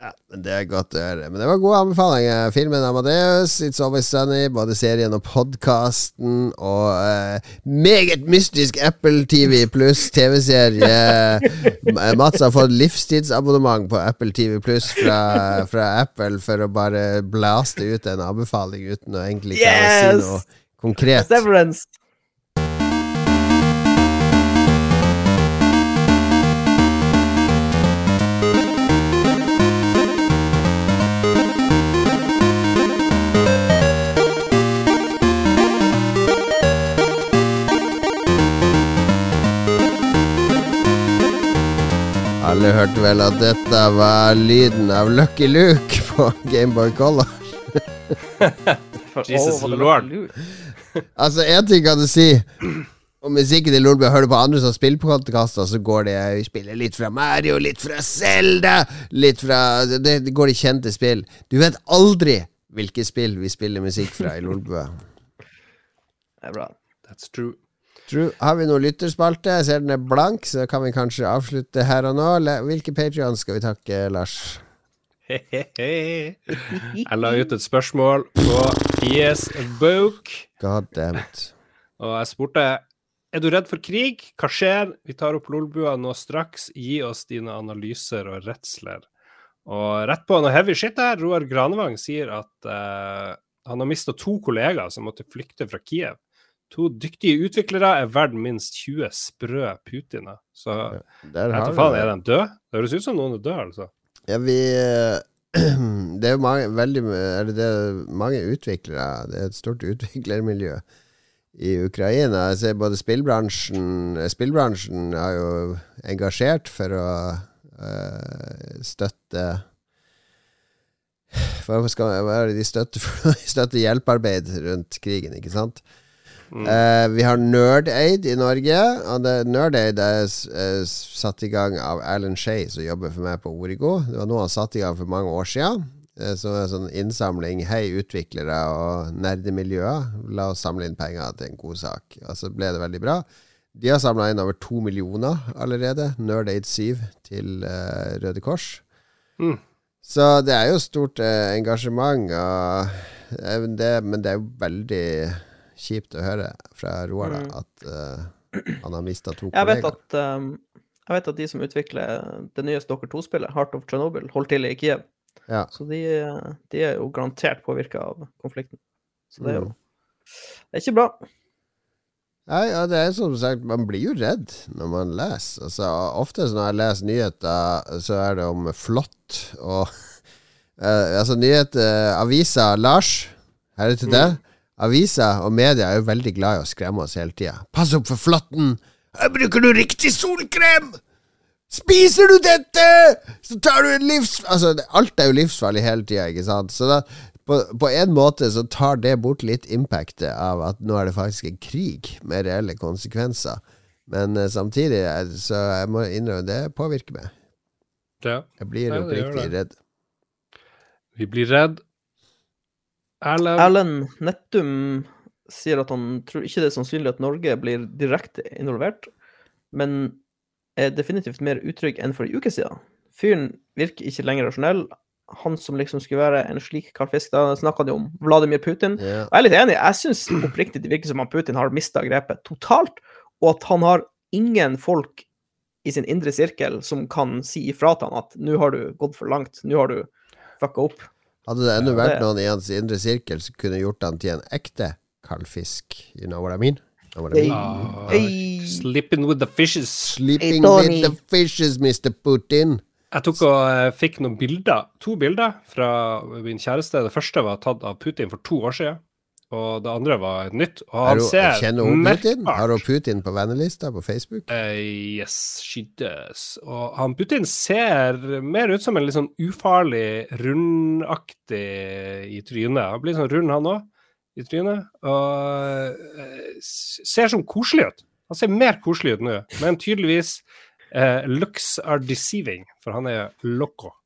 Ja, men Det er godt å høre. Men det var gode anbefalinger. Filmen Amadeus, It's Always Sunny, både serien og podkasten, og eh, meget mystisk Apple TV pluss TV-serie. Mats har fått livstidsabonnement på Apple TV pluss fra, fra Apple for å bare blaste ut en anbefaling uten å egentlig klare å si noe konkret. Severance. Alle hørte vel at dette var lyden av Lucky Luke på Gameboy Color. Jesus lord. Altså, én ting kan du si om musikken i Lolbua. Hører du på andre som spiller på podkaster, så går det Vi spiller litt fra Mario, litt fra Zelda, litt fra Det, det går i kjente spill. Du vet aldri hvilke spill vi spiller musikk fra i Lolbua. Det er bra. That's true. True. Har vi noen lytterspalte? Jeg ser den er blank, så kan vi kanskje avslutte her og nå. Hvilke Patrion skal vi takke, Lars? Jeg la ut et spørsmål på God damn og jeg spurte er du redd for krig? Hva skjer? Vi tar opp Lolbua nå straks. Gi oss dine analyser og redsler. Og rett på noe heavy shit her, Roar Granevang sier at uh, han har mista to kollegaer som måtte flykte fra Kiev. To dyktige utviklere er verdt minst 20 sprø Putiner. Så Der har faen, er de døde? Det høres ut som noen er døde, altså. Ja, vi eh, Det er jo mange, veldig, er det det, mange utviklere. Det er et stort utviklermiljø i Ukraina. Jeg ser både spillbransjen Spillbransjen har jo engasjert for å eh, støtte Hva skal hva er det de støtter? De støtter hjelpearbeid rundt krigen, ikke sant? Mm. Eh, vi har Nerdaid i Norge. Og det, Nerdaid er er satt i gang av Alan Shay, som jobber for meg på Origo. Det var noe han satte i gang for mange år siden. Eh, så er sånn innsamling. Hei, utviklere og nerdemiljøer. La oss samle inn penger til en god sak. Og så ble det veldig bra. De har samla inn over to millioner allerede. Nerdaid 7 til Røde Kors. Mm. Så det er jo stort engasjement, og, det, men det er jo veldig kjipt å høre fra Roar da, Mm. at uh, han har mista to Jeg vet, kollegaer. at, um, jeg vet at de som utvikler det nye Stalker 2-spillet, Heart of Chernobyl, holder til i Kiev. Ja. Så de, de er jo garantert påvirka av konflikten. Så det er jo Mm. Det er ikke bra. Nei, ja, det er som sagt, man blir jo redd når man leser. Altså, ofte når jeg leser nyheter, så er det om flått og uh, Altså, nyheter Avisa Lars, her er det til deg. Avisa og media er jo veldig glad i å skremme oss hele tida. Pass opp for flåtten! Her Bruker du riktig solkrem? Spiser du dette, så tar du en livs... Altså, alt er jo livsfarlig hele tida, ikke sant? Så da, på, på en måte så tar det bort litt impactet av at nå er det faktisk en krig med reelle konsekvenser. Men uh, samtidig, er, så jeg må innrømme, det påvirker meg. Ja. Jeg blir oppriktig redd. Vi blir redd. Erlend Nettum sier at han tror ikke det er sannsynlig at Norge blir direkte involvert, men er definitivt mer utrygg enn for en uke siden. Fyren virker ikke lenger rasjonell. Han som liksom skulle være en slik kald fisk, da snakka de om Vladimir Putin. Yeah. Jeg er litt enig. Jeg syns oppriktig det virker som at Putin har mista grepet totalt, og at han har ingen folk i sin indre sirkel som kan si ifra til han at 'nå har du gått for langt', 'nå har du fucka opp'. Hadde det ennå Ja, vært noen i hans indre sirkel som kunne gjort han til en ekte kaldfisk. You know what I mean? Know what I Hey. mean? Ah, Hey. Sleeping with the fishes. Sleeping Hey, with the fishes, Mr. Putin. Jeg tok og eh, fikk noen bilder, to bilder fra min kjæreste. Det første var tatt av Putin for to år siden, og det andre var et nytt. Og han ser Kjenner hun Putin? Har hun Putin på vennelista på Facebook? Uh, yes, she does. Og han Putin ser mer ut som en litt sånn ufarlig, rundaktig i trynet. Han blir sånn rund, han òg, i trynet. Og uh, ser sånn koselig ut. Han ser mer koselig ut nå, men tydeligvis uh, looks are deceiving, for han er loco.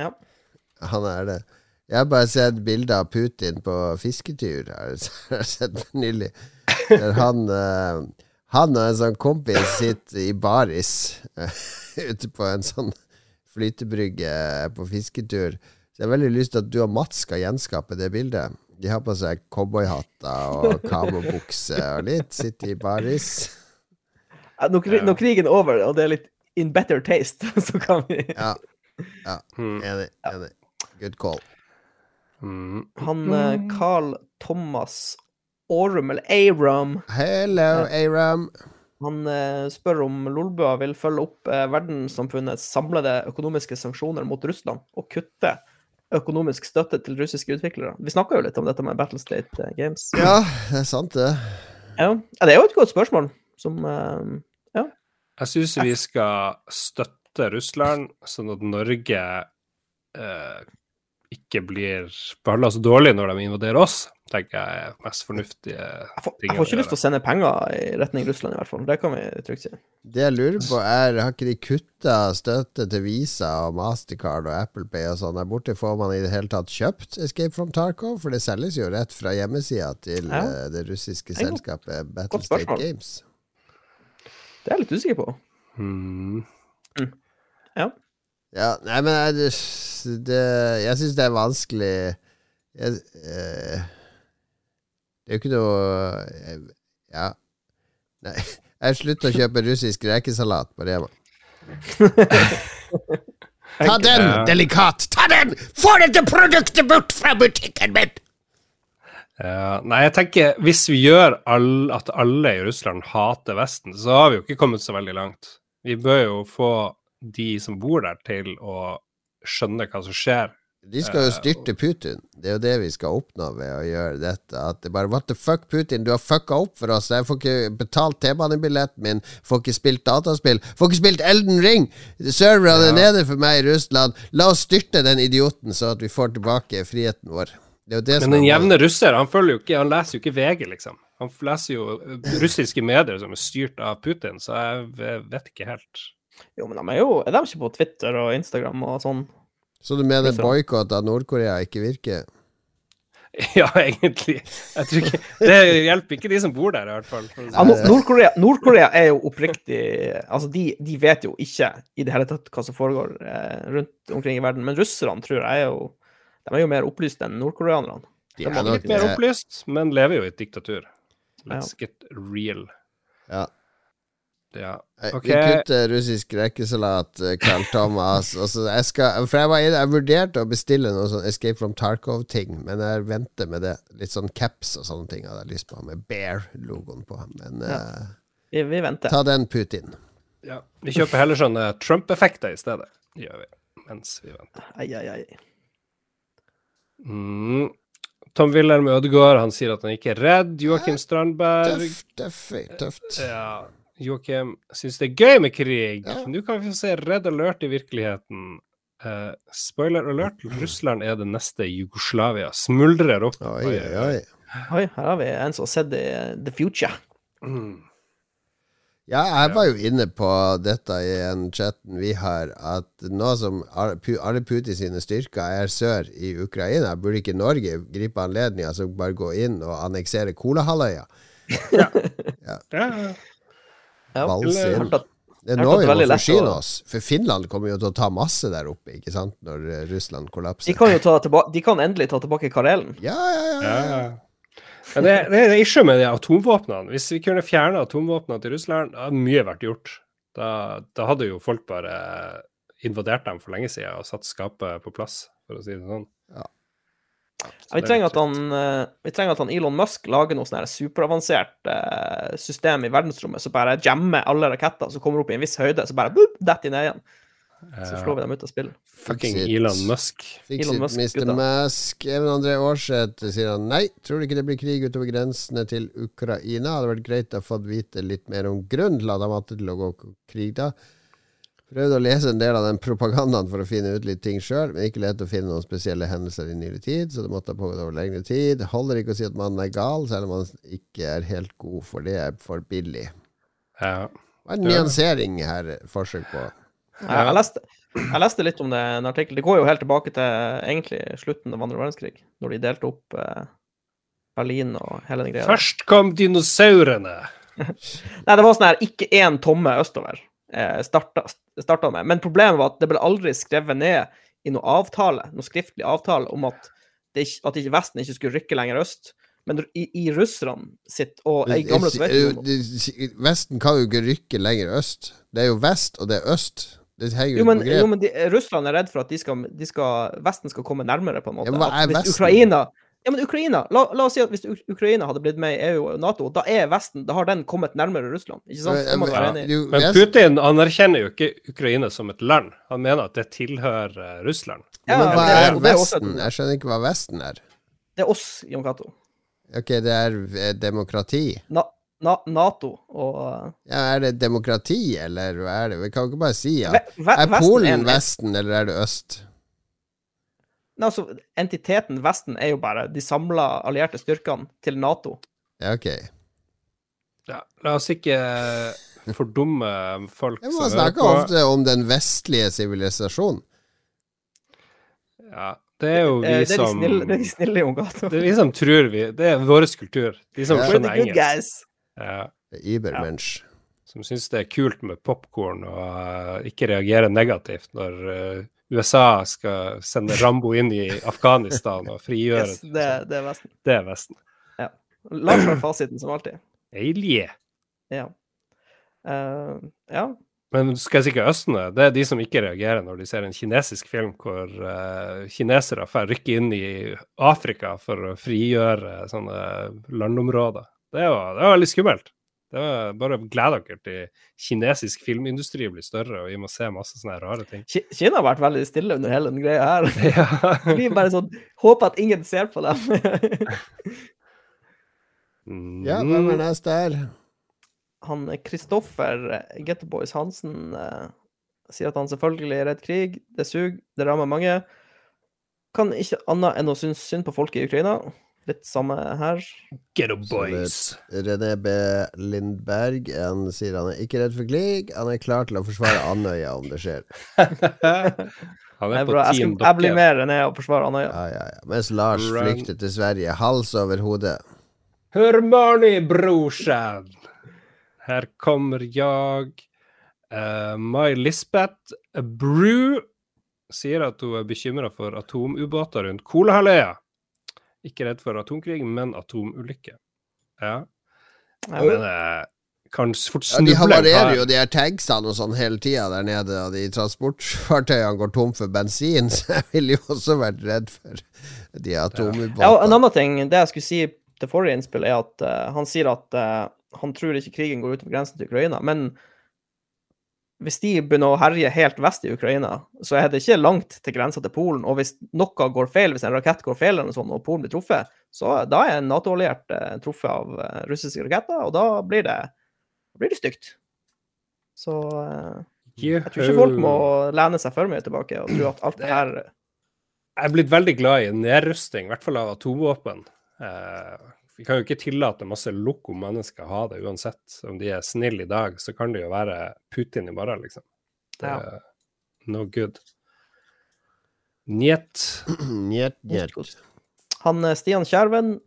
Han er det. Jeg har bare sett bilder av Putin på fisketur. Har jeg sett nylig. Der han, eh, han og en sånn kompis sitter i baris eh, ute på en sånn flytebrygge på fisketur. Så jeg har veldig lyst til at du og Mats skal gjenskape det bildet. De har på seg cowboyhatter og kamobukse og litt. Sitter i baris. Ja, Når, når krigen er over, og det er litt in better taste, så kan vi Ja, ja. enig. enig. Good call. Mm. Han eh, Carl Thomas Aurum, eller Aram, Hello, Aram. han eh, spør om Lolbua vil følge opp eh, verdenssamfunnets samlede økonomiske sanksjoner mot Russland og kutte økonomisk støtte til russiske utviklere. Vi snakka jo litt om dette med Battlestate Games. Ja, det er sant, det. Ja. ja, det er jo et godt spørsmål, som Ja. Jeg syns vi skal støtte Russland, sånn at Norge eh, ikke blir behandla så dårlig når de invaderer oss, tenker jeg er mest fornuftige jeg, får, jeg får ikke lyst til å sende penger i retning Russland, i hvert fall. Det kan vi trygt si. Det jeg lurer på er, har ikke de kutta støtte til Visa og Mastercard og Apple Pay og sånn der borte? Får man i det hele tatt kjøpt Escape from Tarkov? For det selges jo rett fra hjemmesida til Ja. eh, det russiske er selskapet Battlestate. Games. Det er jeg litt usikker på. Mm. Ja, nei, men jeg, det, jeg syns det er vanskelig jeg, eh, Det er jo ikke noe jeg, Ja. Nei. Jeg slutter å kjøpe russisk rekesalat på Rema. Ta den, delikat! Ta den! Få dette produktet bort fra butikken min! Uh, nei, jeg tenker hvis vi gjør all, at alle i Russland hater Vesten, så har vi jo ikke kommet så veldig langt. Vi bør jo få de som bor der, til å skjønne hva som skjer. De skal jo styrte Putin. Det er jo det vi skal oppnå ved å gjøre dette. At det bare What the fuck, Putin? Du har fucka opp for oss. Jeg får ikke betalt T-banebilletten min. Får ikke spilt dataspill. Får ikke spilt Elden Ring! Serverne er nede for meg i Russland. La oss styrte den idioten, så at vi får tilbake friheten vår. Det det som Men den jevne russer, han følger jo ikke, han leser jo ikke VG, liksom. Han leser jo eh, russiske medier som er styrt av Putin, så jeg vet ikke helt. Jo, men de er jo Er de ikke på Twitter og Instagram og sånn? Så du mener Russland. boikott av Nord-Korea ikke virker? Ja, egentlig. Jeg tror ikke Det hjelper ikke de som bor der, i hvert fall. Ja, Nord- Nord-Korea Nord-Korea er jo oppriktig Altså, de, de vet jo ikke i det hele tatt hva som foregår eh, rundt omkring i verden. Men russerne tror jeg er jo De er jo mer opplyst enn nordkoreanerne. De er er nok Litt mer opplyst, men lever jo i et diktatur. Let's get real. Ja. Ja. Okay. Vi kutter russisk rekesalat, eh, Carl Thomas. Altså, jeg skal, for jeg, var inne, jeg vurderte å bestille noe sånn Escape from Tarkov-ting, men jeg venter med det. Litt sånn caps og sånne ting hadde jeg lyst på, med Bear-logoen på. Men eh, Vi, vi venter. ta den, Putin. ja. Vi kjøper heller sånne Trump-effekter i stedet. Gjør vi. Mens vi venter. Ai, ai, ai. Mm. Tom Wilhelm Ødegaard, han sier at han ikke er redd. Joakim Strandberg Tøft, tøft, tøft. Ja. Joakim syns det er gøy med krig. Ja. Nå kan vi få se Red Alert i virkeligheten. Uh, spoiler alert, Russland er det neste Jugoslavia. Smuldrer opp. Oi, oi, oi. Oi, her har vi en som har sett The Future. Mm. Ja, jeg var jo inne på dette i en chatten vi har, at nå som alle Putin sine styrker er sør i Ukraina, burde ikke Norge gripe anledningen altså bare gå inn og anneksere Kolahalvøya? Ja. Ja, jeg inn. hørte at- Det er nå vi må forsyne oss, for Finland kommer jo til å ta masse der oppe, ikke sant, når Russland kollapser. De kan jo ta tilbake, de kan endelig ta tilbake Karelen. Ja, ja, ja. Ja, ja. ja. Men det, det er issue med de atomvåpnene. Hvis vi kunne fjerne atomvåpnene til Russland, da hadde mye vært gjort. Da, da hadde jo folk bare invadert dem for lenge siden og satt skapet på plass, for å si det sånn. Ja, vi, er trenger at han, eh, vi trenger at han Elon Musk lager noe sånn superavansert eh, system i verdensrommet som bare jammer alle raketter som kommer opp i en viss høyde, så bare boop, detter de ned igjen. Så slår vi dem ut av spill. Fucking it. Elon Musk. Fix Elon it, Musk, Mr. Musk. Even André Aarseth sier han nei, tror du ikke det blir krig utover grensene til Ukraina? Hadde vært greit å få vite litt mer om grunnen til at han måtte til å gå krig da. Prøvde å lese en del av den propagandaen for å finne ut litt ting sjøl, men ikke lett å finne noen spesielle hendelser i nyere tid, så det måtte ha pågått over lengre tid. Det holder ikke å si at mannen er gal, selv om han ikke er helt god, for det er for billig. Ja. Det var en nyansering her, forsøk på. Jeg, jeg, leste, jeg leste litt om det, i en artikkel. Det går jo helt tilbake til egentlig slutten av andre verdenskrig, når de delte opp eh, Berlin og hele den greia. Først kom dinosaurene. Nei, det var sånn her ikke én tomme østover starta, starta med. Men problemet var at det ble aldri skrevet ned i noe avtale, noe skriftlig avtale om at, det at ikke Vesten ikke skulle rykke lenger øst. Men i, i russerne sitt og i gamle Sovjetunionen Vesten kan jo ikke rykke lenger øst. Det er jo vest, og det er øst. Det henger Jo, men, jo, men de, Russland er redd for at de skal, de skal, Vesten skal komme nærmere, på en måte. Ja, At hvis Vesten? Ukraina ja, men Ukraina, la, la oss si at hvis Ukraina hadde blitt med i EU og Nato, da er Vesten, da har den kommet nærmere Russland. Ikke sant? Være enig i. Jo, Men Putin anerkjenner jo ikke Ukraina som et land. Han mener at det tilhører eh, Russland. Ja, men hva er Vesten? Jeg skjønner ikke hva Vesten er. Det er oss, Jon Cato. Ok, det er eh, demokrati. Na, na, Nato og uh, Ja, er det demokrati, eller hva er det? Vi kan jo ikke bare si ja. Er Polen Vesten, eller er det øst? Nei, altså, entiteten Vesten er jo bare de samla allierte styrkene til Nato. Ja, ok. Ja, la oss ikke fordumme folk som må på. snakke snakker ofte om den vestlige sivilisasjonen. Ja, det er jo vi Eh, det, er de som snille, det er de snille, i Ungato. Det er vi som tror vi Det er vår kultur. De som Ja. Skjønner good engelsk. guys. Ja. Ibermensch. Ja. Som syns det er kult med popkorn og uh, ikke reagerer negativt når eh, USA skal sende Rambo inn i Afghanistan og frigjøre Yes, det, det er Vesten. Det er Vesten. Lars har fasiten som alltid. eilige Ja. Uh, ja. Men skal jeg si Østene? Det er de som ikke reagerer når de ser en kinesisk film hvor uh, kinesere får rykke inn i Afrika for å frigjøre sånne landområder. Det var, det var veldig skummelt. Det er bare gled dere til kinesisk filmindustri blir større, og vi må se masse sånne rare ting. Kina har vært veldig stille under hele den greia her. Ja. Vi bare sånn Håper at ingen ser på dem. Mm. Ja, hvem er neste her? han Kristoffer Getterboys Hansen eh, sier at han selvfølgelig er redd krig. Det suger, det rammer mange. Kan ikke annet enn å synes synd på folk i Ukraina. Litt samme her. Get up, boys. René B. Lindberg han sier han er ikke redd for krig. Han er klar til å forsvare Andøya om det skjer. Han er på. Jeg, team skal, jeg blir med René og forsvarer Andøya. Ja, ja, ja. Mens Lars Run. flykter til Sverige, hals over hodet. Hør Marnie, brorsan. Her kommer jeg. Uh, Mai Lisbeth Brew sier at hun er bekymra for atomubåter rundt Kolahalvøya. Ikke redd for atomkrig, men atomulykke. Ja. Jeg Men eh, kan fort snuble. Ja, de havarerer jo de her tanksene og sånn hele tida der nede, og de transportfartøyene går tom for bensin, så jeg ville jo også vært redd for de Ja, og en annen ting, det jeg skulle si til forrige innspill, er at uh, han sier at uh, han tror ikke krigen går utover grensen til Ukraina. Men hvis de begynner å herje helt vest i Ukraina, så er det ikke langt til grensa til Polen. Og hvis noe går feil, hvis en rakett går feil, eller noe sånt, og Polen blir truffet, så da er en Nato-alliert eh, truffet av eh, russiske raketter, og da blir det, da blir det stygt. Så eh, jeg tror ikke folk må lene seg for mye tilbake og tro at alt det her Jeg er blitt veldig glad i nedrusting, i hvert fall av atomvåpen. Eh, vi kan jo ikke tillate masse loko mennesker å ha det, uansett. Om de er snille i dag, så kan det jo være Putin i morgen, liksom. Det er no good. Njet. Njet, njet. Han eh, Stian Skjerven,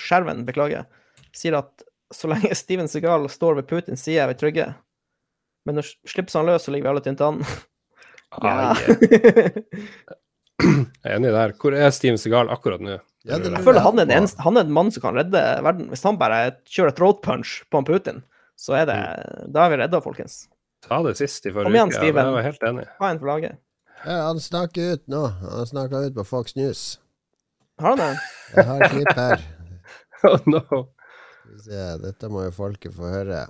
Skjerven, beklager, sier at så lenge Steven Segal står ved Putins side, er vi trygge. Men når slippes han løs, så ligger vi alle tynt an. Ah, Ja. Jeg er enig der. Hvor er Steven Segal akkurat nå? Ja, Jeg føler han er, en eneste, han er en mann som kan redde verden. Hvis han bare kjører throat punch på han Putin, så er det Da er vi redda, folkens. Ta det sist i forrige igjen, uke. Steven. Jeg var helt enig. Ha en for laget. Ja, han snakker ut nå. Han snakker ut på Fox News. Har han det? Jeg har et klipp her. Oh, no. Skal vi se, dette må jo folket få høre.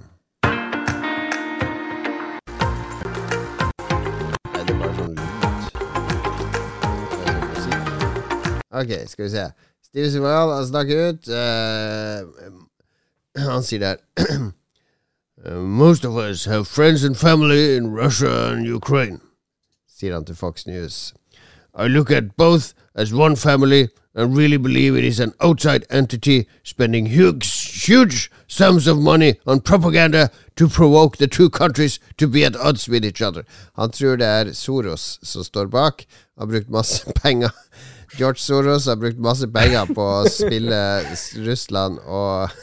Ok, skal vi se. Steve Sival, han snakker ut. Uh, han sier der "Uh, Most of us have friends and family in Russia and Ukraine, sier han til Fox News. I look at both as one family and really believe it is an outside entity spending huge, huge sums of money on propaganda to provoke the two countries to be at odds with each other. Han tror det er Soros som står bak. Har brukt masse penger. George Soros har brukt masse penger på å spille Russland og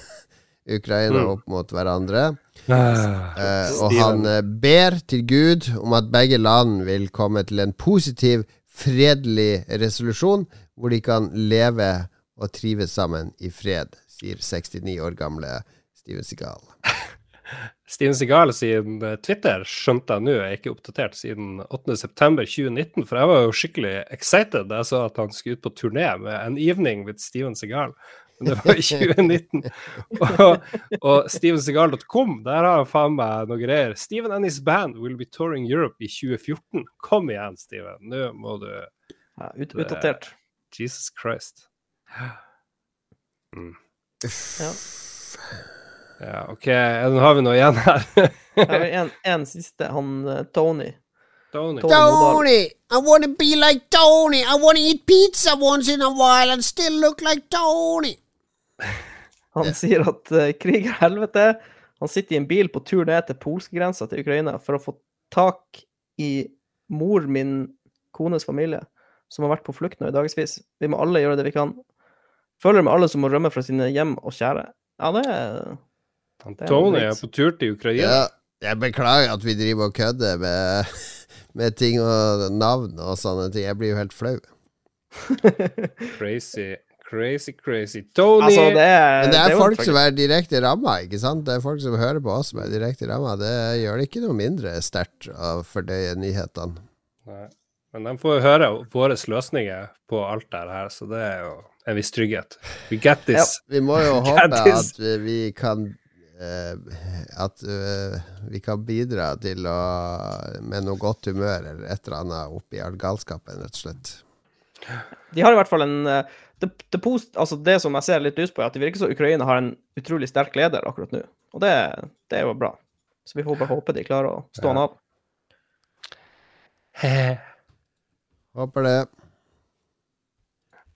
Ukraina opp mot hverandre. Eh, og han eh, ber til Gud om at begge land vil komme til en positiv, fredelig resolusjon, hvor de kan leve og trives sammen i fred, sier 69 år gamle Steven Seagal. Steven Segal sin eh, Twitter skjønte jeg nå er ikke oppdatert siden 8.9.2019, for jeg var jo skikkelig excited da jeg så at han skulle ut på turné med An Evening with Steven Segal. Men det var i 2019. Og, og stevensegal.com, der har han faen meg noe greier. Steven and his band will be touring Europe i 2014. Kom igjen, Steven. Nå må du Ja, ut, utdatert. Jesus Christ. Mm. Ja. Ja, OK, nå har vi noe igjen her. Er en, en siste. Han eh, Tony. Tony. Tony Tony! I want to be like Tony! I want to eat pizza once in a while and still look like Tony! Han sier at uh, krig er helvete. Han sitter i en bil på tur ned til polskegrensa til Ukraina for å få tak i mor min kones familie, som har vært på flukt nå i dagevis. Vi må alle gjøre det vi kan. Følger med alle som må rømme fra sine hjem og kjære. Ja, Det er Tony er på tur til Ukraina. Ja, Jeg beklager at vi driver og kødder med, med ting og navn og sånne ting. Jeg blir jo helt flau. Crazy, crazy, crazy. Tony! Altså, det er, Men det er det folk som er direkte ramma, ikke sant? Det er folk som hører på oss som er direkte ramma. Det gjør det ikke noe mindre sterkt å fordøye nyhetene. Nei. Men de får jo høre våre løsninger på alt det her, så det er jo en viss trygghet. We get this. Vi må jo håpe at vi kan eh, At eh, vi kan bidra til å med noe godt humør eller et eller annet oppi all galskapen, rett og slett. De har i hvert fall en eh, det, det, post, altså det som jeg ser litt lyst på, er at det virker som Ukraina har en utrolig sterk leder akkurat nå. Og det, det er jo bra. Så vi får bare håpe de klarer å stå han av. Håper det.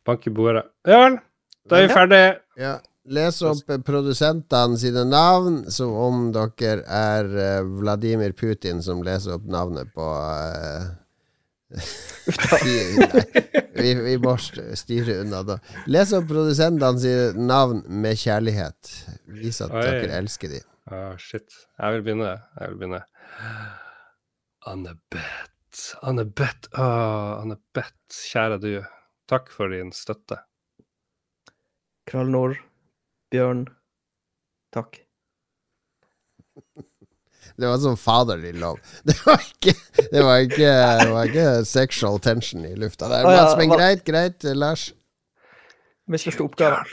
Bank i bordet. Ja vel, da er vi ferdige. Ja. Les opp produsentene sine navn som om dere er eh, Vladimir Putin som leser opp navnet på eh, vi, nei, vi, vi må styre unna da. Les opp produsentene sine navn med kjærlighet. Vis at Oi. dere elsker dem. Ah, shit. Jeg vil begynne. Jeg vil begynne. Anne-Beth. Anne-Beth. Ah, Anne-Beth, kjære du. Takk for din støtte. Krallnor, Bjørn, takk. Det var sånn fatherly love. Det var ikke, det var ikke, det var ikke sexual tension i lufta der. Mats, men greit, greit, Lars. Misforsto oppgaven.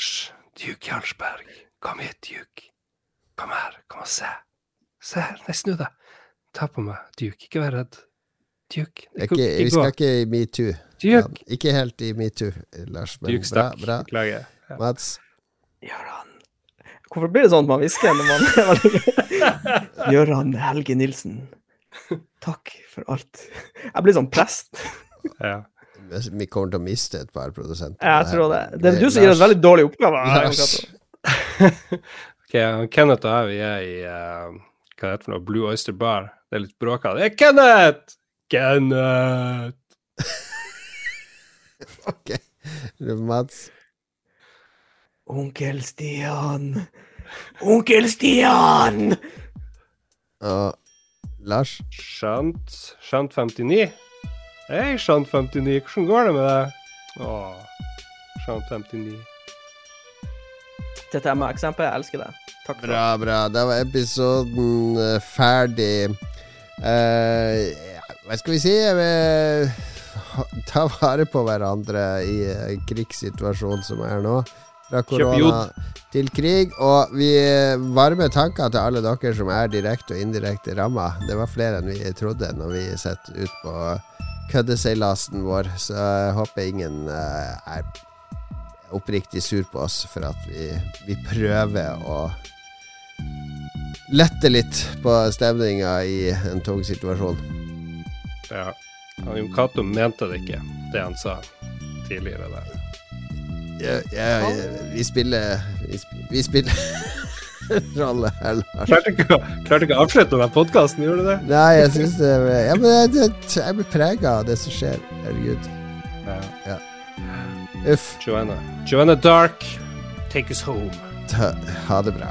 Duke Jarlsberg. Kom hit, Duke. Kom her. Kom og se. Se her. Nei, snu deg. Ta på meg, Duke. Ikke vær redd. Duke. Det Ikke, Ikke, vi skal ikke i metoo. Ja, ikke helt i metoo, Lars, men Duke bra. bra. Mats, Gøran. Hvorfor blir det sånn at man hvisker når man Gøran Helge Nilsen. Takk for alt. Jeg blir sånn prest. Ja. vi kommer til å miste et par produsenter. Jeg tror det. Det er du som gir oss veldig dårlig oppgave. Ok, Kenneth og jeg, vi er i uh, hva det heter for noe, Blue Oyster Bar. Det er litt bråkete. Det er Kenneth! Kenneth! ok. Mats, Onkel Stian. Onkel Stian! Uh, Lars. Shant. Shant 59. Hei, Shant 59. Hvordan går det med deg? Åh, Shant 59. Dette er med eksempel. Jeg elsker deg. Takk for det. Bra, bra. Da var episoden eh, ferdig. Uh, hva skal vi si? Ta vare på hverandre i krigssituasjonen som er nå. Fra korona til krig. Og vi varmer varme tanker til alle dere som er direkte og indirekte ramma. Det var flere enn vi trodde når vi setter ut på køddeseilasen vår. Så jeg håper ingen eh, er oppriktig sur på oss for at vi, vi prøver å lette litt på stemninga i en tung situasjon. Ja. Jon Cato mente det ikke, det han sa tidligere der. Ja, ja, vi spiller Vi, sp vi spiller rolle her, Lars. Klarte ikke, å- klarte ikke å avslutte denne podkasten, gjorde du det? Nei, jeg syns det ja, men jeg, det- jeg blir prega av det som skjer. Herregud. Ja. Uff. Joanna. Joanna Dark, take us home. Ta, ha det bra.